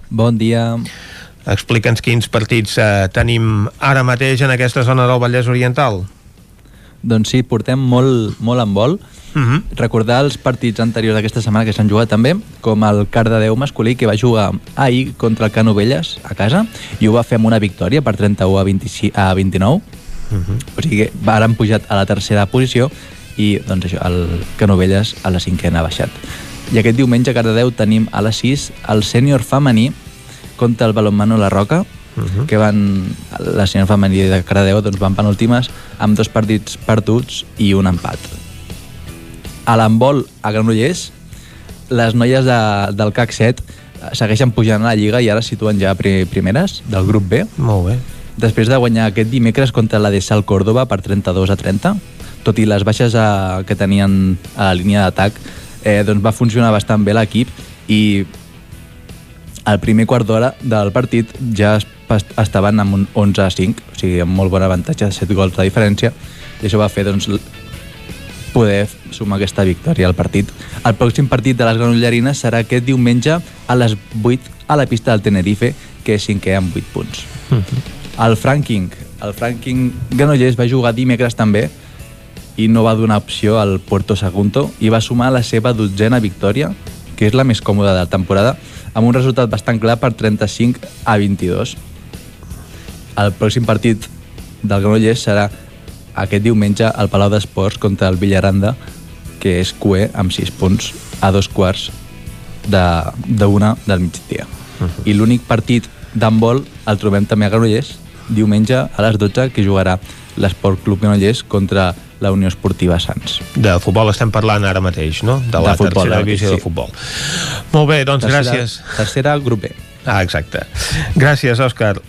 Bon dia. Explica'ns quins partits eh, tenim ara mateix en aquesta zona del Vallès Oriental. Doncs sí, portem molt, molt en vol. Uh Mhm. -huh. Recordar els partits anteriors d'aquesta setmana que s'han jugat també, com el Cardedeu masculí, que va jugar ahir contra el Canovelles a casa, i ho va fer amb una victòria per 31 a, 25, a 29. Uh -huh. O sigui que varen pujat a la tercera posició i doncs això, el Canovelles a la cinquena ha baixat. I aquest diumenge a Cardedeu tenim a les 6 el sènior femení contra el balonmano La Roca, uh -huh. que van, la sènior femení de Cardedeu doncs van penúltimes amb dos partits perduts i un empat. A l'handbol a Granollers, les noies de, del CAC 7 segueixen pujant a la Lliga i ara situen ja pri primeres del grup B. Molt bé. Després de guanyar aquest dimecres contra la de Sal Córdoba per 32 a 30, tot i les baixes a, que tenien a la línia d'atac, eh, doncs va funcionar bastant bé l'equip i al primer quart d'hora del partit ja es, estaven amb un 11 a 5, o sigui, amb molt bon avantatge de 7 gols de diferència, i això va fer doncs, poder sumar aquesta victòria al partit. El pròxim partit de les granollerines serà aquest diumenge a les 8 a la pista del Tenerife, que és cinquè amb 8 punts. El Franking, el Franking Granollers va jugar dimecres també i no va donar opció al Puerto Sagunto i va sumar la seva dotzena victòria, que és la més còmoda de la temporada, amb un resultat bastant clar per 35 a 22. El pròxim partit del Granollers serà aquest diumenge al Palau d'Esports contra el Villaranda, que és QE amb 6 punts a dos quarts d'una de, d'una del migdia. Uh -huh. I l'únic partit d'handbol el trobem també a Granollers, diumenge a les 12, que jugarà l'Esport Club Granollers contra la Unió Esportiva Sants. De futbol estem parlant ara mateix, no? De la De futbol, tercera divisió mateix, de sí. futbol. Molt bé, doncs Tercera- gràcies. Tercera, grup B. Ah, exacte. Gràcies, Òscar.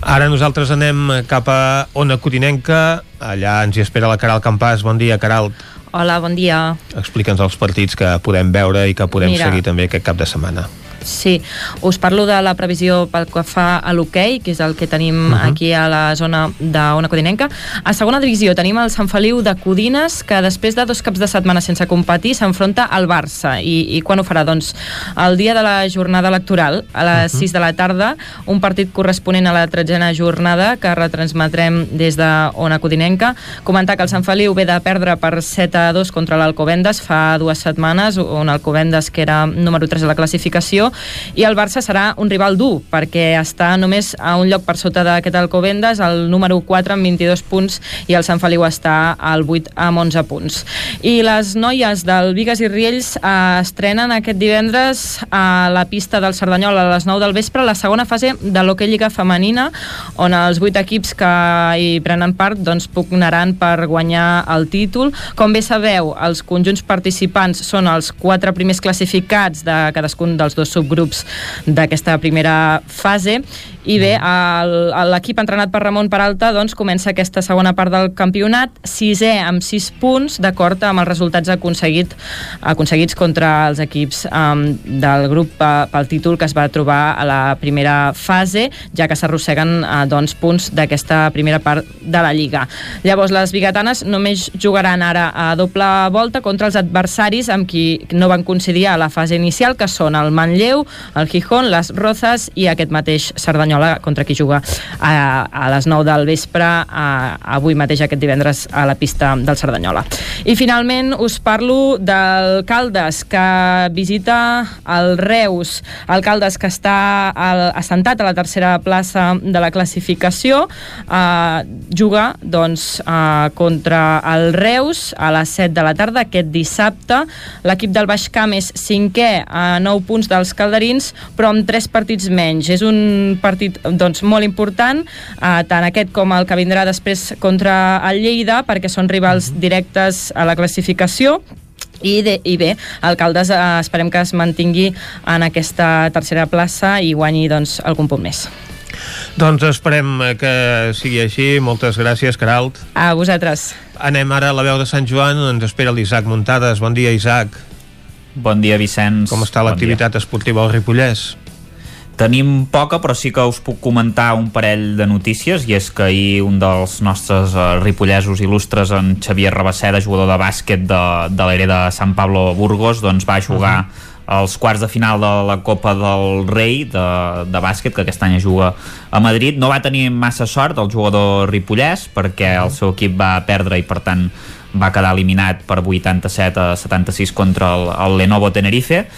Ara nosaltres anem cap a Ona Codinenca. Allà ens hi espera la Caral Campàs. Bon dia, Caral. Hola, bon dia. Explica'ns els partits que podem veure i que podem Mira. seguir també aquest cap de setmana. Sí, us parlo de la previsió pel que fa a l'hoquei, que és el que tenim uh -huh. aquí a la zona d'Ona Codinenca. A segona divisió tenim el Sant Feliu de Codines, que després de dos caps de setmana sense competir s'enfronta al Barça. I, I quan ho farà? Doncs el dia de la jornada electoral, a les uh -huh. 6 de la tarda, un partit corresponent a la tretzena jornada que retransmetrem des de Ona Codinenca. Comentar que el Sant Feliu ve de perdre per 7 a 2 contra l'Alcobendas fa dues setmanes, on Alcobendas, que era número 3 de la classificació, i el Barça serà un rival dur, perquè està només a un lloc per sota d'aquest Alcobendas, el número 4 amb 22 punts, i el Sant Feliu està al 8 amb 11 punts. I les noies del Vigues i Riells eh, estrenen aquest divendres a la pista del Cerdanyola a les 9 del vespre la segona fase de l'Hockey Lliga Femenina, on els 8 equips que hi prenen part doncs, pugnaran per guanyar el títol. Com bé sabeu, els conjunts participants són els quatre primers classificats de cadascun dels dos subgrups d'aquesta primera fase i bé, l'equip entrenat per Ramon Peralta doncs, comença aquesta segona part del campionat, sisè amb 6 punts, d'acord amb els resultats aconseguit, aconseguits contra els equips um, del grup uh, pel títol que es va trobar a la primera fase, ja que s'arrosseguen uh, doncs, punts d'aquesta primera part de la Lliga. Llavors, les biguetanes només jugaran ara a doble volta contra els adversaris amb qui no van coincidir a la fase inicial, que són el Manlleu, el Gijón, les Rozas i aquest mateix Cerdanyola contra qui juga a, a les 9 del vespre a, avui mateix aquest divendres a la pista del Cerdanyola. I finalment us parlo del Caldes que visita el Reus. El Caldes que està al, assentat a la tercera plaça de la classificació eh, juga doncs, eh, contra el Reus a les 7 de la tarda aquest dissabte. L'equip del Baix Camp és cinquè a 9 punts dels calderins, però amb 3 partits menys. És un partit doncs, molt important, eh, tant aquest com el que vindrà després contra el Lleida, perquè són rivals directes a la classificació. I, de, I bé, Alcaldes eh, esperem que es mantingui en aquesta tercera plaça i guanyi doncs, algun punt més. Doncs esperem que sigui així. Moltes gràcies, Caralt. A vosaltres. anem ara a la veu de Sant Joan, on ens espera l'Isaac Muntades. Bon dia, Isaac. Bon dia, Vicenç. Com està l'activitat esportiva al Ripollès? Tenim poca, però sí que us puc comentar un parell de notícies, i és que ahir un dels nostres uh, ripollesos il·lustres, en Xavier Rabaseda, jugador de bàsquet de, de l'era de Sant Pablo Burgos, doncs va jugar uh -huh als quarts de final de la Copa del Rei de, de bàsquet, que aquest any juga a Madrid. No va tenir massa sort el jugador ripollès, perquè el seu equip va perdre i, per tant, va quedar eliminat per 87 a 76 contra el, el Lenovo Tenerife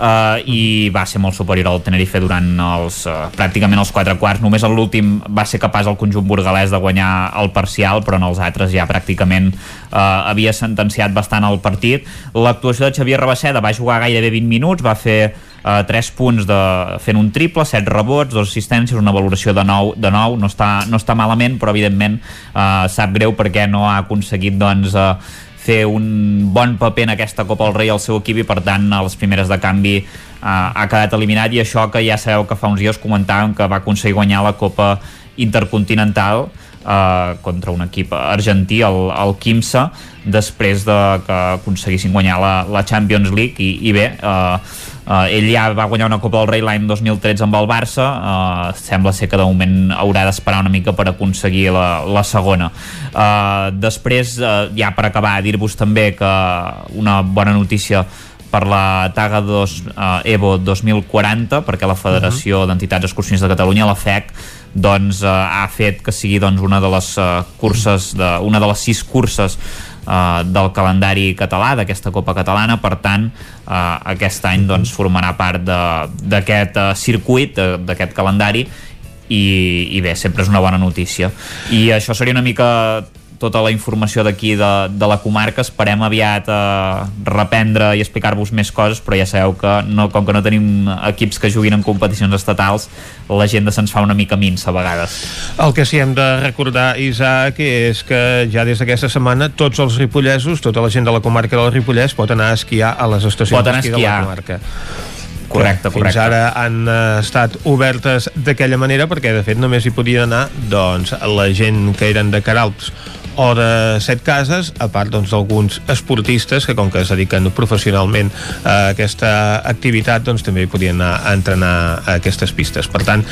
uh, i va ser molt superior al Tenerife durant els, uh, pràcticament els quatre quarts. Només en l'últim va ser capaç el conjunt burgalès de guanyar el parcial però en els altres ja pràcticament uh, havia sentenciat bastant el partit. L'actuació de Xavier Rabaseda va jugar gairebé 20 minuts, va fer uh, 3 punts de, fent un triple, 7 rebots, 2 assistències, una valoració de 9, de 9 no, està, no està malament, però evidentment uh, sap greu perquè no ha aconseguit doncs, uh, fer un bon paper en aquesta Copa del Rei al seu equip i per tant a les primeres de canvi eh, ha quedat eliminat. I això que ja sabeu que fa uns dies comentàvem que va aconseguir guanyar la Copa Intercontinental eh, contra un equip argentí, el, el Quimsa després de que aconseguissin guanyar la, la Champions League. I, i bé, eh, Uh, ell ja va guanyar una Copa del Rei l'any 2013 amb el Barça, uh, sembla ser que de moment haurà d'esperar una mica per aconseguir la, la segona. Uh, després, uh, ja per acabar, dir-vos també que una bona notícia per la Taga 2 uh, Evo 2040 perquè la Federació uh -huh. d'Entitats Excursionistes de Catalunya, la FEC, doncs, uh, ha fet que sigui doncs, una de les uh, curses, de, una de les sis curses eh, del calendari català, d'aquesta Copa Catalana, per tant, eh, aquest any doncs, formarà part d'aquest uh, circuit, d'aquest calendari, i, i bé, sempre és una bona notícia. I això seria una mica tota la informació d'aquí de, de la comarca. Esperem aviat eh, reprendre i explicar-vos més coses però ja sabeu que no, com que no tenim equips que juguin en competicions estatals l'agenda se'ns fa una mica minsa a vegades. El que sí hem de recordar Isaac és que ja des d'aquesta setmana tots els ripollesos, tota la gent de la comarca del Ripollès pot anar a esquiar a les estacions d'esquí de la comarca. Correcte, correcte. Fins ara han uh, estat obertes d'aquella manera perquè de fet només hi podien anar doncs, la gent que eren de Caralps o de set cases, a part doncs, d'alguns doncs, esportistes que com que es dediquen professionalment a aquesta activitat doncs també podien anar a entrenar a aquestes pistes. Per tant,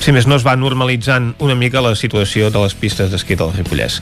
si més no es va normalitzant una mica la situació de les pistes d'esquí del Ripollès.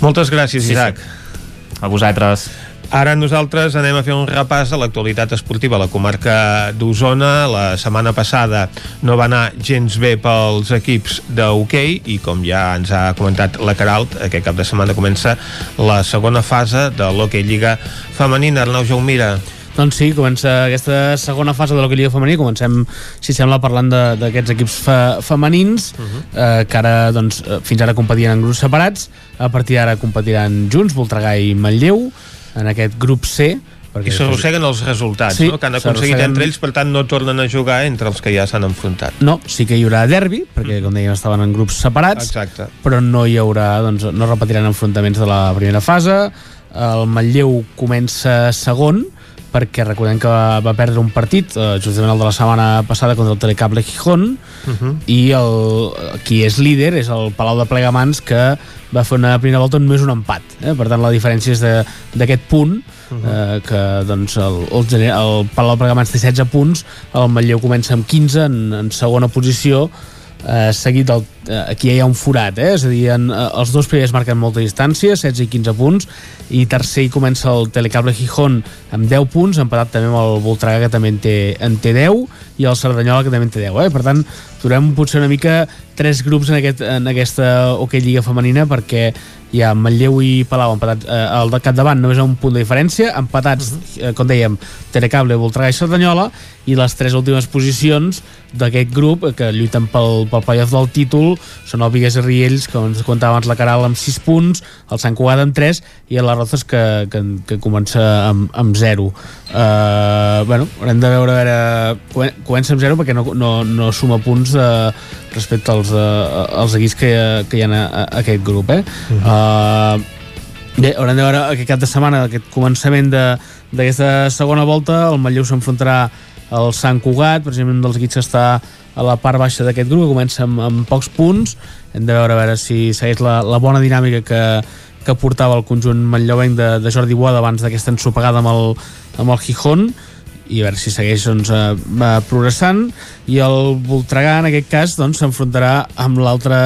Moltes gràcies, sí, Isaac. Sí. A vosaltres. Ara nosaltres anem a fer un repàs a l'actualitat esportiva a la comarca d'Osona. La setmana passada no va anar gens bé pels equips d'hoquei i com ja ens ha comentat la Caralt, aquest cap de setmana comença la segona fase de l'hoquei Lliga Femenina. Arnau Jaumira. Doncs sí, comença aquesta segona fase de l'Hockey Lliga Femení. Comencem, si sembla, parlant d'aquests equips fe, femenins, uh -huh. eh, que ara, doncs, eh, fins ara competien en grups separats. A partir d'ara competiran junts, Voltregà i Manlleu en aquest grup C perquè I s'arrosseguen els resultats sí, no? que han aconseguit entre ells, per tant no tornen a jugar entre els que ja s'han enfrontat. No, sí que hi haurà derbi, perquè com dèiem estaven en grups separats, Exacte. però no hi haurà, doncs, no repetiran enfrontaments de la primera fase, el Manlleu comença segon, perquè recordem que va, va perdre un partit, eh, justament el de la setmana passada contra el Telecable Gijón, uh -huh. i el, qui és líder és el Palau de Plegamans, que va fer una primera volta només un empat. Eh? Per tant, la diferència és d'aquest punt, uh -huh. eh, que doncs, el, el, el Palau de Plegamans té 16 punts, el Matlleu comença amb 15 en, en segona posició, eh, seguit del, eh, aquí hi ha un forat, eh? és a dir, en, eh, els dos primers marquen molta distància, 16 i 15 punts, i tercer hi comença el Telecable Gijón amb 10 punts, empatat també amb el Voltregà que també en té, en té 10, i el Cerdanyola que també en té 10, eh? per tant, trobem potser una mica tres grups en, aquest, en aquesta Hockey Lliga femenina perquè hi ha Manlleu i Palau empatats eh, al de capdavant només un punt de diferència empatats, uh -huh. eh, com dèiem Telecable, Voltregà i Cerdanyola i les tres últimes posicions d'aquest grup eh, que lluiten pel, pel playoff del títol són el Vigues i Riells que ens comentava abans la Caral amb 6 punts el Sant Cugat amb 3 i el Rozas que, que, que comença amb, amb 0 uh, bueno, haurem de veure, a veure comença amb 0 perquè no, no, no suma punts uh, respecte als, uh, als equips que, que hi ha a, a, aquest grup eh? Uh -huh. Uh, bé, haurem de veure aquest cap de setmana, aquest començament d'aquesta segona volta, el Matlleu s'enfrontarà al Sant Cugat, precisament un dels equips que està a la part baixa d'aquest grup, que comença amb, amb pocs punts, hem de veure a veure si segueix la, la bona dinàmica que, que portava el conjunt manlleuenc de, de Jordi Boada abans d'aquesta ensopegada amb el, amb el Gijón i a veure si segueix doncs, eh, progressant. I el Voltregà en aquest cas doncs, s'enfrontarà amb l'altre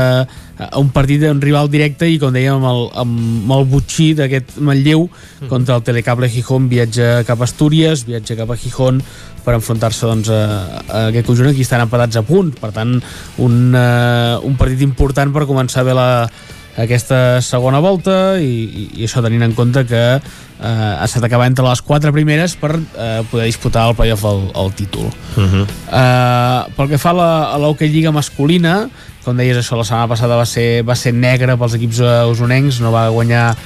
a un partit, un rival directe i com dèiem amb el, amb el butxí d'aquest Manlleu Mhm. contra el Telecable Gijón. Viatja cap a Astúries, viatja cap a Gijón per enfrontar-se doncs, a, a aquest conjunt. Aquí estan empatats a punt. Per tant un, uh, un partit important per començar bé la, aquesta segona volta i, i, això tenint en compte que eh, ha estat acabar entre les quatre primeres per eh, poder disputar el playoff al, al títol Uh -huh. Uh, pel que fa a l'Hockey Lliga masculina, com deies, això la setmana passada va ser, va ser negre pels equips uh, usonencs, no va guanyar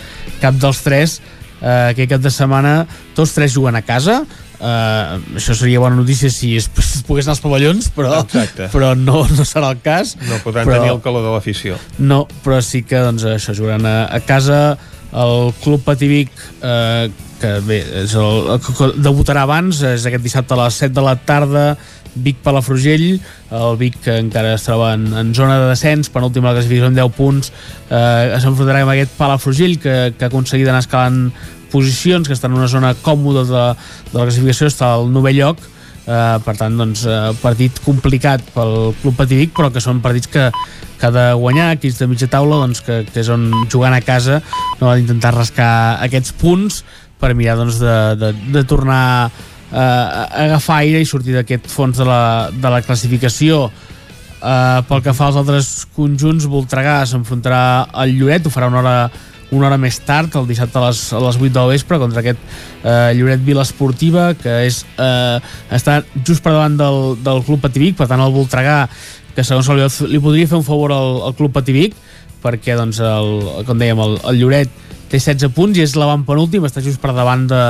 cap dels tres. Uh, aquest cap de setmana tots tres juguen a casa. Uh, això seria bona notícia si es, es poguessin als pavellons, però, Exacte. però no, no serà el cas. No podran però, tenir el calor de l'afició. no, però sí que doncs, això jugaran a, a casa el Club Pativic eh, que bé, és el, el, que debutarà abans és aquest dissabte a les 7 de la tarda Vic Palafrugell el Vic que encara es troba en, en zona de descens penúltima a la classificació amb 10 punts eh, s'enfrontarà amb aquest Palafrugell que, que ha aconseguit anar escalant posicions que està en una zona còmoda de, de la classificació està al novell lloc Uh, per tant, doncs, uh, partit complicat pel Club Pativic, però que són partits que, que ha de guanyar, equips de mitja taula, doncs, que, que és on jugant a casa no ha d'intentar rascar aquests punts per mirar doncs, de, de, de tornar uh, a agafar aire i sortir d'aquest fons de la, de la classificació. Uh, pel que fa als altres conjunts, Voltregà s'enfrontarà al Lloret, ho farà una hora una hora més tard, el dissabte a les, a les 8 del vespre, contra aquest eh, Lloret Vila Esportiva, que és, eh, està just per davant del, del Club Pativic, per tant el Voltregà, que segons Lloret, li podria fer un favor al, al Club Pativic, perquè, doncs, el, com dèiem, el, el Lloret té 16 punts i és l'avantpenúltim, està just per davant de,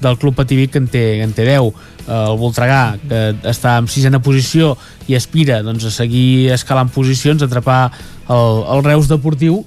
del Club Pativic que en té, en té 10 el Voltregà que està en sisena posició i aspira doncs, a seguir escalant posicions, a atrapar el, el Reus Deportiu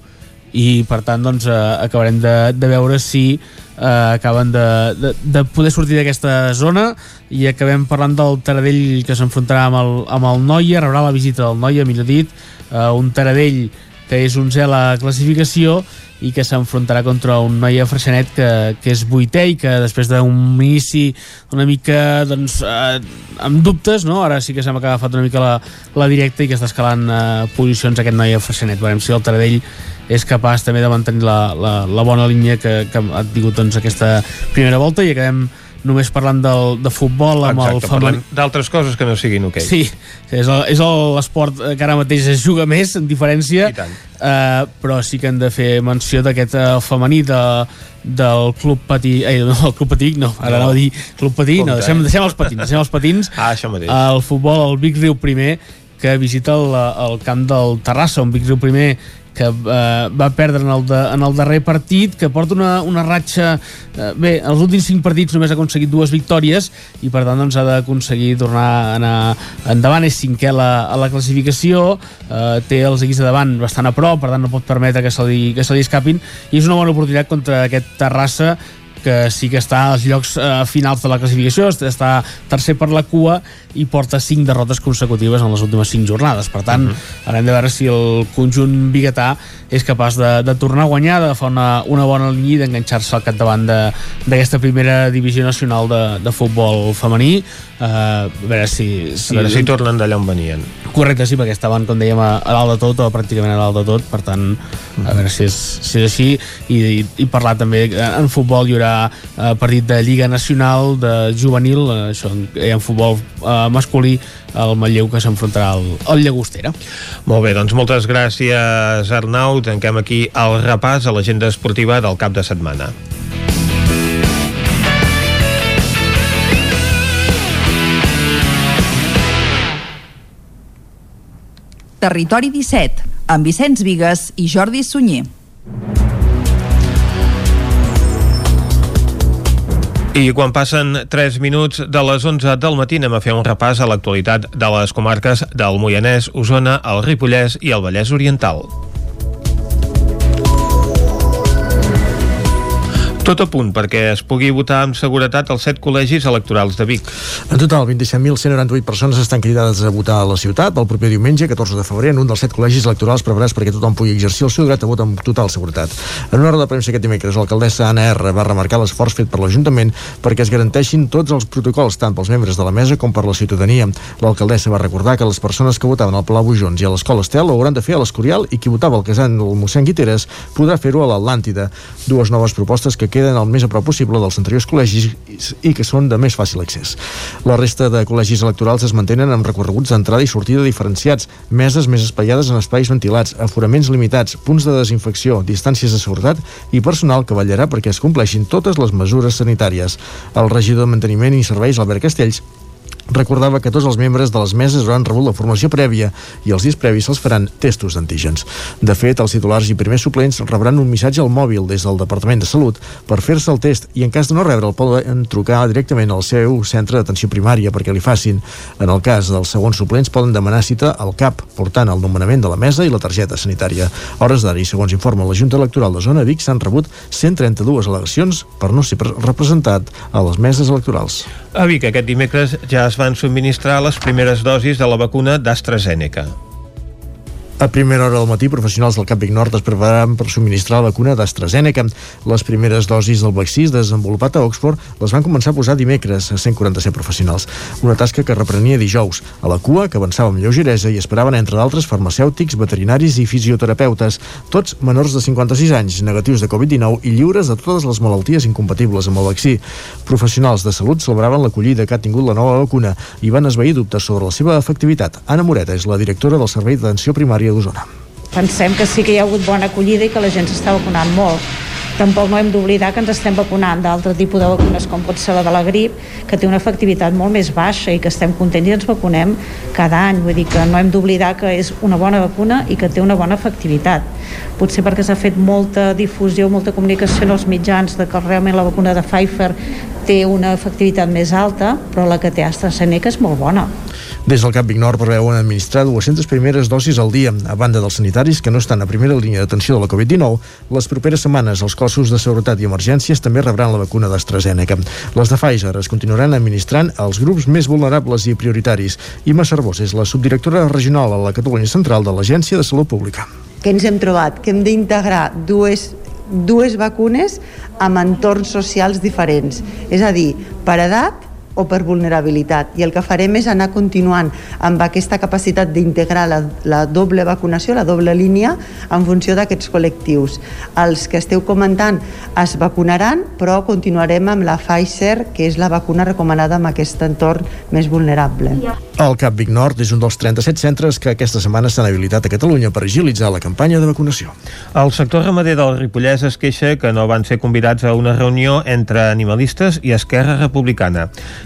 i per tant doncs, eh, acabarem de, de veure si eh, acaben de, de, de poder sortir d'aquesta zona i acabem parlant del Taradell que s'enfrontarà amb, el, amb el Noia rebrà la visita del Noia, millor dit eh, un Taradell que és un a la classificació i que s'enfrontarà contra un Noia Freixenet que, que és vuitè i que després d'un inici una mica doncs, eh, amb dubtes, no? ara sí que sembla que ha agafat una mica la, la directa i que està escalant eh, posicions aquest Noia Freixenet. Veurem si el Taradell és capaç també de mantenir la, la, la bona línia que, que ha tingut doncs, aquesta primera volta i acabem només parlant del, de futbol amb Exacte, el femení d'altres coses que no siguin hoquei. Sí, és l'esport que ara mateix es juga més, en diferència, uh, però sí que hem de fer menció d'aquest uh, femení de, del Club Patí... Eh, no, el Club Patí, no, ara No. no. anava a dir Club Patí, no, Compte, deixem, eh? deixem els patins, deixem els patins. [LAUGHS] Ah, això mateix. El futbol, el Vic Riu primer, que visita el, el camp del Terrassa, un Vic Riu primer que eh, va perdre en el, de, en el darrer partit, que porta una, una ratxa... Eh, bé, els últims cinc partits només ha aconseguit dues victòries i per tant doncs, ha d'aconseguir tornar a anar endavant, és cinquè a la, a la classificació, eh, té els equips de davant bastant a prop, per tant no pot permetre que se li, que se li escapin i és una bona oportunitat contra aquest Terrassa que sí que està als llocs eh, finals de la classificació, està tercer per la cua i porta 5 derrotes consecutives en les últimes 5 jornades. Per tant, uh -huh. ara hem de veure si el conjunt biguetà és capaç de, de tornar a guanyar, de fer una, una bona línia i d'enganxar-se al capdavant de- d'aquesta primera divisió nacional de, de futbol femení. Uh, a veure si... A veure si tornen d'allà on venien. Correcte, sí, perquè estaven, com dèiem, a, dalt de tot, o pràcticament a dalt de tot, per tant, a veure si és, si és així, i, i, i parlar també, eh, en futbol hi haurà eh, partit de Lliga Nacional, de juvenil, això, ha en futbol eh, masculí, el Manlleu que s'enfrontarà al, al Llagostera. Molt bé, doncs moltes gràcies, Arnau. Tanquem aquí el repàs a l'agenda esportiva del cap de setmana. Territori 17, amb Vicenç Vigues i Jordi Sunyer. I quan passen 3 minuts de les 11 del matí anem a fer un repàs a l'actualitat de les comarques del Moianès, Osona, el Ripollès i el Vallès Oriental. Tot a punt perquè es pugui votar amb seguretat als set col·legis electorals de Vic. En total, 27.198 persones estan cridades a votar a la ciutat el proper diumenge, 14 de febrer, en un dels set col·legis electorals preparats perquè tothom pugui exercir el seu dret a vot amb total seguretat. En una hora de premsa aquest dimecres, l'alcaldessa Anna R va remarcar l'esforç fet per l'Ajuntament perquè es garanteixin tots els protocols, tant pels membres de la mesa com per la ciutadania. L'alcaldessa va recordar que les persones que votaven al Palau Bujons i a l'Escola Estel ho hauran de fer a l'Escorial i qui votava al casal del mossèn Guiteres podrà fer-ho a l'Atlàntida. Dues noves propostes que queden el més a prop possible dels anteriors col·legis i que són de més fàcil accés. La resta de col·legis electorals es mantenen amb recorreguts d'entrada i sortida diferenciats, meses més espaiades en espais ventilats, aforaments limitats, punts de desinfecció, distàncies de seguretat i personal que vetllarà perquè es compleixin totes les mesures sanitàries. El regidor de Manteniment i Serveis, Albert Castells, recordava que tots els membres de les meses hauran rebut la formació prèvia i els dies previs se'ls faran testos d'antígens. De fet, els titulars i primers suplents rebran un missatge al mòbil des del Departament de Salut per fer-se el test i en cas de no rebre'l poden trucar directament al seu centre d'atenció primària perquè li facin. En el cas dels segons suplents poden demanar cita al CAP, portant el nomenament de la mesa i la targeta sanitària. Hores d'ara segons informa la Junta Electoral de Zona Vic s'han rebut 132 al·legacions per no ser representat a les meses electorals. A Vic aquest dimecres ja es van subministrar les primeres dosis de la vacuna d'AstraZeneca. A primera hora del matí, professionals del Cap Nord es prepararan per subministrar la vacuna d'AstraZeneca. Les primeres dosis del vaccí desenvolupat a Oxford les van començar a posar dimecres a 147 professionals. Una tasca que reprenia dijous. A la cua, que avançava amb lleugeresa, i esperaven, entre d'altres, farmacèutics, veterinaris i fisioterapeutes, tots menors de 56 anys, negatius de Covid-19 i lliures de totes les malalties incompatibles amb el vaccí. Professionals de salut celebraven l'acollida que ha tingut la nova vacuna i van esvair dubtes sobre la seva efectivitat. Anna Moreta és la directora del Servei d'Atenció Primària d'Osona. Pensem que sí que hi ha hagut bona acollida i que la gent s'està vacunant molt. Tampoc no hem d'oblidar que ens estem vacunant d'altre tipus de vacunes com pot ser la de la grip, que té una efectivitat molt més baixa i que estem contents i ens vacunem cada any. Vull dir que no hem d'oblidar que és una bona vacuna i que té una bona efectivitat. Potser perquè s'ha fet molta difusió, molta comunicació en els mitjans de que realment la vacuna de Pfizer té una efectivitat més alta, però la que té AstraZeneca és molt bona. Des del Cap Vic Nord preveuen administrar 200 primeres dosis al dia. A banda dels sanitaris que no estan a primera línia d'atenció de la Covid-19, les properes setmanes els cossos de seguretat i emergències també rebran la vacuna d'AstraZeneca. Les de Pfizer es continuaran administrant als grups més vulnerables i prioritaris. Imma Cervós és la subdirectora regional a la Catalunya Central de l'Agència de Salut Pública. Que ens hem trobat que hem d'integrar dues dues vacunes amb entorns socials diferents, és a dir, per edat o per vulnerabilitat. I el que farem és anar continuant amb aquesta capacitat d'integrar la, la doble vacunació, la doble línia, en funció d'aquests col·lectius. Els que esteu comentant es vacunaran, però continuarem amb la Pfizer, que és la vacuna recomanada en aquest entorn més vulnerable. El Cap Vic Nord és un dels 37 centres que aquesta setmana s'han habilitat a Catalunya per agilitzar la campanya de vacunació. El sector ramader del Ripollès es queixa que no van ser convidats a una reunió entre animalistes i Esquerra Republicana.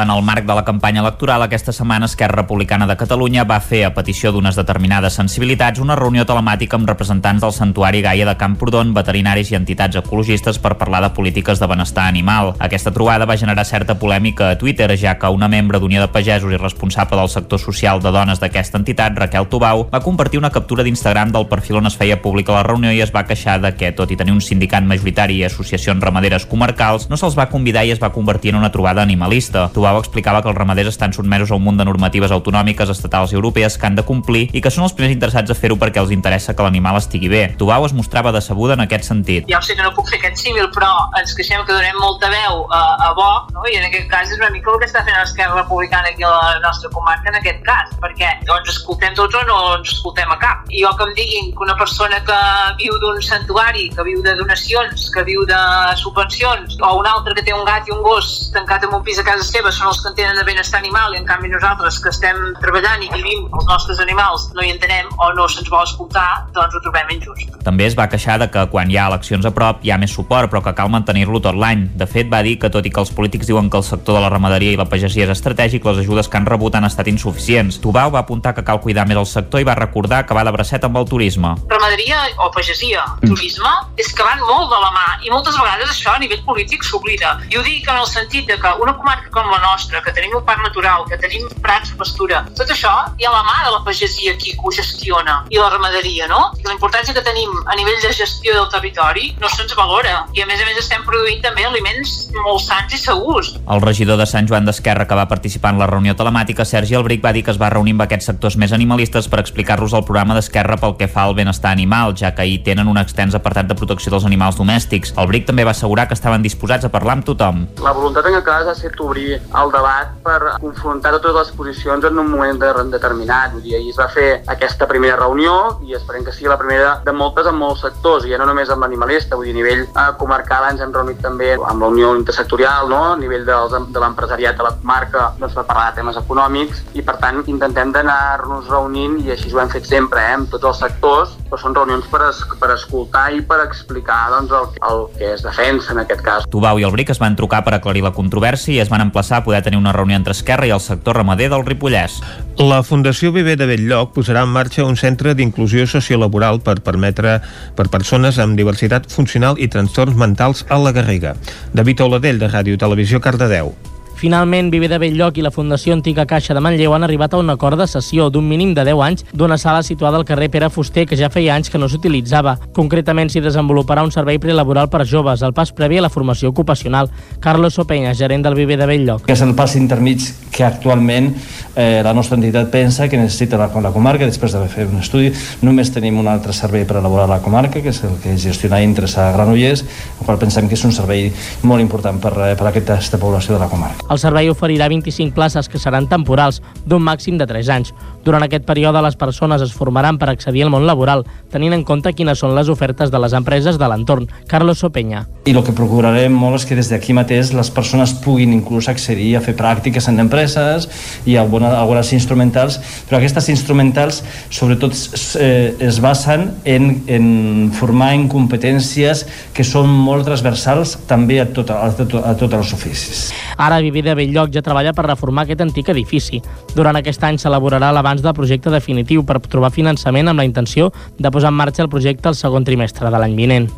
En el marc de la campanya electoral, aquesta setmana Esquerra Republicana de Catalunya va fer, a petició d'unes determinades sensibilitats, una reunió telemàtica amb representants del Santuari Gaia de Camprodon, veterinaris i entitats ecologistes per parlar de polítiques de benestar animal. Aquesta trobada va generar certa polèmica a Twitter, ja que una membre d'Unió de Pagesos i responsable del sector social de dones d'aquesta entitat, Raquel Tubau, va compartir una captura d'Instagram del perfil on es feia pública la reunió i es va queixar de que, tot i tenir un sindicat majoritari i associacions ramaderes comarcals, no se'ls va convidar i es va convertir en una trobada animalista. Tubau explicava que els ramaders estan sotmesos a un munt de normatives autonòmiques, estatals i europees que han de complir i que són els primers interessats a fer-ho perquè els interessa que l'animal estigui bé. Tubau es mostrava decebuda en aquest sentit. Ja ho sé que no puc fer aquest símil, però ens queixem que donem molta veu a, a Vox, no? i en aquest cas és una mica el que està fent l'Esquerra Republicana aquí a la nostra comarca en aquest cas, perquè o ens escoltem tots o no ens escoltem a cap. I jo que em diguin que una persona que viu d'un santuari, que viu de donacions, que viu de subvencions, o un altre que té un gat i un gos tancat en un pis a casa seva són els que en tenen de benestar animal i en canvi nosaltres que estem treballant i vivim els nostres animals no hi entenem o no se'ns vol escoltar, doncs ho trobem injust. També es va queixar de que quan hi ha eleccions a prop hi ha més suport, però que cal mantenir-lo tot l'any. De fet, va dir que tot i que els polítics diuen que el sector de la ramaderia i la pagesia és estratègic, les ajudes que han rebut han estat insuficients. Tubau va apuntar que cal cuidar més el sector i va recordar que va de bracet amb el turisme. Ramaderia o pagesia, turisme, és que van molt de la mà i moltes vegades això a nivell polític s'oblida. I ho dic en el sentit de que una comarca com la nostra, que tenim un parc natural, que tenim prats de pastura, tot això hi ha la mà de la pagesia aquí que ho gestiona i la ramaderia, no? I la importància que tenim a nivell de gestió del territori no se'ns valora. I a més a més estem produint també aliments molt sants i segurs. El regidor de Sant Joan d'Esquerra que va participar en la reunió telemàtica, Sergi Albric, va dir que es va reunir amb aquests sectors més animalistes per explicar-los el programa d'Esquerra pel que fa al benestar animal, ja que hi tenen un extens apartat de protecció dels animals domèstics. El Bric també va assegurar que estaven disposats a parlar amb tothom. La voluntat en aquest cas ha estat obrir el debat per confrontar totes les posicions en un moment de, determinat. Vull dir, ahir es va fer aquesta primera reunió i esperem que sigui la primera de moltes en molts sectors, i ja no només amb l'animalista, vull dir, a nivell eh, comarcal ens hem reunit també amb la Unió Intersectorial, no? a nivell dels, de l'empresariat de la comarca, doncs, per parlar de temes econòmics, i per tant intentem d'anar-nos reunint, i així ho hem fet sempre, eh, amb tots els sectors, però són reunions per, es, per escoltar i per explicar doncs, el, el que es defensa en aquest cas. Tubau i el Bric es van trucar per aclarir la controvèrsia i es van emplaçar poder tenir una reunió entre Esquerra i el sector ramader del Ripollès. La Fundació Viver de Belllloc posarà en marxa un centre d'inclusió sociolaboral per permetre per persones amb diversitat funcional i trastorns mentals a la Garriga. David Oladell, de Ràdio Televisió, Cardedeu. Finalment, Viver de Belllloc i la Fundació Antiga Caixa de Manlleu han arribat a un acord de cessió d'un mínim de 10 anys d'una sala situada al carrer Pere Fuster que ja feia anys que no s'utilitzava. Concretament s'hi desenvoluparà un servei prelaboral per joves, el pas previ a la formació ocupacional. Carlos Sopenya, gerent del Viver de Belllloc. És el pas intermig que actualment eh, la nostra entitat pensa que necessita la, la comarca després d'haver fet un estudi. Només tenim un altre servei per elaborar la comarca, que és el que gestiona Intres a Granollers, el qual pensem que és un servei molt important per, per a aquesta població de la comarca. El servei oferirà 25 places que seran temporals, d'un màxim de 3 anys. Durant aquest període, les persones es formaran per accedir al món laboral, tenint en compte quines són les ofertes de les empreses de l'entorn. Carlos Sopenya. I el que procurarem molt és que des d'aquí mateix les persones puguin inclús accedir a fer pràctiques en empreses i algunes, algunes instrumentals, però aquestes instrumentals sobretot eh, es basen en, en formar en competències que són molt transversals també a, tot, a, tot, a tots els oficis. Ara Viver de Belllloc ja treballa per reformar aquest antic edifici. Durant aquest any s'elaborarà l'abans del projecte definitiu per trobar finançament amb la intenció de posar en marxa el projecte el segon trimestre de l'any vinent.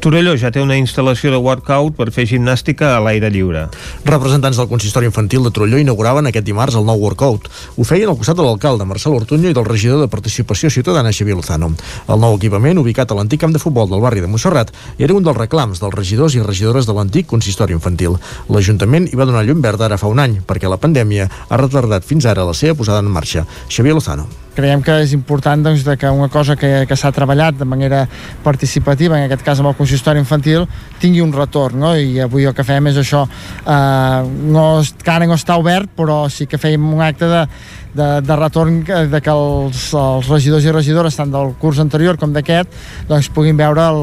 Torelló ja té una instal·lació de workout per fer gimnàstica a l'aire lliure. Representants del consistori infantil de Torelló inauguraven aquest dimarts el nou workout. Ho feien al costat de l'alcalde Marcel Ortuño i del regidor de Participació Ciutadana Xavier Lozano. El nou equipament, ubicat a l'antic camp de futbol del barri de Montserrat, era un dels reclams dels regidors i regidores de l'antic consistori infantil. L'Ajuntament hi va donar llum verda ara fa un any, perquè la pandèmia ha retardat fins ara la seva posada en marxa. Xavier Lozano creiem que és important doncs, que una cosa que, que s'ha treballat de manera participativa, en aquest cas amb el consistori infantil, tingui un retorn, no? i avui el que fem és això, eh, no, encara no està obert, però sí que fèiem un acte de, de, de retorn de que els, els regidors i regidores tant del curs anterior com d'aquest doncs puguin veure el,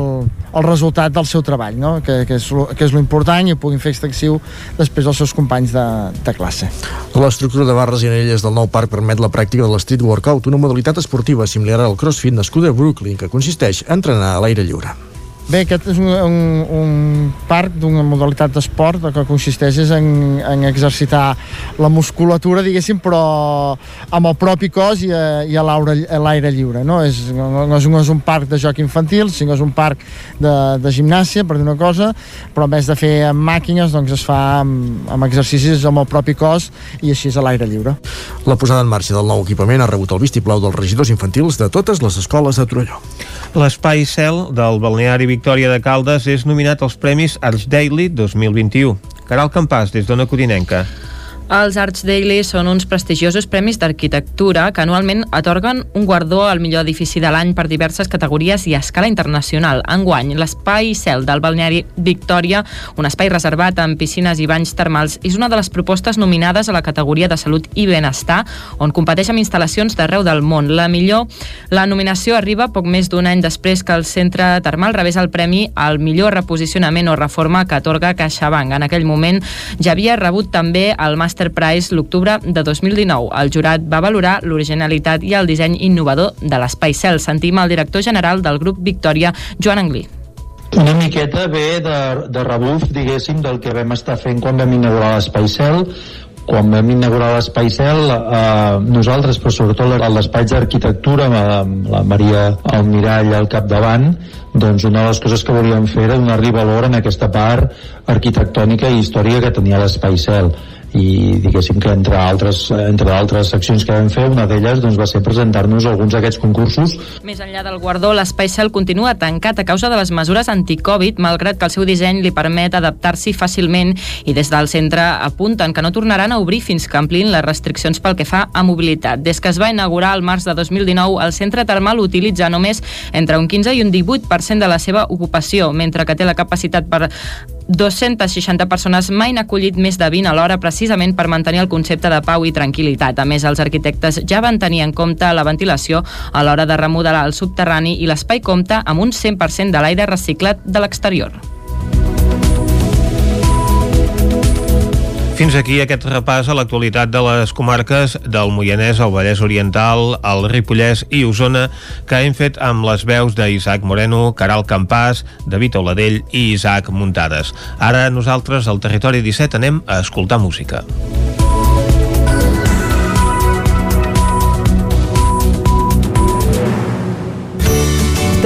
el resultat del seu treball no? que, que, és, que és lo important i ho puguin fer extensiu després als seus companys de, de classe. L'estructura de barres i anelles del nou parc permet la pràctica de l'street workout, una modalitat esportiva similar al crossfit nascuda a Brooklyn que consisteix a entrenar a l'aire lliure. Bé, aquest és un, un, un parc d'una modalitat d'esport que consisteix en, en exercitar la musculatura, diguéssim, però amb el propi cos i a, i a l'aire lliure. No? És, no, és, no és un parc de joc infantil, sinó és un parc de, de gimnàsia, per dir una cosa, però en vez de fer amb màquines, doncs es fa amb, amb exercicis amb el propi cos i així és a l'aire lliure. La posada en marxa del nou equipament ha rebut el vistiplau dels regidors infantils de totes les escoles de Torelló. L'espai cel del balneari Victòria de Caldes és nominat als Premis Arch Daily 2021. Caral Campàs, des d'Ona Codinenca. Els Arts Daily són uns prestigiosos premis d'arquitectura que anualment atorguen un guardó al millor edifici de l'any per diverses categories i a escala internacional. Enguany, l'espai cel del balneari Victòria, un espai reservat amb piscines i banys termals, és una de les propostes nominades a la categoria de salut i benestar, on competeix amb instal·lacions d'arreu del món. La millor, la nominació arriba poc més d'un any després que el centre termal rebés el premi al millor reposicionament o reforma que atorga CaixaBank. En aquell moment ja havia rebut també el Master Master Prize l'octubre de 2019. El jurat va valorar l'originalitat i el disseny innovador de l'Espai Cel. Sentim el director general del grup Victòria, Joan Anglí. Una miqueta ve de, de rebuf, diguéssim, del que vam estar fent quan vam inaugurar l'Espai Cel, quan vam inaugurar l'Espai Cel, eh, nosaltres, però sobretot l'espai d'arquitectura, amb la Maria Almirall al capdavant, doncs una de les coses que volíem fer era donar-li valor en aquesta part arquitectònica i històrica que tenia l'Espai Cel i diguéssim que entre altres, entre altres accions que vam fer, una d'elles doncs, va ser presentar-nos alguns d'aquests concursos. Més enllà del guardó, l'Espai Cel continua tancat a causa de les mesures anti-Covid, malgrat que el seu disseny li permet adaptar-s'hi fàcilment i des del centre apunten que no tornaran a obrir fins que amplin les restriccions pel que fa a mobilitat. Des que es va inaugurar el març de 2019, el centre termal utilitza només entre un 15 i un 18% de la seva ocupació, mentre que té la capacitat per 260 persones mai n'ha acollit més de 20 a l'hora precisament per mantenir el concepte de pau i tranquil·litat. A més, els arquitectes ja van tenir en compte la ventilació a l'hora de remodelar el subterrani i l'espai compta amb un 100% de l'aire reciclat de l'exterior. Fins aquí aquest repàs a l'actualitat de les comarques del Moianès, el Vallès Oriental, el Ripollès i Osona que hem fet amb les veus d'Isaac Moreno, Caral Campàs, David Oladell i Isaac Muntades. Ara nosaltres al Territori 17 anem a escoltar música.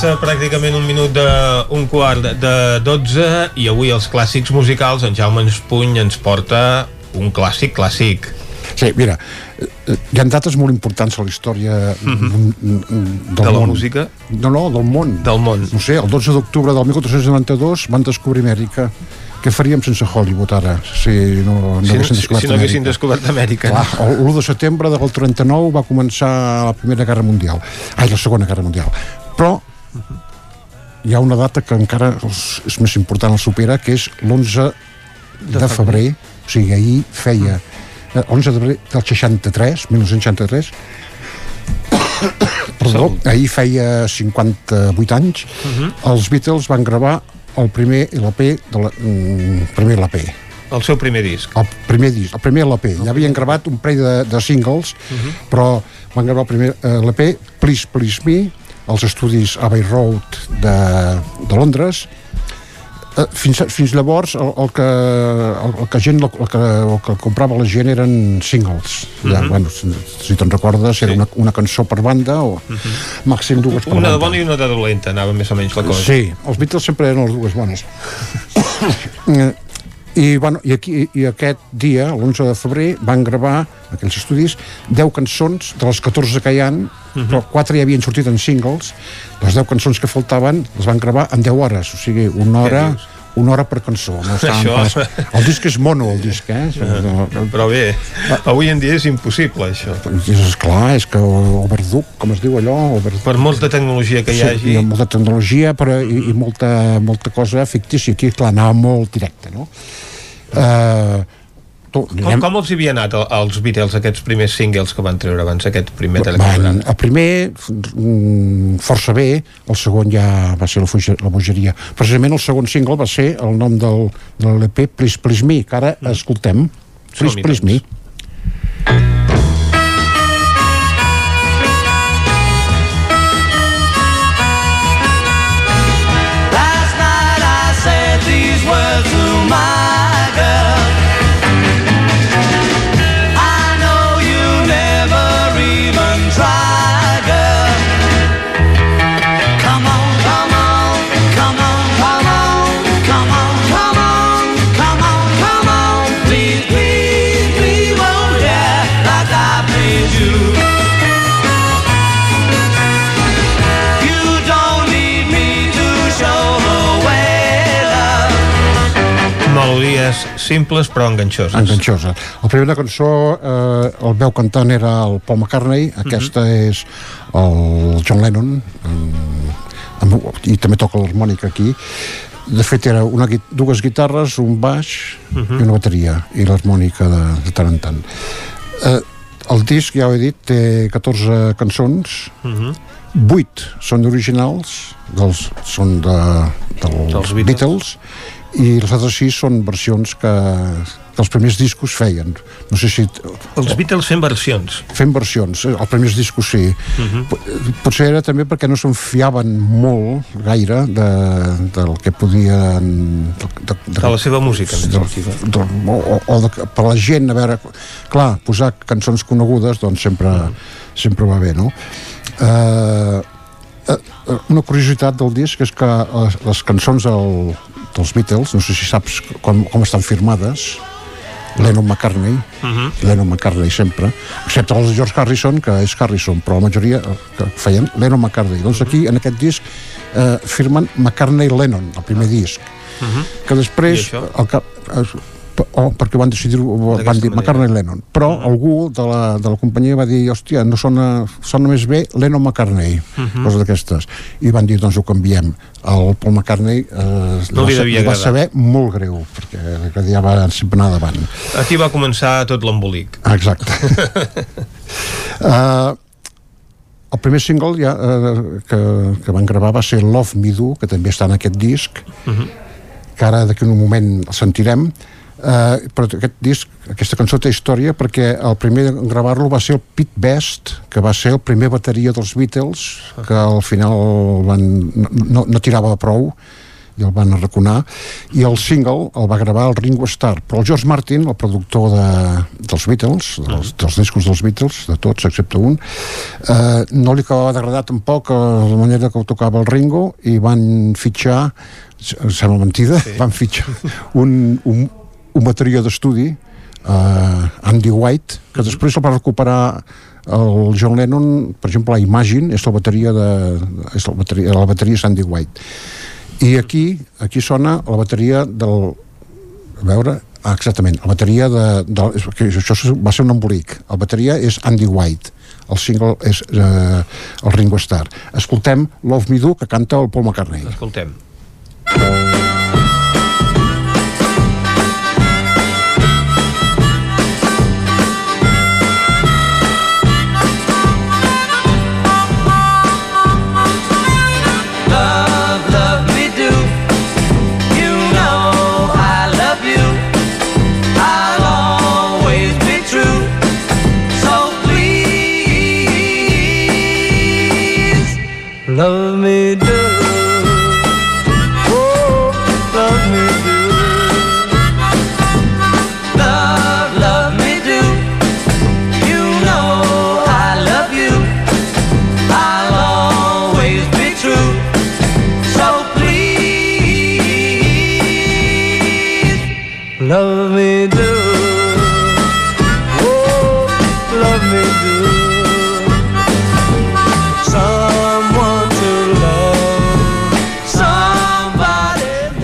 Passa pràcticament un minut de un quart de 12 i avui els clàssics musicals en Jaume Espuny ens porta un clàssic clàssic. Sí, mira, eh, hi ha dates molt importants a la història mm del De la món. música? No, no, del món. Del món. No sé, el 12 d'octubre del 1492 van descobrir Amèrica. Què faríem sense Hollywood ara, si no, no Si, haguessin si, descobert si no haguessin descobert Amèrica. Clar, el- l'1 de setembre del 39 va començar la Primera Guerra Mundial. Ai, la Segona Guerra Mundial. Però hi ha una data que encara és, és més important, el supera, que és l'11 de, de febrer. O sigui, ahir feia... eh, 11 de febrer del 63, 1963, [COUGHS] perdó, ahir feia 58 anys, els Beatles van gravar el primer LP de la, mm, primer LP El seu primer disc. el primer disc, el primer LP ja havien gravat un parell de, de singles però van gravar el primer eh, LP Please Please Me als estudis Abbey Road de, de Londres eh, fins, fins llavors el, el, que, el, el, que gent, el, que, el que comprava la gent eren singles ja, Mhm. bueno, si, si te'n recordes era una, una cançó per banda o màxim dues per Una de banda bona i una de dolenta, anava més o menys la cosa. Sí, els Beatles sempre eren les dues bones. [COUGHS] I, bueno, i, aquí, I aquest dia, l'11 de febrer, van gravar, aquells estudis, 10 cançons, de les 14 que hi han, però 4 ja havien sortit en singles, les 10 cançons que faltaven les van gravar en 10 hores, o sigui, una hora, una hora per cançó. No [LAUGHS] Això- pas... El disc és mono, el disc, eh? No, Però bé, avui en dia és impossible, això. és clar, és que overduc, com es diu allò, over... Per molta tecnologia que hi hagi. Sí, hi ha molta tecnologia però, i, i molta, molta cosa fictícia. Aquí, clar, anava molt directe, no? Uh, tu, Com, com els havia anat al- als Beatles aquests primers singles que van treure abans aquest primer telegrama? el primer mm, força bé, el segon ja va ser la, bogeria. Precisament el segon single va ser el nom del, de l'EP Please Please Me, que ara escoltem. Please Please Me. Simples però enganxoses. enganxosa. La primera cançó eh, el veu cantant era el Paul McCartney, aquesta és el John Lennon, amb, amb, i també toca l'harmònica aquí. De fet, era una, dues guitarres, un baix i una bateria, i l'harmònica de, de tant en tant. Eh, el disc, ja ho he dit, té 14 cançons, Mhm. 8 són originals, dels, són de, dels, Dels Beatles. Beatles. I les altres 6 són versions que, que els primers discos feien. No sé si... Els Beatles fent versions. Fent versions, eh, els primers discos sí. Mhm. Pot- Potser era també perquè no se'n fiaven molt gaire de, del que podien... De, de, de, De la seva música, de, de, o, o de, per la gent, a veure... Clar, posar cançons conegudes, doncs sempre, sempre va bé, no? Eh, eh, una curiositat del disc és que les, les cançons del, dels Beatles, no sé si saps com, com estan firmades, Lennon McCartney, Mhm. Lennon McCartney sempre, excepte els de George Harrison, que és Harrison, però la majoria eh, que feien Lennon McCartney. Doncs aquí, en aquest disc, eh, firmen McCartney-Lennon, el primer disc, Mhm. que després el cap, es, oh, perquè van decidir van dir McCartney i Lennon però Mhm. algú de la, de la companyia va dir hòstia, no sona, sona més bé Lennon McCartney, Mhm. coses d'aquestes i van dir doncs ho canviem el Paul McCartney eh, No li devia va saber molt greu perquè que ja va sempre anar davant Aquí va començar tot l'embolic. Ah, exacte uh, [LAUGHS] el primer single ja, uh, que, que van gravar va ser Love Me Do que també està en aquest disc Mhm. que ara d'aquí un moment el sentirem Uh, però aquest disc, aquesta cançó té història perquè el primer a gravar-lo va ser el Pete Best, que va ser el primer bateria dels Beatles, que al final van, no, no, tirava prou i el van arraconar. I el single el va gravar el Ringo Starr però el George Martin, el productor de, dels Beatles, dels, dels discos dels Beatles de tots excepte un eh, no li acabava d'agradar tampoc eh, la manera que ho tocava el Ringo i van fitxar em sembla mentida, sí. [LAUGHS] van fitxar un, un, un bateria d'estudi uh, Andy White que després el va recuperar el John Lennon, per exemple, la Imagine és la bateria de, és la bateria, la bateria és Andy White. I aquí, aquí sona la bateria del a veure, ah, exactament la bateria de, de això va ser un embolic, la bateria és Andy White. El single és eh, el Ringo Starr. Escoltem Love Me Do que canta el Paul McCartney. Escoltem. Love me do.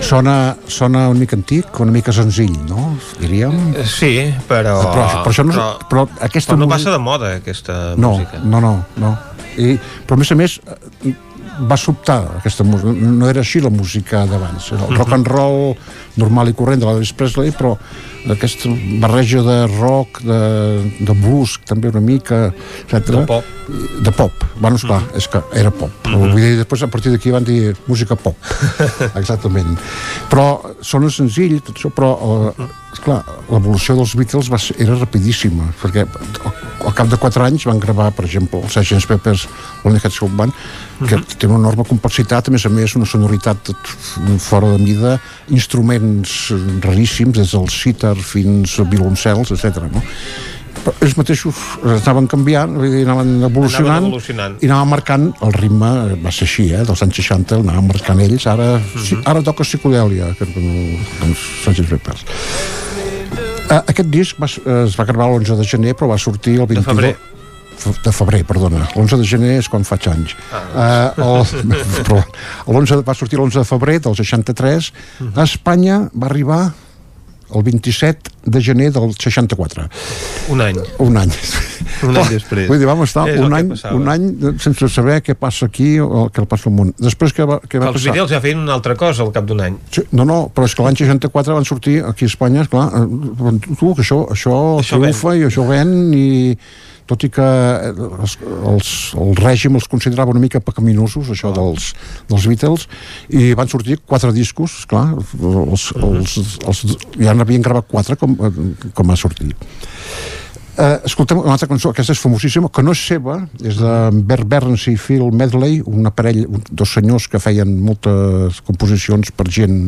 Sona, sona una mica antic, una mica senzill, no? Diríem. Eh, Sí, però... Però, però, això no, és- però, però aquesta però no música- passa de moda, aquesta no, música. no, no, no. I, però a més a més eh, va sobtar aquesta música, no era així la música d'abans, el rock and roll normal i corrent de l'Elvis Presley, però aquesta barreja de rock, de, de blues, també una mica, etc. De pop. De pop, bueno, esclar, mm -hmm. és que era pop. Mm -hmm. Vull dir, després a partir d'aquí van dir música pop, [LAUGHS] exactament. Però sona senzill, tot això, però eh, esclar, l'evolució dels Beatles va ser, era rapidíssima, perquè al, cap de 4 anys van gravar, per exemple, els Sgt. Peppers, l'únic que Soul Band, que Mhm. té una enorme complexitat, a més a més, una sonoritat fora de mida, instruments raríssims, des del sitar fins a violoncels, etc. No? Però ells mateixos es anaven canviant, anaven evolucionant, Anaven evolucionant. i anaven marcant el ritme, va ser així, eh, dels anys 60, el anaven marcant ells, ara, sí, ara toca psicodèlia, que no, doncs. Peppers. Uh, aquest disc va, eh, es va gravar l'11 de gener, però va sortir el 22... febrer. F- de febrer, perdona. L'11 de gener és quan faig anys. Ah, uh, el, [LAUGHS] però l'11 va sortir l'11 de febrer del 63. A Espanya va arribar el 27 de gener del 64. Un any. Un any. Un any després. Vull dir, vam estar És un que any, un any sense saber què passa aquí o què passa al món. Després què va, què va Els passar? Beatles ja feien una altra cosa al cap d'un any. Sí, no, no, però és que l'any 64 van sortir aquí a Espanya, esclar, eh, tu, que això, això, això triomfa i això ven i tot i que eh, els, els, el règim els considerava una mica pecaminosos, això dels, dels Beatles, i van sortir quatre discos, clar, els, els, els, ja n'havien gravat quatre com, eh, com a sortir. Eh, escoltem una altra cançó, aquesta és famosíssima, que no és seva, és de Bert Berns i Phil Medley, un, dos senyors que feien moltes composicions per gent,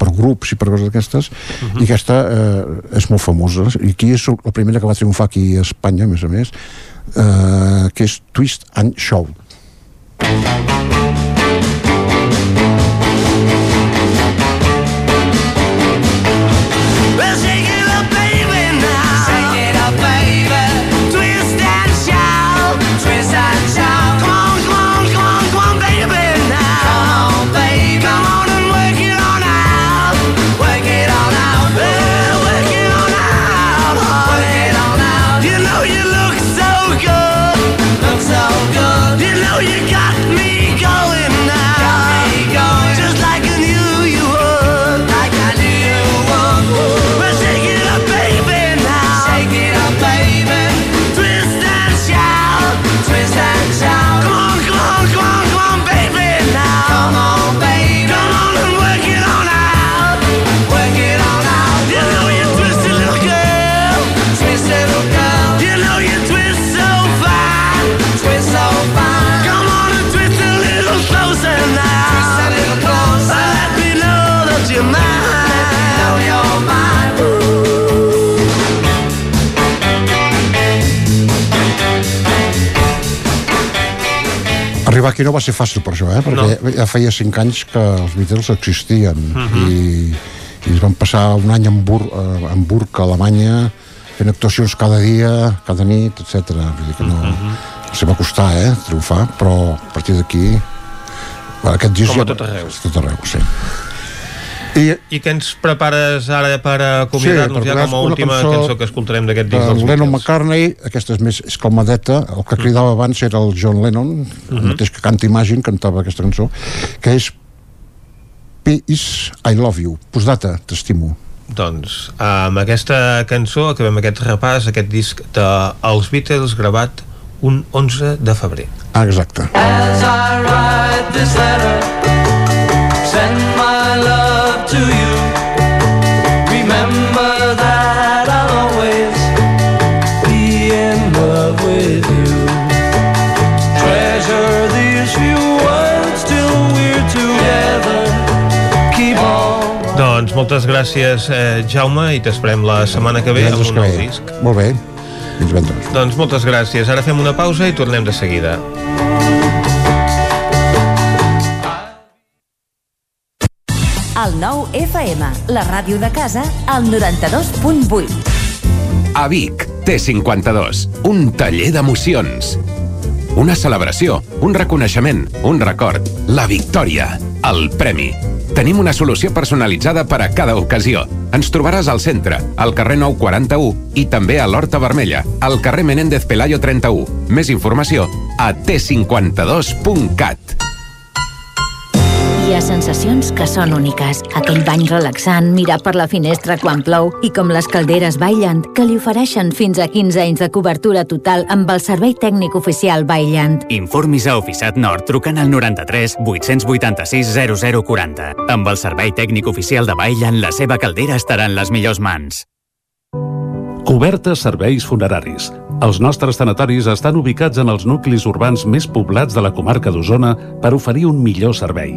per grups i per coses d'aquestes, i aquesta eh, és molt famosa, i aquí és la primera que va triomfar aquí a Espanya, a més a més, eh, que és Twist and Shout. Well, Arribar aquí no va ser fàcil per això, eh? perquè no. ja feia cinc anys que els Beatles existien Mhm. i, i es van passar un any a Hamburg, a Hamburg, a Alemanya, fent actuacions cada dia, cada nit, etc. Vull dir que no... Mhm. Els va costar, eh, triomfar, però a partir d'aquí... Aquest disc Com a ja- tot arreu. Tot arreu, sí. I, I què ens prepares ara per acomiadar-nos per ja com a última cançó, cançó que escoltarem d'aquest disc de dels Lennon Beatles? McCartney, aquesta és més és calmadeta, el que cridava abans era el John Lennon, el Mhm. mateix que canta Imagine, cantava aquesta cançó, que és P.I.S. I Love You. Postdata, t'estimo. Doncs amb aquesta cançó acabem aquest repàs, aquest disc dels Beatles gravat un 11 de febrer. Ah, exacte. As I write this letter, send Doncs moltes gràcies, eh, Jaume, i t'esperem la setmana que ve amb un nou ve. disc. Molt bé. Fins divendres. Doncs moltes gràcies. Ara fem una pausa i tornem de seguida. El nou FM, la ràdio de casa, al 92.8. A Vic, T52, un taller d'emocions. Una celebració, un reconeixement, un record, la victòria, el premi. Tenim una solució personalitzada per a cada ocasió. Ens trobaràs al centre, al carrer 941 i també a l'Horta Vermella, al carrer Menéndez Pelayo 31. Més informació a t52.cat. Hi ha sensacions que són úniques. Aquell bany relaxant, mirar per la finestra quan plou i com les calderes Bailand, que li ofereixen fins a 15 anys de cobertura total amb el servei tècnic oficial Bailand. Informis a Oficiat Nord trucant al 93 886 0040. Amb el servei tècnic oficial de Bailan, la seva caldera estarà en les millors mans. Cobertes serveis funeraris. Els nostres tanatoris estan ubicats en els nuclis urbans més poblats de la comarca d'Osona per oferir un millor servei.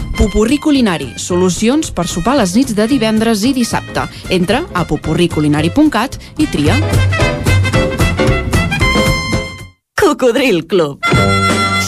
Pupurri Culinari, solucions per sopar les nits de divendres i dissabte. Entra a pupurriculinari.cat i tria. Cocodril Club.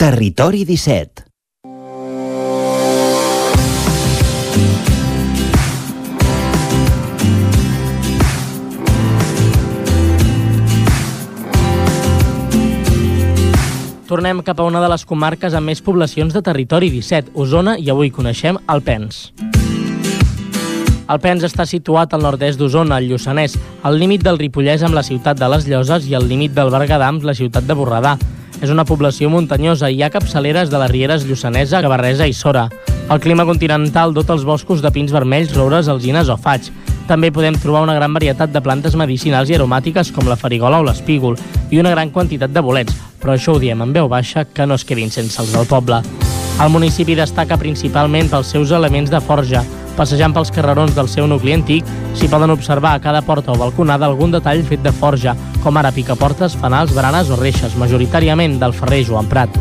Territori 17. Tornem cap a una de les comarques amb més poblacions de territori 17, Osona, i avui coneixem Alpens. Alpens està situat al nord-est d'Osona, al Lluçanès, al límit del Ripollès amb la ciutat de les Lloses i al límit del Berguedà amb la ciutat de Borredà. És una població muntanyosa i hi ha capçaleres de les rieres Lluçanesa, Gavarresa i Sora. El clima continental dota els boscos de pins vermells, roures, alzines o faig. També podem trobar una gran varietat de plantes medicinals i aromàtiques com la farigola o l'espígol i una gran quantitat de bolets, però això ho diem en veu baixa que no es quedin sense els del poble. El municipi destaca principalment pels seus elements de forja. Passejant pels carrerons del seu nucli antic, s'hi poden observar a cada porta o balconada algun detall fet de forja, com ara picaportes, fanals, baranes o reixes, majoritàriament del ferreix o emprat.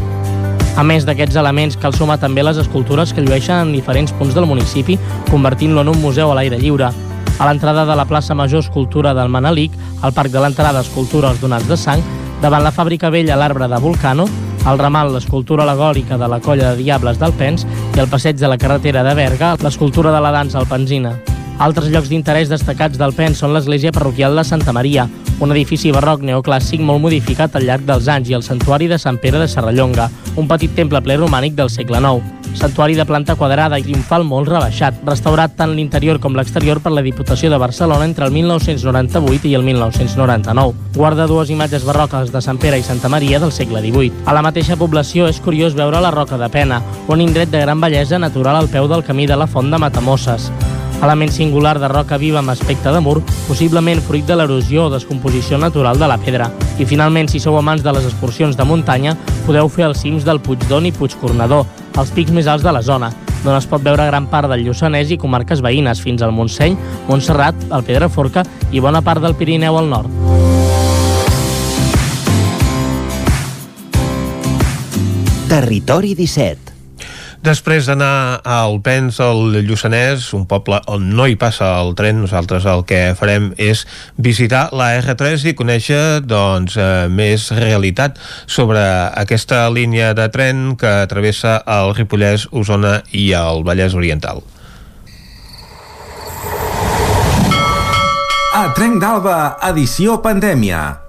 A més d'aquests elements, cal sumar també les escultures que llueixen en diferents punts del municipi, convertint-lo en un museu a l'aire lliure. A l'entrada de la plaça Major Escultura del Manelic, al Parc de l'Entrada Escultura Els Donats de Sang, davant la fàbrica vella L'Arbre de Volcano, al ramal l'escultura alegòrica de la colla de Diables d'Alpens i al passeig de la carretera de Berga, l'escultura de la dansa alpensina. Altres llocs d'interès destacats d'Alpens són l'església parroquial de Santa Maria, un edifici barroc neoclàssic molt modificat al llarg dels anys i el santuari de Sant Pere de Serrallonga, un petit temple ple romànic del segle IX. Santuari de planta quadrada i triomfal molt rebaixat, restaurat tant l'interior com l'exterior per la Diputació de Barcelona entre el 1998 i el 1999. Guarda dues imatges barroques de Sant Pere i Santa Maria del segle XVIII. A la mateixa població és curiós veure la Roca de Pena, un indret de gran bellesa natural al peu del camí de la Font de Matamosses. Element singular de roca viva amb aspecte de mur, possiblement fruit de l'erosió o descomposició natural de la pedra. I finalment, si sou amants de les excursions de muntanya, podeu fer els cims del Puigdon i Puigcornador, els pics més alts de la zona, d'on es pot veure gran part del Lluçanès i comarques veïnes fins al Montseny, Montserrat, el Pedraforca i bona part del Pirineu al nord. Territori 17. Després d'anar a Alpens, al Lluçanès, un poble on no hi passa el tren, nosaltres el que farem és visitar la R3 i conèixer doncs, eh, més realitat sobre aquesta línia de tren que travessa el Ripollès, Osona i el Vallès Oriental. A Trenc d'Alba, edició pandèmia.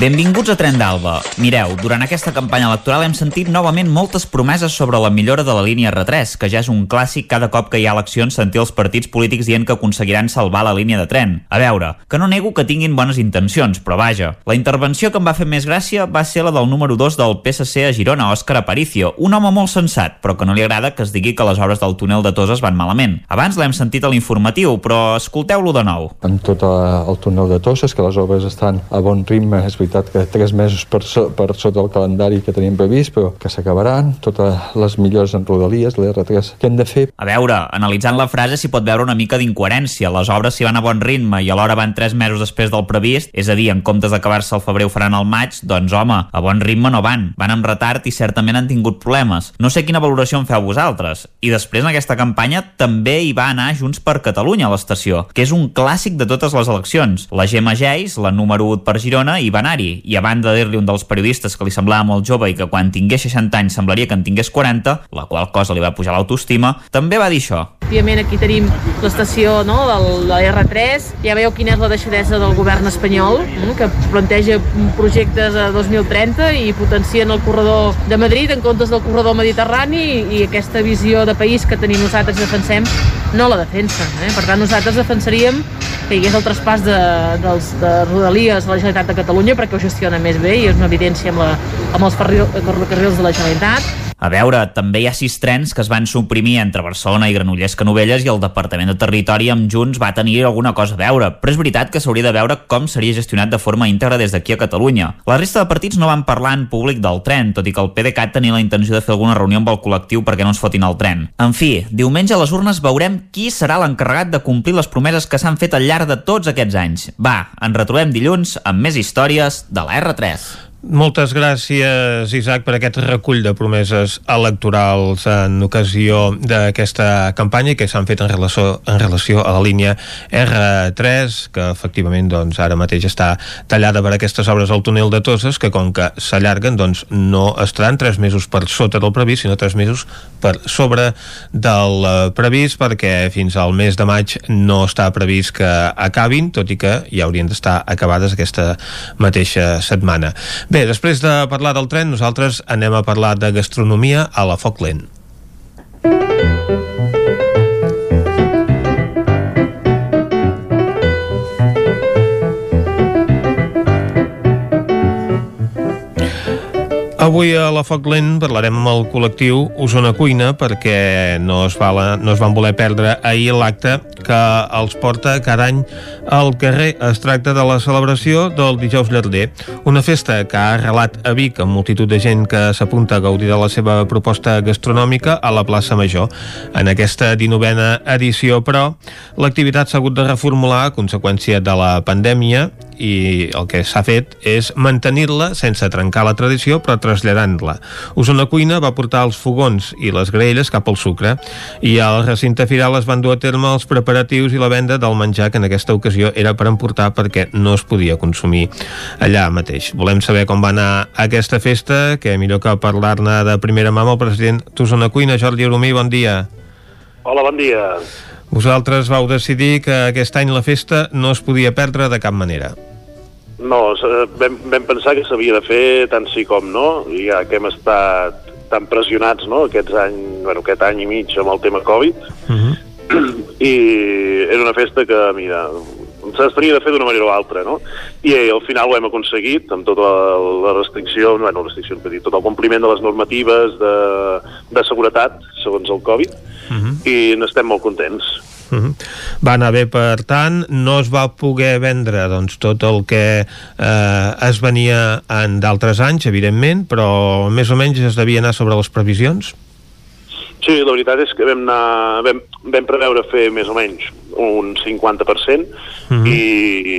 Benvinguts a Tren d'Alba. Mireu, durant aquesta campanya electoral hem sentit novament moltes promeses sobre la millora de la línia R3, que ja és un clàssic cada cop que hi ha eleccions sentir els partits polítics dient que aconseguiran salvar la línia de tren. A veure, que no nego que tinguin bones intencions, però vaja. La intervenció que em va fer més gràcia va ser la del número 2 del PSC a Girona, Òscar Aparicio, un home molt sensat, però que no li agrada que es digui que les obres del túnel de Toses van malament. Abans l'hem sentit a l'informatiu, però escolteu-lo de nou. amb tot eh, el túnel de Tosses, que les obres estan a bon ritme, és veritat veritat que tres mesos per, so, per sota el calendari que teníem previst, però que s'acabaran, totes les millors en Rodalies, l'R3, que hem de fer. A veure, analitzant la frase s'hi pot veure una mica d'incoherència. Les obres s'hi van a bon ritme i alhora van 3 mesos després del previst, és a dir, en comptes d'acabar-se al febrer ho faran al maig, doncs home, a bon ritme no van. Van amb retard i certament han tingut problemes. No sé quina valoració en feu vosaltres. I després en aquesta campanya també hi va anar Junts per Catalunya a l'estació, que és un clàssic de totes les eleccions. La Gemma Geis, la número 1 per Girona, hi va anar-hi. I a banda de dir-li un dels periodistes que li semblava molt jove i que quan tingués 60 anys semblaria que en tingués 40, la qual cosa li va pujar l'autoestima, també va dir això. Efectivament, aquí tenim l'estació no, de la R3. Ja veieu quina és la deixadesa del govern espanyol, que planteja projectes a 2030 i potencien el corredor de Madrid en comptes del corredor mediterrani i aquesta visió de país que tenim nosaltres i defensem no la defensa. Eh? Per tant, nosaltres defensaríem que hi hagués el traspàs de, dels, de Rodalies a la Generalitat de Catalunya perquè ho gestiona més bé i és una evidència amb, la, amb els ferrocarrils de la Generalitat. A veure, també hi ha sis trens que es van suprimir entre Barcelona i Granollers que Novelles i el Departament de Territori amb Junts va tenir alguna cosa a veure, però és veritat que s'hauria de veure com seria gestionat de forma íntegra des d'aquí a Catalunya. La resta de partits no van parlar en públic del tren, tot i que el PDeCAT tenia la intenció de fer alguna reunió amb el col·lectiu perquè no ens fotin el tren. En fi, diumenge a les urnes veurem qui serà l'encarregat de complir les promeses que s'han fet al llarg de tots aquests anys. Va, ens retrobem dilluns amb més històries de la R3. Moltes gràcies, Isaac, per aquest recull de promeses electorals en ocasió d'aquesta campanya que s'han fet en relació, en relació a la línia R3, que efectivament doncs, ara mateix està tallada per aquestes obres al túnel de Toses, que com que s'allarguen, doncs no estaran tres mesos per sota del previst, sinó tres mesos per sobre del eh, previst, perquè fins al mes de maig no està previst que acabin, tot i que ja haurien d'estar acabades aquesta mateixa setmana. Bé, després de parlar del tren, nosaltres anem a parlar de gastronomia a la Foc Lent. Avui a la Foc Lent parlarem amb el col·lectiu Osona Cuina perquè no es, vala, no es van voler perdre ahir l'acte que els porta cada any al carrer. Es tracta de la celebració del Dijous Llarder, una festa que ha arrelat a Vic amb multitud de gent que s'apunta a gaudir de la seva proposta gastronòmica a la plaça Major. En aquesta 19a edició, però, l'activitat s'ha hagut de reformular a conseqüència de la pandèmia i el que s'ha fet és mantenir-la sense trencar la tradició però traslladant-la. Osona Cuina va portar els fogons i les graelles cap al sucre i al recinte firal es van dur a terme els preparatius i la venda del menjar que en aquesta ocasió era per emportar perquè no es podia consumir allà mateix. Volem saber com va anar aquesta festa, que millor que parlar-ne de primera mà amb el president d'Osona Cuina, Jordi Aromí, bon dia. Hola, bon dia. Vosaltres vau decidir que aquest any la festa no es podia perdre de cap manera. No, vam, vam pensar que s'havia de fer tant sí com no, i ja que hem estat tan pressionats no, aquests any, bueno, aquest any i mig amb el tema Covid, i era una festa que, mira, s'havia de fer d'una manera o altra, no? I eh, al final ho hem aconseguit amb tota la, la restricció, bueno, restricció, dir, tot el compliment de les normatives de, de seguretat, segons el Covid, i n'estem molt contents. Uh -huh. Va anar bé, per tant, no es va poder vendre doncs, tot el que eh, es venia en d'altres anys, evidentment, però més o menys es devia anar sobre les previsions? Sí, la veritat és que vam, anar, vam, vam preveure fer més o menys un 50% Mhm. i,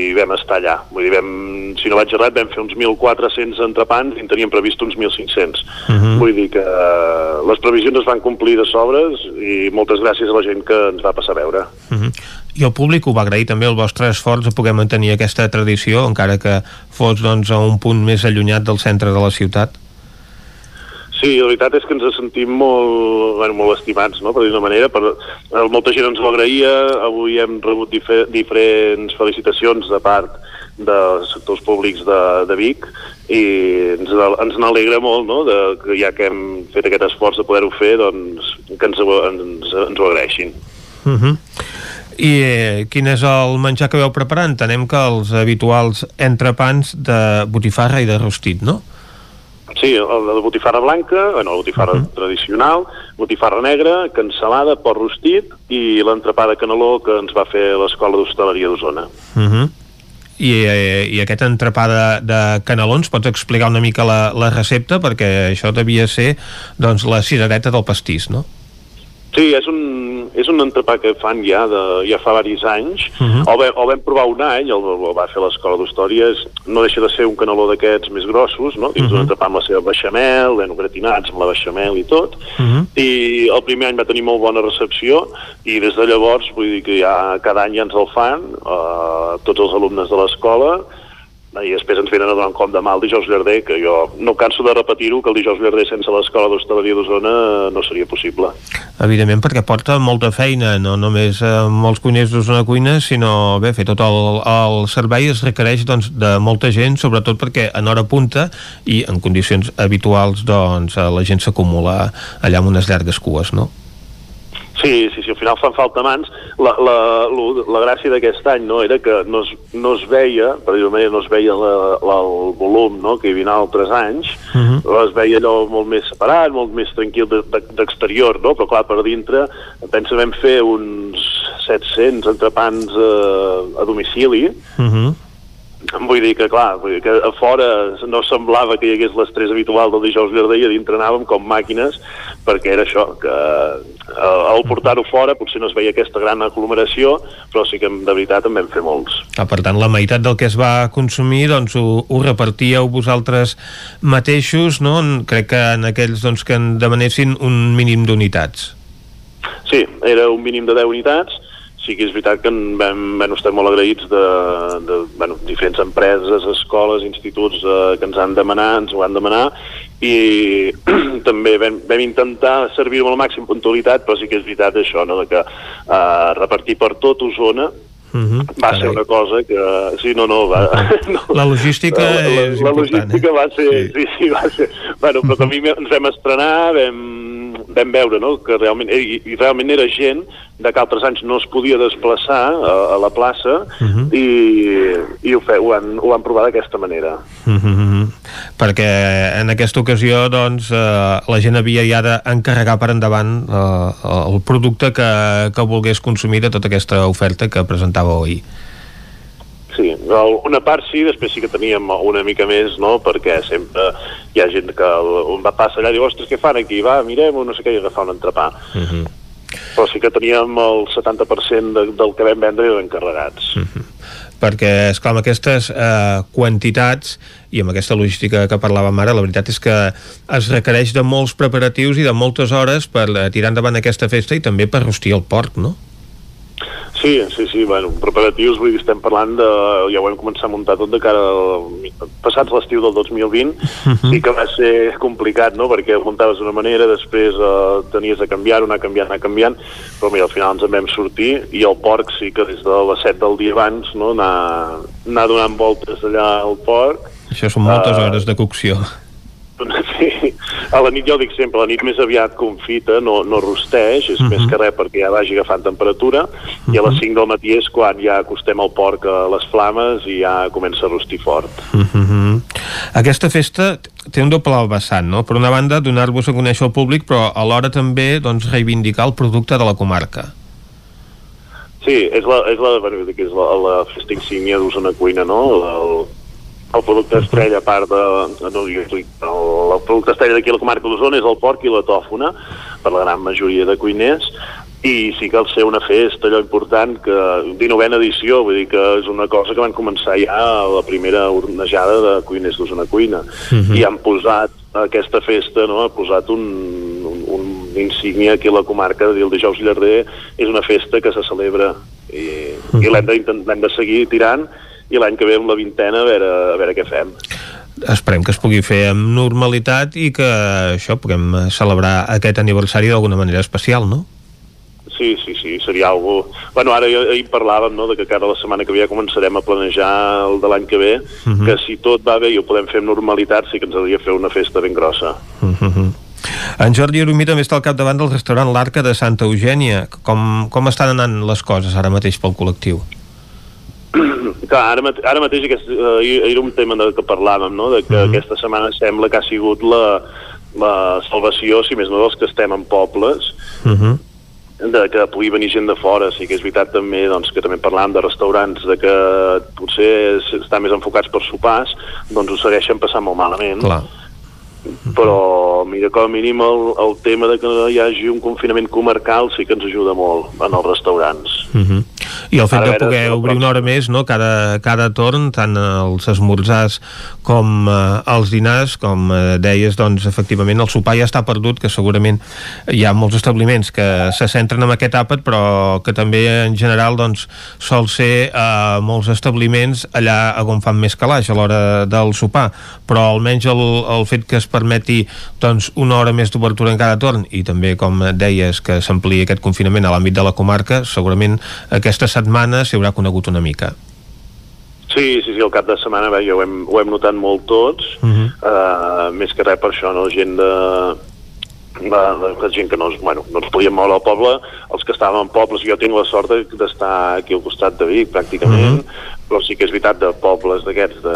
i vam estar allà. Vull dir, vam, si no vaig errat, vam fer uns 1.400 entrepans i en teníem previst uns 1.500. Mhm. Vull dir que eh, les previsions es van complir de sobres i moltes gràcies a la gent que ens va passar a veure. Uh -huh. I el públic ho va agrair també el vostre esforç de poder mantenir aquesta tradició, encara que fos doncs, a un punt més allunyat del centre de la ciutat. Sí, la veritat és que ens sentim molt, bueno, molt estimats, no?, per dir-ho manera. Per, eh, molta gent ens ho agraïa, avui hem rebut difer diferents felicitacions de part dels sectors públics de, de Vic i ens, ens n'alegra molt, no?, de, que ja que hem fet aquest esforç de poder-ho fer, doncs que ens, ens, ens ho agraeixin. Uh -huh. I eh, quin és el menjar que veu preparant? Tenem que els habituals entrepans de botifarra i de rostit, no? Sí, el de la botifarra blanca, bueno, la botifarra uh -huh. tradicional, botifarra negra, cansalada, porc rostit i l'entrepà de caneló que ens va fer l'Escola d'Hostaleria d'Osona. Uh -huh. i, eh, i aquest entrepà de, de canelons, pots explicar una mica la, la recepta? Perquè això devia ser doncs, la cirereta del pastís, no? Sí, és un, és un entrepà que fan ja, de, ja fa diversos anys. Uh Mhm. -huh. el, vam, el vam provar un any, el, el va fer l'escola d'història, és- no deixa de ser un caneló d'aquests més grossos, no? dins Mhm. uh -huh. un entrepà amb la seva beixamel, ben gratinats amb la beixamel i tot. Uh -huh. I el primer any va tenir molt bona recepció i des de llavors, vull dir que ja cada any ja ens el fan, eh, tots els alumnes de l'escola, i després ens venen a donar de mà el dijous llarder, que jo no canso de repetir-ho, que el dijous llarder sense l'escola d'hostaleria d'Osona eh, no seria possible. Evidentment, perquè porta molta feina, no només eh, molts cuiners d'Osona Cuina, sinó, bé, fer tot el, el servei es requereix doncs, de molta gent, sobretot perquè en hora punta i en condicions habituals doncs, eh, la gent s'acumula allà amb unes llargues cues, no? Sí, sí, sí, al final fan falta mans. La, la, la, la gràcia d'aquest any no, era que no es, no es veia, per dir-ho manera, no es veia la, la, el volum no, que hi havia altres anys, uh -huh. es veia allò molt més separat, molt més tranquil de- de- d'exterior, no? però clar, per dintre, pensa vam fer uns 700 entrepans eh, a domicili, Uh -huh. Vull dir que, clar, vull dir que a fora no semblava que hi hagués l'estrès habitual del dijous llarder i a dintre anàvem com màquines perquè era això, que eh, al portar-ho fora potser no es veia aquesta gran aglomeració, però sí que de veritat en vam fer molts. Ah, per tant, la meitat del que es va consumir doncs, ho, ho repartíeu vosaltres mateixos, no? Crec que en aquells doncs, que en demanessin un mínim d'unitats. Sí, era un mínim de 10 unitats, sí que és veritat que en vam, bueno, estem molt agraïts de, de bueno, diferents empreses, escoles, instituts eh, que ens han demanat, ens ho han demanat, i [CLEARS THROAT] també vam, vam intentar servir-ho amb la màxima puntualitat, però sí que és veritat això, no? de que eh, repartir per tot Osona Uh -huh. va ser una cosa que... Sí, no, no, va... [LAUGHS] No. La logística la, la, és la important, logística eh? va ser... Sí, sí, va ser... Bueno, però també ens vam estrenar, vam, vam veure, no?, que realment... I, i realment era gent de que altres anys no es podia desplaçar a, a la plaça Uh -huh. i, i ho, fe, ho, han, ho han provat d'aquesta manera. Uh -huh. Perquè en aquesta ocasió doncs, eh, la gent havia ja d'encarregar per endavant eh, el producte que, que volgués consumir de tota aquesta oferta que presentava ahir. Sí, una part sí, després sí que teníem una mica més, no?, perquè sempre hi ha gent que va passar allà i diu, ostres, què fan aquí? Va, mirem-ho, no sé què, i agafar un entrepà. Uh -huh. Però sí que teníem el 70% de, del que vam vendre eren encarregats. perquè, esclar, amb aquestes eh, quantitats i amb aquesta logística que parlàvem ara, la veritat és que es requereix de molts preparatius i de moltes hores per eh, tirar endavant aquesta festa i també per rostir el porc, no? Sí, sí, sí, bueno, preparatius, vull dir, estem parlant de... Ja ho hem començat a muntar tot de cara al... Passats l'estiu del 2020, sí que va ser complicat, no?, perquè muntaves d'una manera, després eh, tenies de canviar-ho, anar canviant, anar canviant, però mira, al final ens en vam sortir, i el porc sí que des de les 7 del dia abans, no?, anar, anar donant voltes allà al porc, Això són moltes Ah. hores de cocció. Sí, a la nit jo dic sempre, la nit més aviat confita, no, no rosteix, és Mhm. més que res perquè ja vagi agafant temperatura, i a les 5 del matí és quan ja acostem el porc a les flames i ja comença a rostir fort. Uh -huh. Aquesta festa té un doble vessant, no? Per una banda, donar-vos a conèixer al públic, però alhora també doncs, reivindicar el producte de la comarca. Sí, és la, és la, bueno, que és la, la festa insígnia d'Osona Cuina, no? El, el producte estrella, a part de... No, el, el producte estrella d'aquí a la comarca d'Osona és el porc i la tòfona, per la gran majoria de cuiners, i sí que al ser una festa allò important que 19a edició, vull dir que és una cosa que van començar ja a la primera ornejada de cuiners d'Osona Cuina Mhm. i han posat aquesta festa, no? ha posat un, un, un insígnia aquí a la comarca de dir el dijous llarder és una festa que se celebra i, i l'hem de, intent- l'hem de seguir tirant i l'any que ve amb la vintena a veure, a veure què fem. Esperem que es pugui fer amb normalitat i que això puguem celebrar aquest aniversari d'alguna manera especial, no? Sí, sí, sí, seria algo... Bueno, ara ahir parlàvem, no?, de que cada la setmana que ve ja començarem a planejar el de l'any que ve, Mhm. que si tot va bé i ho podem fer amb normalitat, sí que ens hauria de fer una festa ben grossa. Uh -huh. En Jordi Arumí també està al capdavant del restaurant L'Arca de Santa Eugènia. Com, com estan anant les coses ara mateix pel col·lectiu? [CLEARS THROAT] Clar, ara, mate ara mateix aquest, eh, era un tema de que parlàvem, no?, de que Mhm. aquesta setmana sembla que ha sigut la, la salvació, si més no, dels que estem en pobles, Uh -huh. de que pugui venir gent de fora, sí que és veritat també doncs, que també parlàvem de restaurants de que potser es- estan més enfocats per sopars, doncs ho segueixen passant molt malament. Clar. Però, mira, com a mínim el, el tema de que hi hagi un confinament comarcal sí que ens ajuda molt en els restaurants. Uh -huh. I el fet de poder obrir una hora més, no? cada, cada torn, tant els esmorzars com eh, els dinars, com eh, deies, doncs efectivament el sopar ja està perdut, que segurament hi ha molts establiments que se centren en aquest àpat, però que també en general doncs, sol ser eh, molts establiments allà on fan més calaix a l'hora del sopar, però almenys el, el fet que es permeti doncs, una hora més d'obertura en cada torn i també, com deies, que s'ampliï aquest confinament a l'àmbit de la comarca, segurament aquesta setmana s'hi haurà conegut una mica. Sí, sí, sí, el cap de setmana bé, ja ho, hem, ho hem notat molt tots, Uh -huh. uh, més que res per això, no? gent de, de, de gent que no, es, bueno, no ens podíem moure al poble, els que estàvem en pobles, jo tinc la sort de- d'estar aquí al costat de Vic, pràcticament, però sí que és veritat de pobles d'aquests de,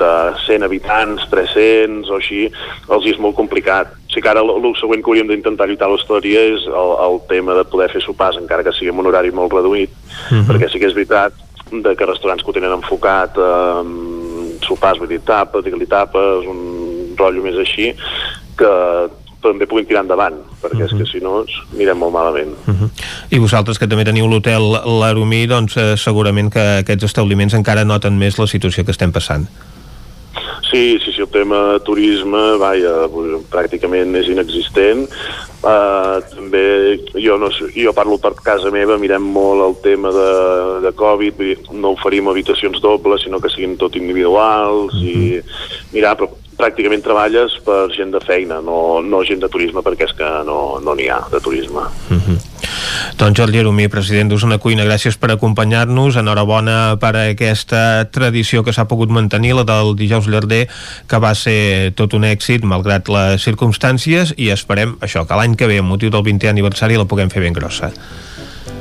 de 100 habitants, 300 o així, els és molt complicat. O sigui que ara el, el següent que hauríem d'intentar lluitar a l'història és el, el tema de poder fer sopars, encara que sigui amb un horari molt reduït, Mhm. perquè sí que és veritat de que restaurants que ho tenen enfocat eh, sopars, vull dir, tapa, digue-li tapes, un rotllo més així, que també puguin tirar endavant, perquè és que si no ens mirem molt malament. I vosaltres que també teniu l'hotel L'Aromí, doncs eh, segurament que aquests establiments encara noten més la situació que estem passant. Sí, sí, sí, el tema turisme, vaja, pràcticament és inexistent. Uh, també, jo, no, jo parlo per casa meva, mirem molt el tema de, de Covid, no oferim habitacions dobles, sinó que siguin tot individuals, i mirar, però pràcticament treballes per gent de feina, no, no gent de turisme, perquè és que no no n'hi ha de turisme. Doncs Jordi Aromí, president d'Osona Cuina, gràcies per acompanyar-nos. Enhorabona per aquesta tradició que s'ha pogut mantenir, la del dijous llarder, que va ser tot un èxit, malgrat les circumstàncies, i esperem això, que l'any que ve, amb motiu del 20è aniversari, la puguem fer ben grossa.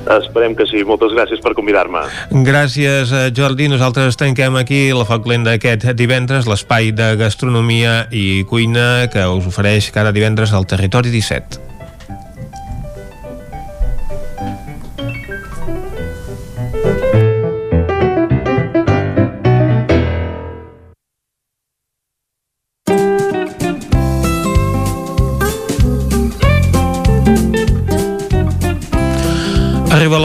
Esperem que sí. Moltes gràcies per convidar-me. Gràcies, eh, Jordi. Nosaltres tanquem aquí la Foc Lent d'aquest divendres, l'espai de gastronomia i cuina que us ofereix cada divendres al Territori 17.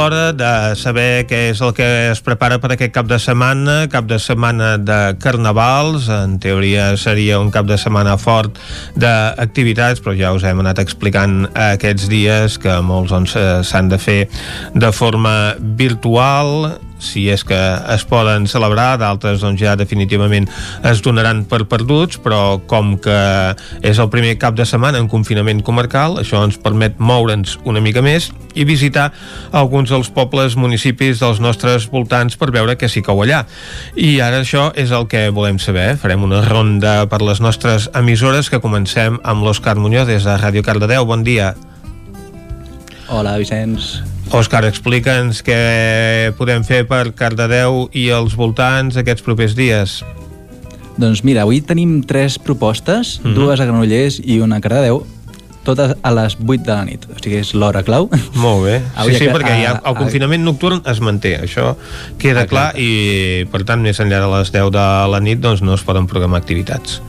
L'hora de saber què és el que es prepara per aquest cap de setmana, cap de setmana de carnavals, en teoria seria un cap de setmana fort d'activitats, però ja us hem anat explicant aquests dies que molts doncs, eh, s'han de fer de forma virtual, si és que es poden celebrar, d'altres doncs ja definitivament es donaran per perduts, però com que és el primer cap de setmana en confinament comarcal, això ens permet moure'ns una mica més i visitar alguns dels pobles, municipis dels nostres voltants per veure què s'hi cou allà. I ara això és el que volem saber. Farem una ronda per les nostres emissores que comencem amb l'Òscar Muñoz des de Ràdio Cardedeu. Bon dia. Hola, Vicenç. Òscar, explica'ns què podem fer per Cardedeu i els voltants aquests propers dies. Doncs mira, avui tenim tres propostes, Mhm. dues a Granollers i una a Cardedeu, totes a les 8 de la nit. O sigui, és l'hora clau. Molt bé. [LAUGHS] Avui sí, sí, a- perquè ja a- el confinament nocturn es manté, això queda clar i, per tant, més enllà de les 10 de la nit doncs no es poden programar activitats.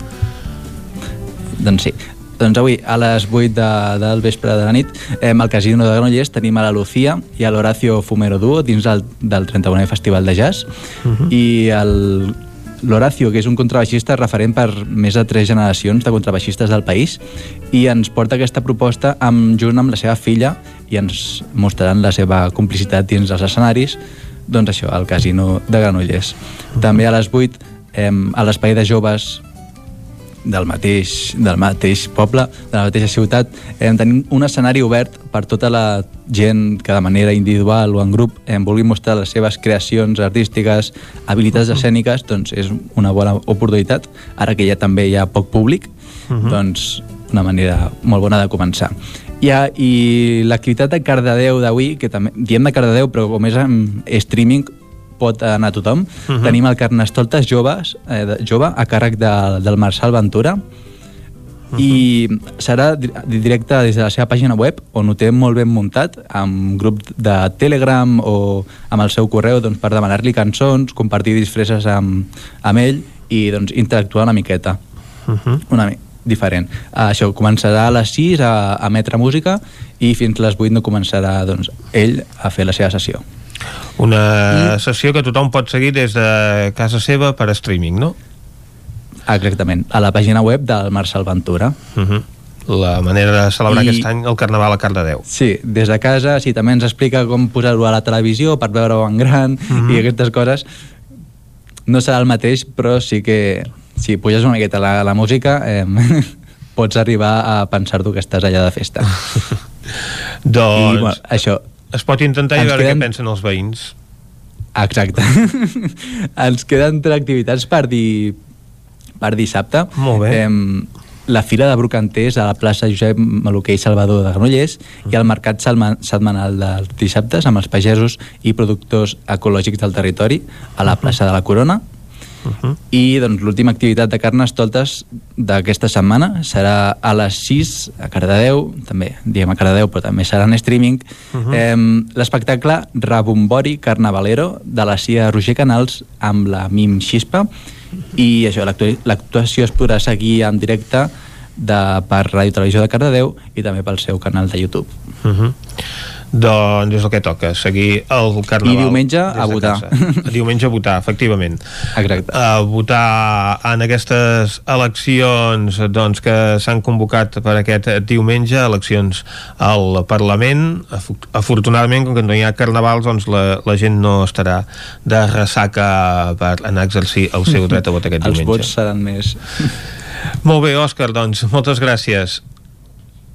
Doncs sí. Doncs avui, a les 8 de, del vespre de la nit, eh, al Casino de Granollers tenim a la Lucía i a l'Horacio Fumero Duo dins el, del 31è Festival de Jazz Mhm. i el l'Horacio, que és un contrabaixista referent per més de tres generacions de contrabaixistes del país i ens porta aquesta proposta amb, junt amb la seva filla i ens mostraran la seva complicitat dins els escenaris doncs això, al Casino de Granollers. També a les 8 eh, a l'espai de joves del mateix, del mateix poble, de la mateixa ciutat, eh, tenim un escenari obert per tota la gent que de manera individual o en grup eh, vulgui mostrar les seves creacions artístiques, habilitats escèniques, doncs és una bona oportunitat, ara que ja també hi ha poc públic, Mhm. doncs una manera molt bona de començar. Ha- i l'activitat de Cardedeu d'avui, que també diem de Cardedeu, però com és en streaming, pot anar tothom. Mhm. Tenim el Carnestoltes joves, eh, de, jove a càrrec de, del Marçal Ventura i serà di- directe des de la seva pàgina web on ho té molt ben muntat amb grup de Telegram o amb el seu correu doncs, per demanar-li cançons, compartir disfresses amb, amb ell i doncs, interactuar una miqueta una mi diferent. Uh, això començarà a les 6 a, a emetre música i fins les 8 no començarà doncs, ell a fer la seva sessió. Una sessió que tothom pot seguir des de casa seva per streaming, no? Exactament, a la pàgina web del Marcel Ventura. Uh -huh. La manera de celebrar I- aquest any el Carnaval a Cardedeu. Sí, des de casa, sí, també ens explica com posar-ho a la televisió per veure-ho en gran Mhm. i aquestes coses. No serà el mateix, però sí que si puges una miqueta la, la música eh, [LAUGHS] pots arribar a pensar-t'ho que estàs allà de festa. [LAUGHS] Doncs I, bueno, això, es pot intentar i veure queden- què pensen els veïns. Exacte. [LAUGHS] Ens queden tres activitats per dir per dissabte. Molt bé. Em, la Fira de Brocanters a la plaça Josep Maluquer i Salvador de Granollers i el mercat setmanal dels dissabtes amb els pagesos i productors ecològics del territori a la plaça de la Corona. I doncs, l'última activitat de Carnestoltes d'aquesta setmana serà a les 6 a Cardedeu, també diem a Cardedeu, però també serà en streaming, uh Mhm. -huh. eh, l'espectacle Rabombori Carnavalero de la CIA Roger Canals amb la Mim Xispa i això, l'actua- l'actuació es podrà seguir en directe de, per Ràdio Televisió de Cardedeu i també pel seu canal de YouTube. Uh -huh. Doncs és el que toca, seguir el Carnaval. I diumenge a votar. casa. [LAUGHS] Diumenge a votar, efectivament. Exacte. A votar en aquestes eleccions doncs, que s'han convocat per aquest diumenge, eleccions al Parlament. Afortunadament, com que no hi ha carnavals, doncs la, la gent no estarà de ressaca per anar a exercir el seu dret a vot aquest [LAUGHS] Els diumenge. vots seran més... Molt bé, Òscar, doncs, moltes gràcies.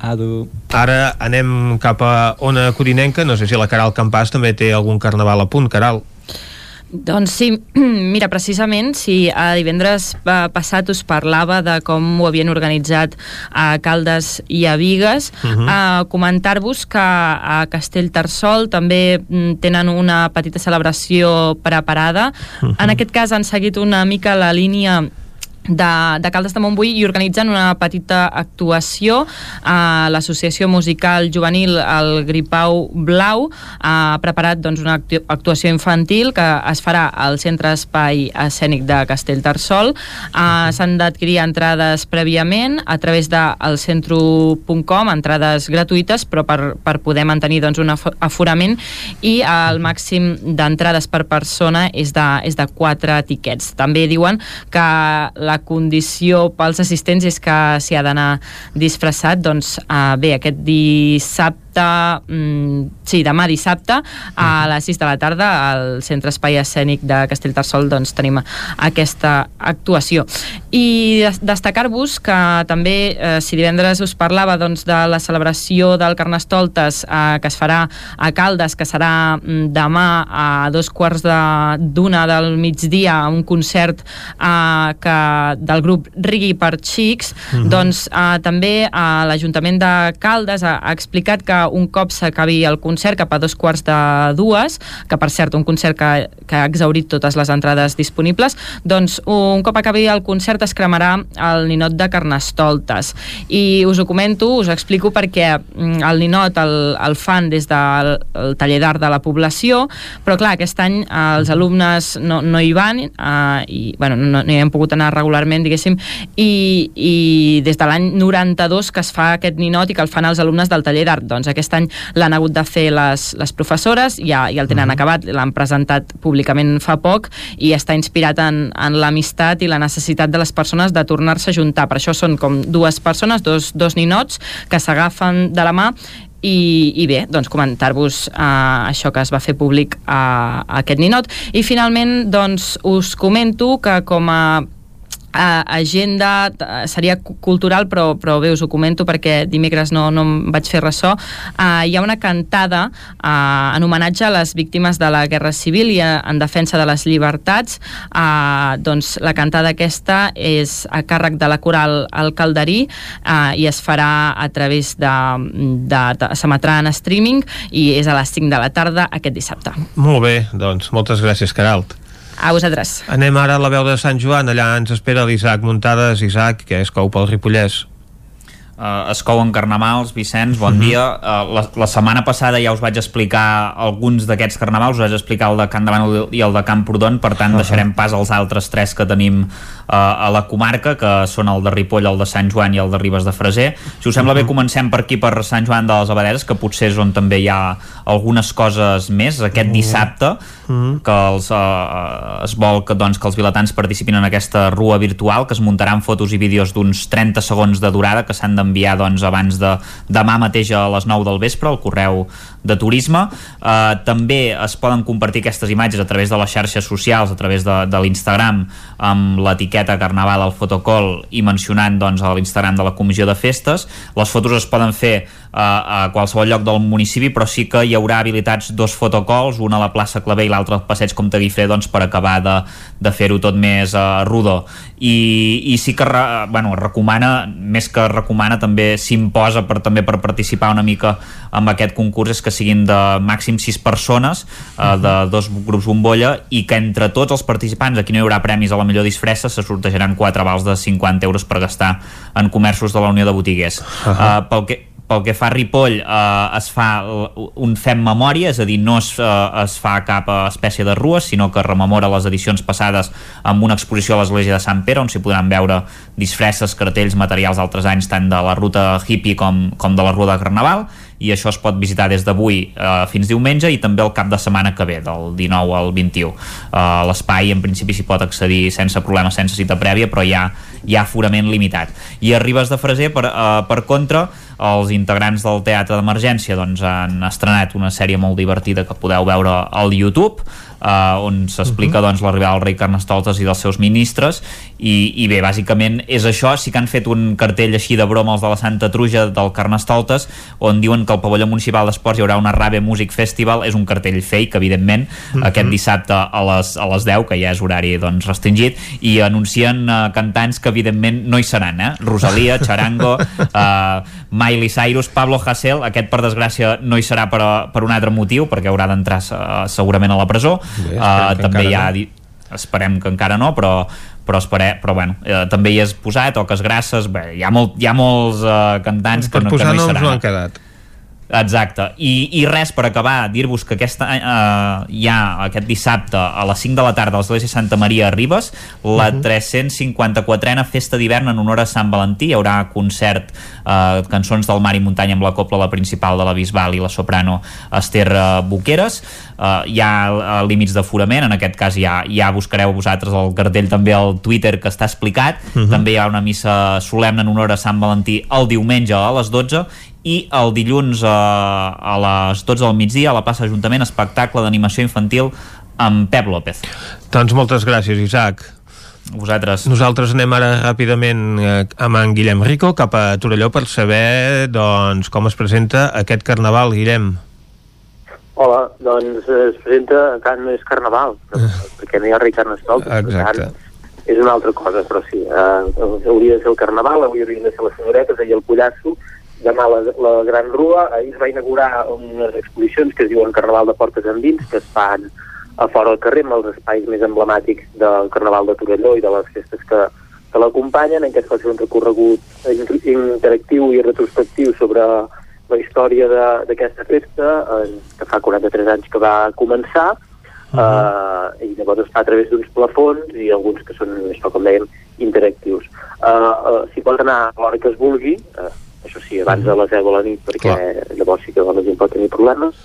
Adu. Ara anem cap a Ona Corinenca, no sé si la Caral Campàs també té algun carnaval a punt, Caral. Doncs sí, [CLEARS THROAT] mira, precisament, si a divendres eh, passat us parlava de com ho havien organitzat a Caldes i a Vigues, Mhm. a comentar-vos que a Castellterçol també mm, tenen una petita celebració preparada. Mhm. En aquest cas han seguit una mica la línia de, de Caldes de Montbui i organitzen una petita actuació a l'Associació Musical Juvenil El Gripau Blau. Ha preparat doncs, una actu- actuació infantil que es farà al Centre Espai Escènic de Castellterçol. Uh, s'han d'adquirir entrades prèviament a través del centro.com entrades gratuïtes però per, per poder mantenir doncs, un afo- aforament i el màxim d'entrades per persona és de, és de 4 tiquets. També diuen que la condició pels assistents és que s'hi ha d'anar disfressat doncs uh, bé, aquest dissabte mm, sí, demà dissabte a les 6 de la tarda al Centre Espai Escènic de Castellterçol doncs tenim aquesta actuació. I des- destacar-vos que també eh, si divendres us parlava doncs, de la celebració del Carnestoltes eh, que es farà a Caldes que serà mm, demà a dos quarts de d'una del migdia un concert eh, que, del grup Rigui per Xics. Mhm. doncs eh, també eh, l'Ajuntament de Caldes ha, ha explicat que un cop s'acabi el concert cap a dos quarts de dues, que per cert un concert que, que ha exaurit totes les entrades disponibles, doncs un cop acabi el concert es cremarà el ninot de Carnestoltes. I us ho comento, us ho explico perquè mm, el ninot el, el fan des del el taller d'art de la població però clar, aquest any eh, els alumnes no, no hi van eh, i bueno, no, no hi hem pogut anar regularment diguéssim i, i des de l'any 92 que es fa aquest ninot i que el fan els alumnes del taller d'art. Doncs aquest any l'han hagut de fer les, les professores ja, ja el tenen acabat, l'han presentat públicament fa poc i està inspirat en, en l'amistat i la necessitat de les persones de tornar-se a juntar. Per això són com dues persones, dos, dos ninots que s'agafen de la mà i, i bé, doncs comentar-vos uh, això que es va fer públic a, a aquest ninot. I finalment doncs us comento que com a uh, agenda uh, seria cu- cultural però, però bé us ho comento perquè dimecres no, no em vaig fer ressò. Uh, hi ha una cantada uh, en homenatge a les víctimes de la Guerra Civil i a, en defensa de les llibertats. Uh, doncs la cantada aquesta és a càrrec de la coral El Calderí uh, i es farà a través de, de, de s'emetrà en streaming i és a les 5 de la tarda aquest dissabte. Molt bé, doncs moltes gràcies, Caralt. A vosaltres Anem ara a la veu de Sant Joan, allà ens espera l'Isaac Muntades. Isaac, que és cou pel Ripollès. uh, es couen carnavals, Vicenç, bon Mhm. dia. Uh, la, la setmana passada ja us vaig explicar alguns d'aquests carnavals, us vaig explicar el de Can Davant i el de Camprodon, per tant deixarem pas als altres tres que tenim uh, a la comarca, que són el de Ripoll, el de Sant Joan i el de Ribes de Freser. Si us sembla bé, comencem per aquí, per Sant Joan de les Abadeses, que potser és on també hi ha algunes coses més. Aquest dissabte, que els, uh, es vol que, doncs, que els vilatans participin en aquesta rua virtual, que es muntaran fotos i vídeos d'uns 30 segons de durada que s'han d'enviar doncs, abans de demà mateix a les 9 del vespre al correu de turisme. Uh, també es poden compartir aquestes imatges a través de les xarxes socials, a través de, de l'Instagram, amb l'etiqueta Carnaval al fotocol i mencionant doncs, a l'Instagram de la Comissió de Festes. Les fotos es poden fer uh, a qualsevol lloc del municipi, però sí que hi haurà habilitats dos fotocols, un a la plaça Clavé i l'altre al passeig Comte Guifré, doncs, per acabar de, de fer-ho tot més uh, rodó. I, i sí que re, bueno, recomana, més que recomana, també s'imposa per, també per participar una mica amb aquest concurs és que siguin de màxim 6 persones uh, de dos grups bombolla i que entre tots els participants aquí no hi haurà premis a la millor disfressa se sortejaran 4 vals de 50 euros per gastar en comerços de la Unió de Botiguers. Uh -huh. uh, pel que pel que fa a Ripoll eh, es fa un fem memòria, és a dir, no es, eh, es fa cap eh, espècie de rues, sinó que rememora les edicions passades amb una exposició a l'església de Sant Pere, on s'hi podran veure disfresses, cartells, materials d'altres anys, tant de la ruta hippie com, com de la rua de Carnaval, i això es pot visitar des d'avui eh, fins diumenge i també el cap de setmana que ve, del 19 al 21. Eh, L'espai en principi s'hi pot accedir sense problema, sense cita prèvia, però hi ha, hi ha aforament limitat. I a Ribes de Freser, per, eh, per contra, els integrants del Teatre d'Emergència doncs, han estrenat una sèrie molt divertida que podeu veure al YouTube eh, on s'explica uh -huh. doncs, l'arribada del rei Carnestoltes i dels seus ministres i, i bé, bàsicament és això sí que han fet un cartell així de broma els de la Santa Truja del Carnestoltes on diuen que al pavelló municipal d'esports hi haurà una Rave Music Festival és un cartell fake, evidentment uh Mhm. -huh. aquest dissabte a les, a les 10 que ja és horari doncs, restringit i anuncien eh, cantants que evidentment no hi seran eh? Rosalia, [LAUGHS] Charango eh, Miley Cyrus, Pablo Hasél aquest per desgràcia no hi serà per, a- per un altre motiu perquè haurà d'entrar eh, segurament a la presó Bé, uh, que també hi ha no. esperem que encara no però però, espere, però bueno, eh, també hi és posat Oques Grasses, bé, hi ha, molt, hi ha molts eh, cantants que Per no, que posar no hi noms seran no han quedat. Exacte, I, i res per acabar, dir-vos que aquesta, eh, hi ha aquest dissabte a les 5 de la tarda a l'Església Santa Maria a Ribes la Mhm. 354a festa d'hivern en honor a Sant Valentí. Hi haurà concert, eh, cançons del mar i muntanya amb la copla la principal de la Bisbal i la soprano Esther eh, Boqueres. Eh, hi ha eh, límits d'aforament en aquest cas ja, ja buscareu vosaltres el cartell també al Twitter que està explicat. Mhm. també hi ha una missa solemne en honor a Sant Valentí el diumenge a les 12 i el dilluns eh, a les 12 del migdia a la plaça Ajuntament espectacle d'animació infantil amb Pep López. Doncs moltes gràcies, Isaac. Vosaltres. Nosaltres anem ara ràpidament eh, amb en Guillem Rico cap a Torelló per saber doncs, com es presenta aquest carnaval, Guillem. Hola, doncs eh, es presenta, encara no és carnaval, però, perquè no hi ha rei carnestoltes, per Exacte. tant, és una altra cosa, però sí, eh, hauria de ser el carnaval, avui haurien de ser les senyoretes, ahir el pollasso, demà la, la Gran Rua, ahir es va inaugurar unes exposicions que es diuen Carnaval de Portes Endins, que es fan a fora del carrer, amb els espais més emblemàtics del Carnaval de Torelló i de les festes que, que l'acompanyen, en què es fa un recorregut in- interactiu i retrospectiu sobre la història d'aquesta festa, eh, que fa 43 anys que va començar, uh i llavors es fa a través d'uns plafons i alguns que són, això com dèiem, interactius. Uh, uh, S'hi pot anar a l'hora que es vulgui, uh, això sí, abans de les 10 de la nit, perquè llavors sí que la gent pot tenir problemes,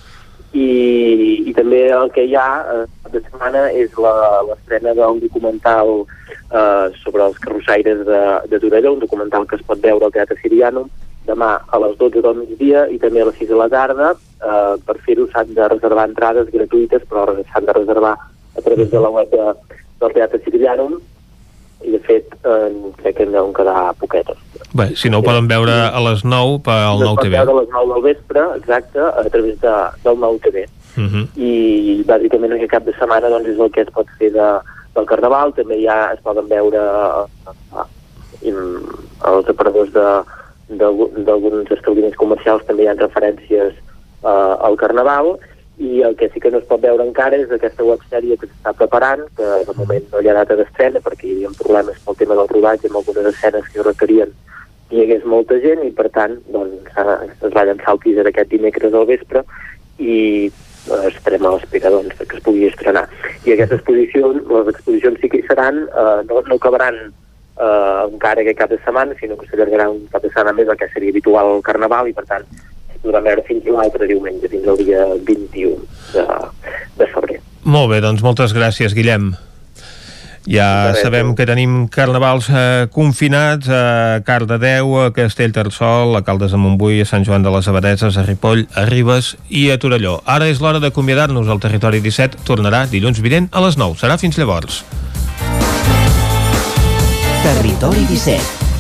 i, i també el que hi ha eh, de setmana és l'estrena d'un documental eh, sobre els carrossaires de, de Torelló, un documental que es pot veure al Teatre Siriano demà a les 12 del migdia i també a les 6 de la tarda. Eh, per fer-ho s'han de reservar entrades gratuïtes, però s'han de reservar a través de la web de, del Teatre Siriano i de fet eh, crec que en deuen quedar poquetes. Bé, si no ho poden veure a les 9 pel Es nou pot TV. veure a les 9 del vespre, exacte, a través de, del nou TV. Uh -huh. i bàsicament aquest cap de setmana doncs, és el que es pot fer de, del Carnaval, també ja es poden veure eh, eh, els operadors d'algu- d'alguns establiments comercials també hi ha referències eh, al Carnaval i el que sí que no es pot veure encara és aquesta websèrie que s'està preparant, que de moment no hi ha data d'estrena perquè hi havia problemes pel tema del rodatge amb algunes escenes que requerien hi hagués molta gent i per tant doncs, es va llançar el teaser aquest dimecres al vespre i eh, estarem a l'espera doncs, que es pugui estrenar. I aquesta exposició, les exposicions sí que hi seran, eh, no, no acabaran eh, encara aquest cap de setmana, sinó que s'allargarà un cap de setmana més el que seria habitual al Carnaval i per tant podrà veure fins l'altre diumenge, fins al dia 21 de, de febrer. Molt bé, doncs moltes gràcies, Guillem. Ja sabem que tenim carnavals eh, confinats a Cardedeu, a Castellterçol, a Caldes de Montbui, a Sant Joan de les Abadeses, a Ripoll, a Ribes i a Torelló. Ara és l'hora d'acomiadar-nos. El Territori 17 tornarà dilluns vinent a les 9. Serà fins llavors. Territori 17,